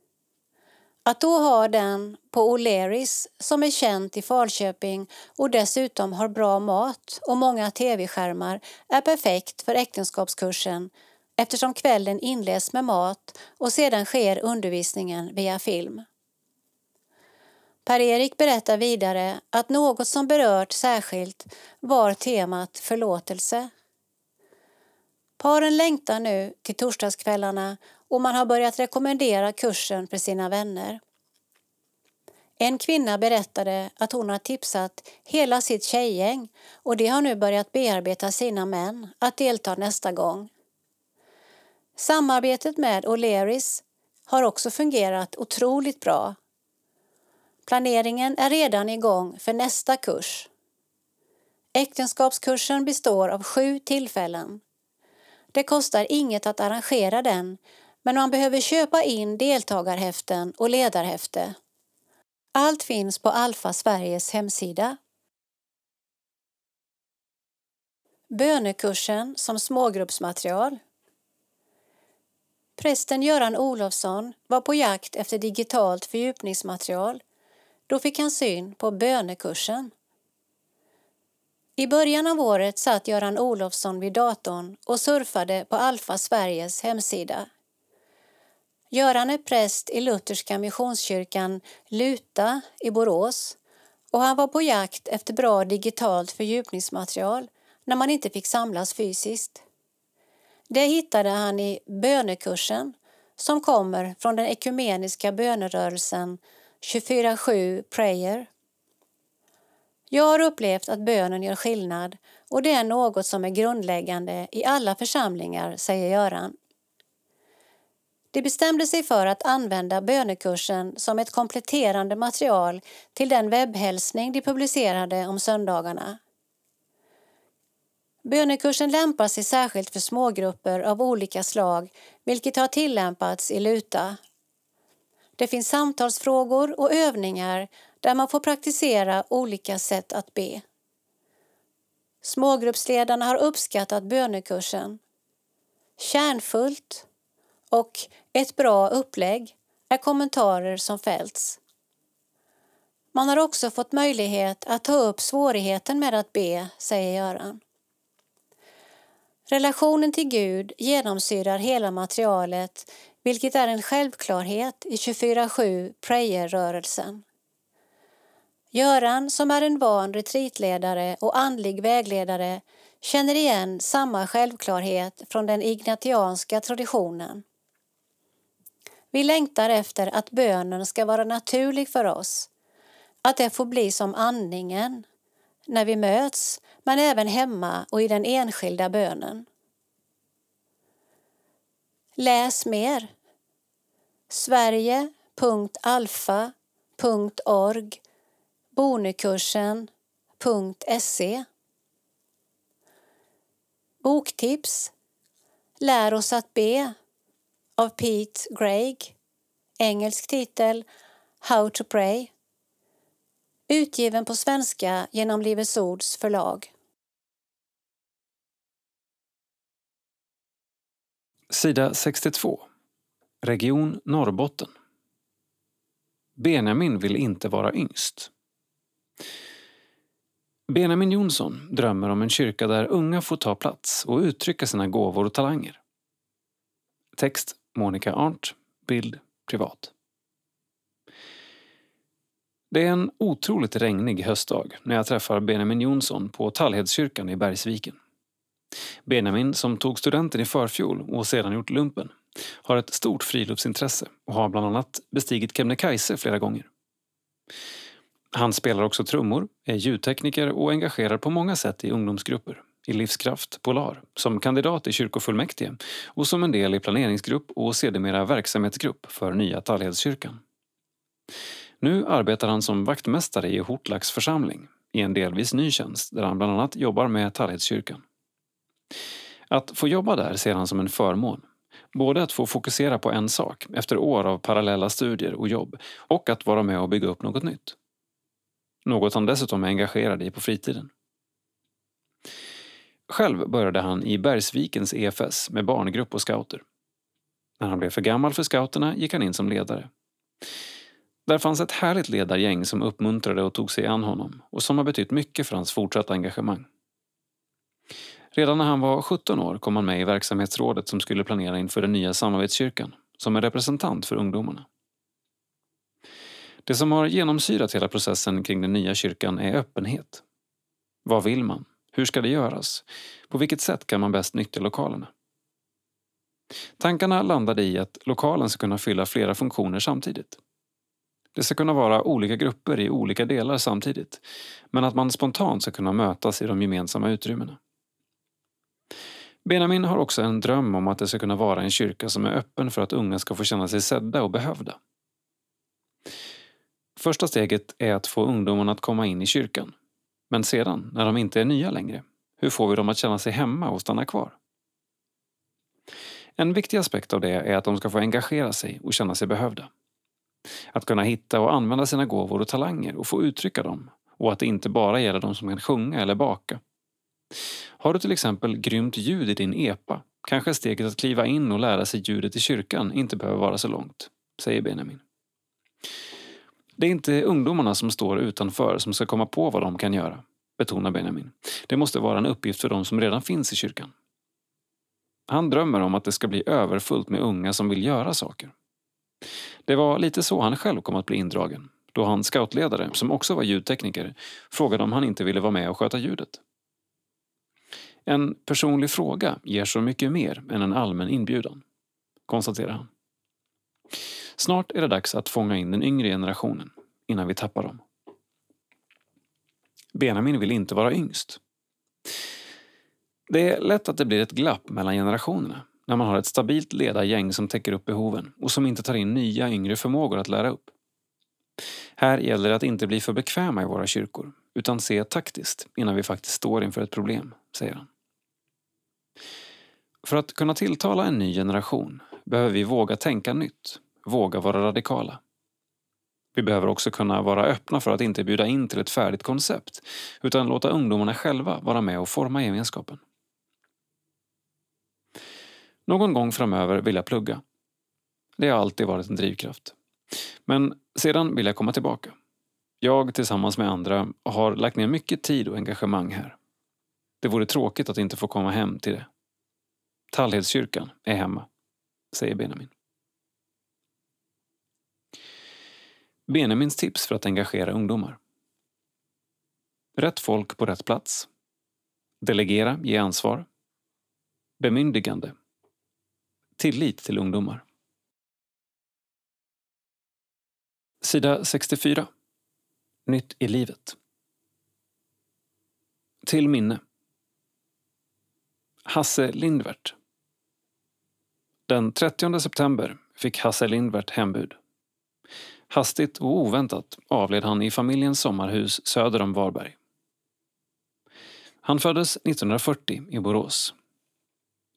Att då ha den på O'Learys som är känt i Falköping och dessutom har bra mat och många tv-skärmar är perfekt för äktenskapskursen eftersom kvällen inleds med mat och sedan sker undervisningen via film. Per-Erik berättar vidare att något som berört särskilt var temat förlåtelse. Paren längtar nu till torsdagskvällarna och man har börjat rekommendera kursen för sina vänner. En kvinna berättade att hon har tipsat hela sitt tjejgäng och de har nu börjat bearbeta sina män att delta nästa gång. Samarbetet med O'Learys har också fungerat otroligt bra Planeringen är redan igång för nästa kurs. Äktenskapskursen består av sju tillfällen. Det kostar inget att arrangera den men man behöver köpa in deltagarhäften och ledarhäfte. Allt finns på Alfa Sveriges hemsida. Bönekursen som smågruppsmaterial. Prästen Göran Olofsson var på jakt efter digitalt fördjupningsmaterial då fick han syn på bönekursen. I början av året satt Göran Olofsson vid datorn och surfade på Alfa Sveriges hemsida. Göran är präst i Lutherska Missionskyrkan Luta i Borås och han var på jakt efter bra digitalt fördjupningsmaterial när man inte fick samlas fysiskt. Det hittade han i bönekursen som kommer från den ekumeniska bönerörelsen 24-7 prayer. Jag har upplevt att bönen gör skillnad och det är något som är grundläggande i alla församlingar, säger Göran. De bestämde sig för att använda bönekursen som ett kompletterande material till den webbhälsning de publicerade om söndagarna. Bönekursen lämpar sig särskilt för smågrupper av olika slag vilket har tillämpats i Luta. Det finns samtalsfrågor och övningar där man får praktisera olika sätt att be. Smågruppsledarna har uppskattat bönekursen. Kärnfullt och ett bra upplägg är kommentarer som fällts. Man har också fått möjlighet att ta upp svårigheten med att be, säger Göran. Relationen till Gud genomsyrar hela materialet vilket är en självklarhet i 24-7 prayer-rörelsen. Göran, som är en van retreatledare och andlig vägledare, känner igen samma självklarhet från den ignatianska traditionen. Vi längtar efter att bönen ska vara naturlig för oss, att det får bli som andningen, när vi möts, men även hemma och i den enskilda bönen. Läs mer. Sverige.alfa.org Bonekursen.se Boktips. Lär oss att be. Av Pete Greig Engelsk titel. How to pray. Utgiven på svenska genom Livets Ords förlag. Sida 62. Region Norrbotten. Benjamin vill inte vara yngst. Benjamin Jonsson drömmer om en kyrka där unga får ta plats och uttrycka sina gåvor och talanger. Text Monica Arndt, bild privat. Det är en otroligt regnig höstdag när jag träffar Benjamin Jonsson på Tallhedskyrkan i Bergsviken. Benjamin, som tog studenten i förfjol och sedan gjort lumpen, har ett stort friluftsintresse och har bland annat bestigit Kebnekaise flera gånger. Han spelar också trummor, är ljudtekniker och engagerar på många sätt i ungdomsgrupper, i Livskraft Polar, som kandidat i kyrkofullmäktige och som en del i planeringsgrupp och sedermera verksamhetsgrupp för nya Tallhedskyrkan. Nu arbetar han som vaktmästare i Hortlax församling i en delvis ny tjänst där han bland annat jobbar med Tallhedskyrkan. Att få jobba där ser han som en förmån. Både att få fokusera på en sak efter år av parallella studier och jobb och att vara med och bygga upp något nytt. Något han dessutom är engagerad i på fritiden. Själv började han i Bergsvikens EFS med barngrupp och scouter. När han blev för gammal för scouterna gick han in som ledare. Där fanns ett härligt ledargäng som uppmuntrade och tog sig an honom och som har betytt mycket för hans fortsatta engagemang. Redan när han var 17 år kom han med i verksamhetsrådet som skulle planera inför den nya samarbetskyrkan som en representant för ungdomarna. Det som har genomsyrat hela processen kring den nya kyrkan är öppenhet. Vad vill man? Hur ska det göras? På vilket sätt kan man bäst nyttja lokalerna? Tankarna landade i att lokalen ska kunna fylla flera funktioner samtidigt. Det ska kunna vara olika grupper i olika delar samtidigt, men att man spontant ska kunna mötas i de gemensamma utrymmena. Benjamin har också en dröm om att det ska kunna vara en kyrka som är öppen för att unga ska få känna sig sedda och behövda. Första steget är att få ungdomarna att komma in i kyrkan. Men sedan, när de inte är nya längre, hur får vi dem att känna sig hemma och stanna kvar? En viktig aspekt av det är att de ska få engagera sig och känna sig behövda. Att kunna hitta och använda sina gåvor och talanger och få uttrycka dem och att det inte bara gäller de som kan sjunga eller baka. Har du till exempel grymt ljud i din epa kanske steget att kliva in och lära sig ljudet i kyrkan inte behöver vara så långt, säger Benjamin. Det är inte ungdomarna som står utanför som ska komma på vad de kan göra, betonar Benjamin. Det måste vara en uppgift för de som redan finns i kyrkan. Han drömmer om att det ska bli överfullt med unga som vill göra saker. Det var lite så han själv kom att bli indragen, då han scoutledare, som också var ljudtekniker, frågade om han inte ville vara med och sköta ljudet. En personlig fråga ger så mycket mer än en allmän inbjudan, konstaterar han. Snart är det dags att fånga in den yngre generationen innan vi tappar dem. Benjamin vill inte vara yngst. Det är lätt att det blir ett glapp mellan generationerna när man har ett stabilt ledargäng som täcker upp behoven och som inte tar in nya yngre förmågor att lära upp. Här gäller det att inte bli för bekväma i våra kyrkor utan se taktiskt innan vi faktiskt står inför ett problem, säger han. För att kunna tilltala en ny generation behöver vi våga tänka nytt, våga vara radikala. Vi behöver också kunna vara öppna för att inte bjuda in till ett färdigt koncept utan låta ungdomarna själva vara med och forma gemenskapen. Någon gång framöver vill jag plugga. Det har alltid varit en drivkraft. Men sedan vill jag komma tillbaka. Jag tillsammans med andra har lagt ner mycket tid och engagemang här. Det vore tråkigt att inte få komma hem till det. Tallhedskyrkan är hemma, säger Benjamin. Benjamins tips för att engagera ungdomar. Rätt folk på rätt plats. Delegera, ge ansvar. Bemyndigande. Tillit till ungdomar. Sida 64. Nytt i livet. Till minne. Hasse Lindvert. Den 30 september fick Hasse Lindvert hembud. Hastigt och oväntat avled han i familjens sommarhus söder om Varberg. Han föddes 1940 i Borås.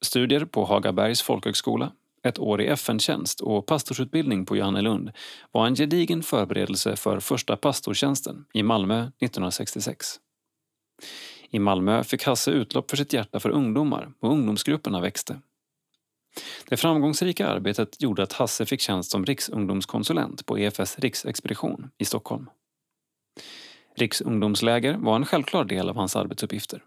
Studier på Hagabergs folkhögskola, ett år i FN-tjänst och pastorsutbildning på Johannelund var en gedigen förberedelse för första pastortjänsten i Malmö 1966. I Malmö fick Hasse utlopp för sitt hjärta för ungdomar och ungdomsgrupperna växte. Det framgångsrika arbetet gjorde att Hasse fick tjänst som riksungdomskonsulent på EFS riksexpedition i Stockholm. Riksungdomsläger var en självklar del av hans arbetsuppgifter.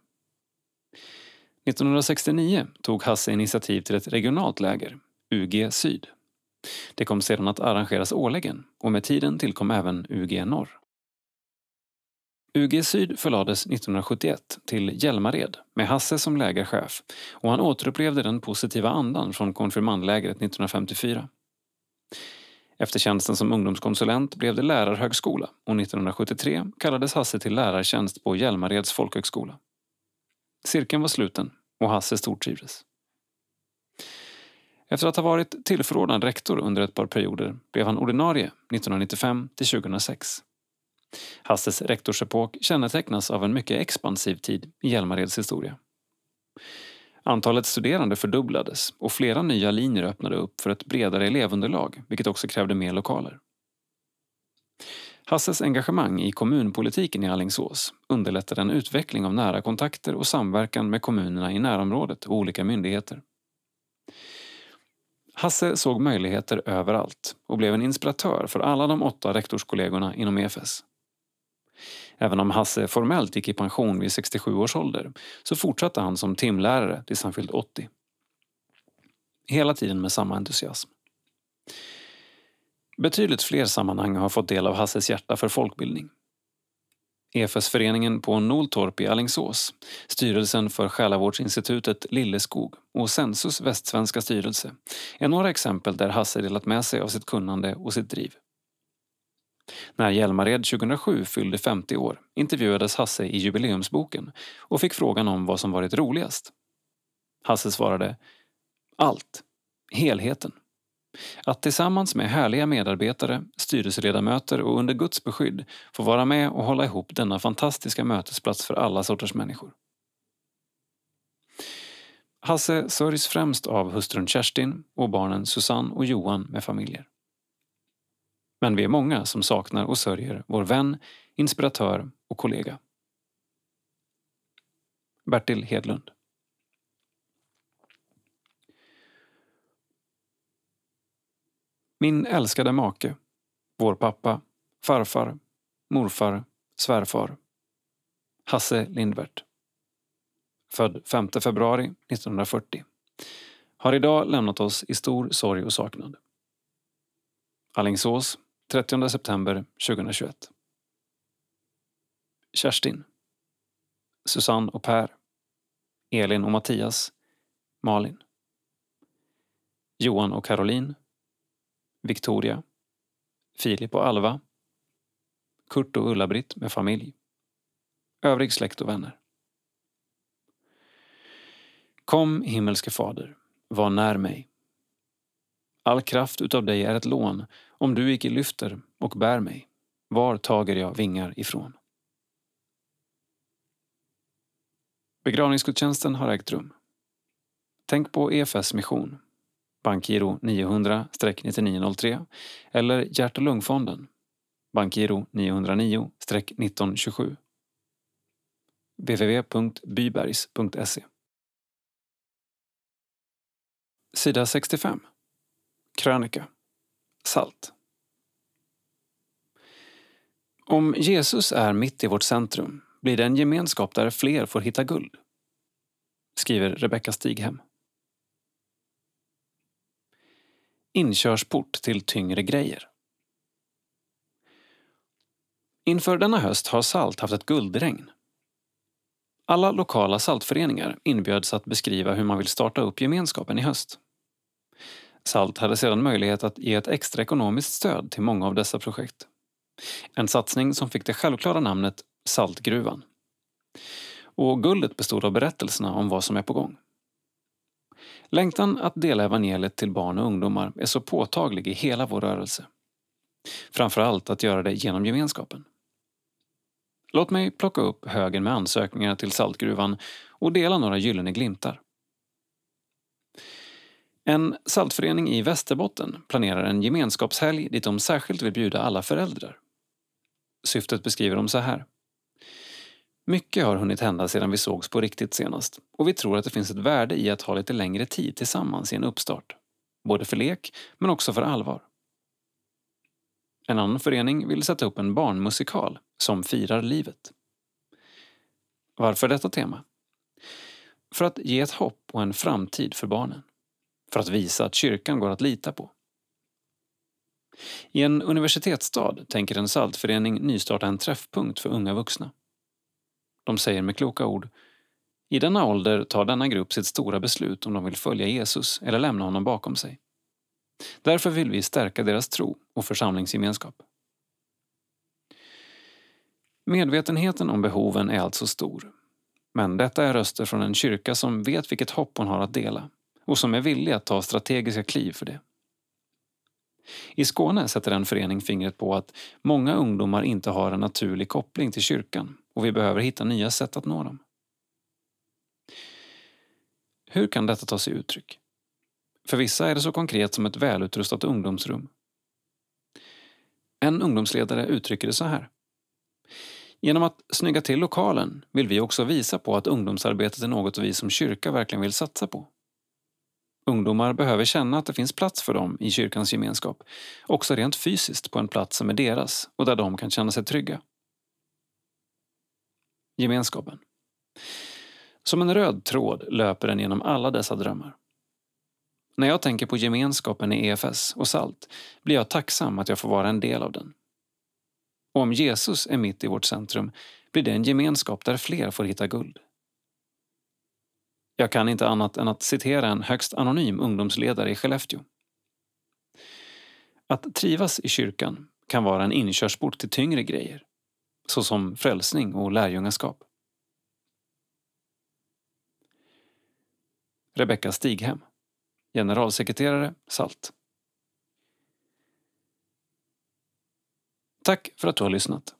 1969 tog Hasse initiativ till ett regionalt läger, UG Syd. Det kom sedan att arrangeras årligen och med tiden tillkom även UG Norr. UG Syd förlades 1971 till Hjälmared med Hasse som lägerchef och han återupplevde den positiva andan från konfirmandlägret 1954. Efter tjänsten som ungdomskonsulent blev det lärarhögskola och 1973 kallades Hasse till lärartjänst på Hjälmareds folkhögskola. Cirkeln var sluten och Hasse stortrivdes. Efter att ha varit tillförordnad rektor under ett par perioder blev han ordinarie 1995 till 2006. Hasses rektorsepok kännetecknas av en mycket expansiv tid i Hjälmareds historia. Antalet studerande fördubblades och flera nya linjer öppnade upp för ett bredare elevunderlag, vilket också krävde mer lokaler. Hasses engagemang i kommunpolitiken i Allingsås underlättade en utveckling av nära kontakter och samverkan med kommunerna i närområdet och olika myndigheter. Hasse såg möjligheter överallt och blev en inspiratör för alla de åtta rektorskollegorna inom EFS. Även om Hasse formellt gick i pension vid 67 års ålder så fortsatte han som timlärare tills han fyllt 80. Hela tiden med samma entusiasm. Betydligt fler sammanhang har fått del av Hasses hjärta för folkbildning. EFS-föreningen på Noltorp i Allingsås, styrelsen för Själavårdsinstitutet Lilleskog och Sensus västsvenska styrelse är några exempel där Hasse delat med sig av sitt kunnande och sitt driv. När Hjälmared 2007 fyllde 50 år intervjuades Hasse i jubileumsboken och fick frågan om vad som varit roligast. Hasse svarade Allt. Helheten. Att tillsammans med härliga medarbetare, styrelseledamöter och under Guds beskydd få vara med och hålla ihop denna fantastiska mötesplats för alla sorters människor. Hasse sörjs främst av hustrun Kerstin och barnen Susanne och Johan med familjer. Men vi är många som saknar och sörjer vår vän, inspiratör och kollega. Bertil Hedlund Min älskade make, vår pappa, farfar, morfar, svärfar. Hasse Lindvert. Född 5 februari 1940. Har idag lämnat oss i stor sorg och saknad. Allingsås 30 september 2021. Kerstin. Susanne och Per. Elin och Mattias. Malin. Johan och Caroline. Victoria. Filip och Alva. Kurt och Ulla-Britt med familj. Övrig släkt och vänner. Kom, himmelske Fader, var när mig. All kraft utav dig är ett lån, om du icke lyfter och bär mig. Var tager jag vingar ifrån? Begravningsgudstjänsten har ägt rum. Tänk på EFS mission bankgiro 900-9903 eller Hjärt och lungfonden, bankgiro 909-1927. www.bybergs.se Sida 65 Krönika Salt Om Jesus är mitt i vårt centrum blir det en gemenskap där fler får hitta guld, skriver Rebecka Stighem. inkörsport till tyngre grejer. Inför denna höst har Salt haft ett guldregn. Alla lokala saltföreningar inbjöds att beskriva hur man vill starta upp gemenskapen i höst. Salt hade sedan möjlighet att ge ett extra ekonomiskt stöd till många av dessa projekt. En satsning som fick det självklara namnet Saltgruvan. Och guldet bestod av berättelserna om vad som är på gång. Längtan att dela evangeliet till barn och ungdomar är så påtaglig i hela vår rörelse. Framförallt att göra det genom gemenskapen. Låt mig plocka upp högen med ansökningar till Saltgruvan och dela några gyllene glimtar. En saltförening i Västerbotten planerar en gemenskapshelg dit de särskilt vill bjuda alla föräldrar. Syftet beskriver de så här. Mycket har hunnit hända sedan vi sågs på riktigt senast och vi tror att det finns ett värde i att ha lite längre tid tillsammans i en uppstart. Både för lek, men också för allvar. En annan förening vill sätta upp en barnmusikal som firar livet. Varför detta tema? För att ge ett hopp och en framtid för barnen för att visa att kyrkan går att lita på. I en universitetsstad tänker en saltförening nystarta en träffpunkt för unga vuxna. De säger med kloka ord i denna ålder tar denna grupp sitt stora beslut om de vill följa Jesus eller lämna honom bakom sig. Därför vill vi stärka deras tro och församlingsgemenskap. Medvetenheten om behoven är alltså stor. Men detta är röster från en kyrka som vet vilket hopp hon har att dela och som är villig att ta strategiska kliv för det. I Skåne sätter en förening fingret på att många ungdomar inte har en naturlig koppling till kyrkan och vi behöver hitta nya sätt att nå dem. Hur kan detta ta sig uttryck? För vissa är det så konkret som ett välutrustat ungdomsrum. En ungdomsledare uttrycker det så här. Genom att snygga till lokalen vill vi också visa på att ungdomsarbetet är något vi som kyrka verkligen vill satsa på. Ungdomar behöver känna att det finns plats för dem i kyrkans gemenskap, också rent fysiskt på en plats som är deras och där de kan känna sig trygga. Gemenskapen. Som en röd tråd löper den genom alla dessa drömmar. När jag tänker på gemenskapen i EFS och SALT blir jag tacksam att jag får vara en del av den. Och om Jesus är mitt i vårt centrum blir det en gemenskap där fler får hitta guld. Jag kan inte annat än att citera en högst anonym ungdomsledare i Skellefteå. Att trivas i kyrkan kan vara en inkörsport till tyngre grejer, såsom frälsning och lärjungaskap. Rebecka Stighem, generalsekreterare SALT. Tack för att du har lyssnat.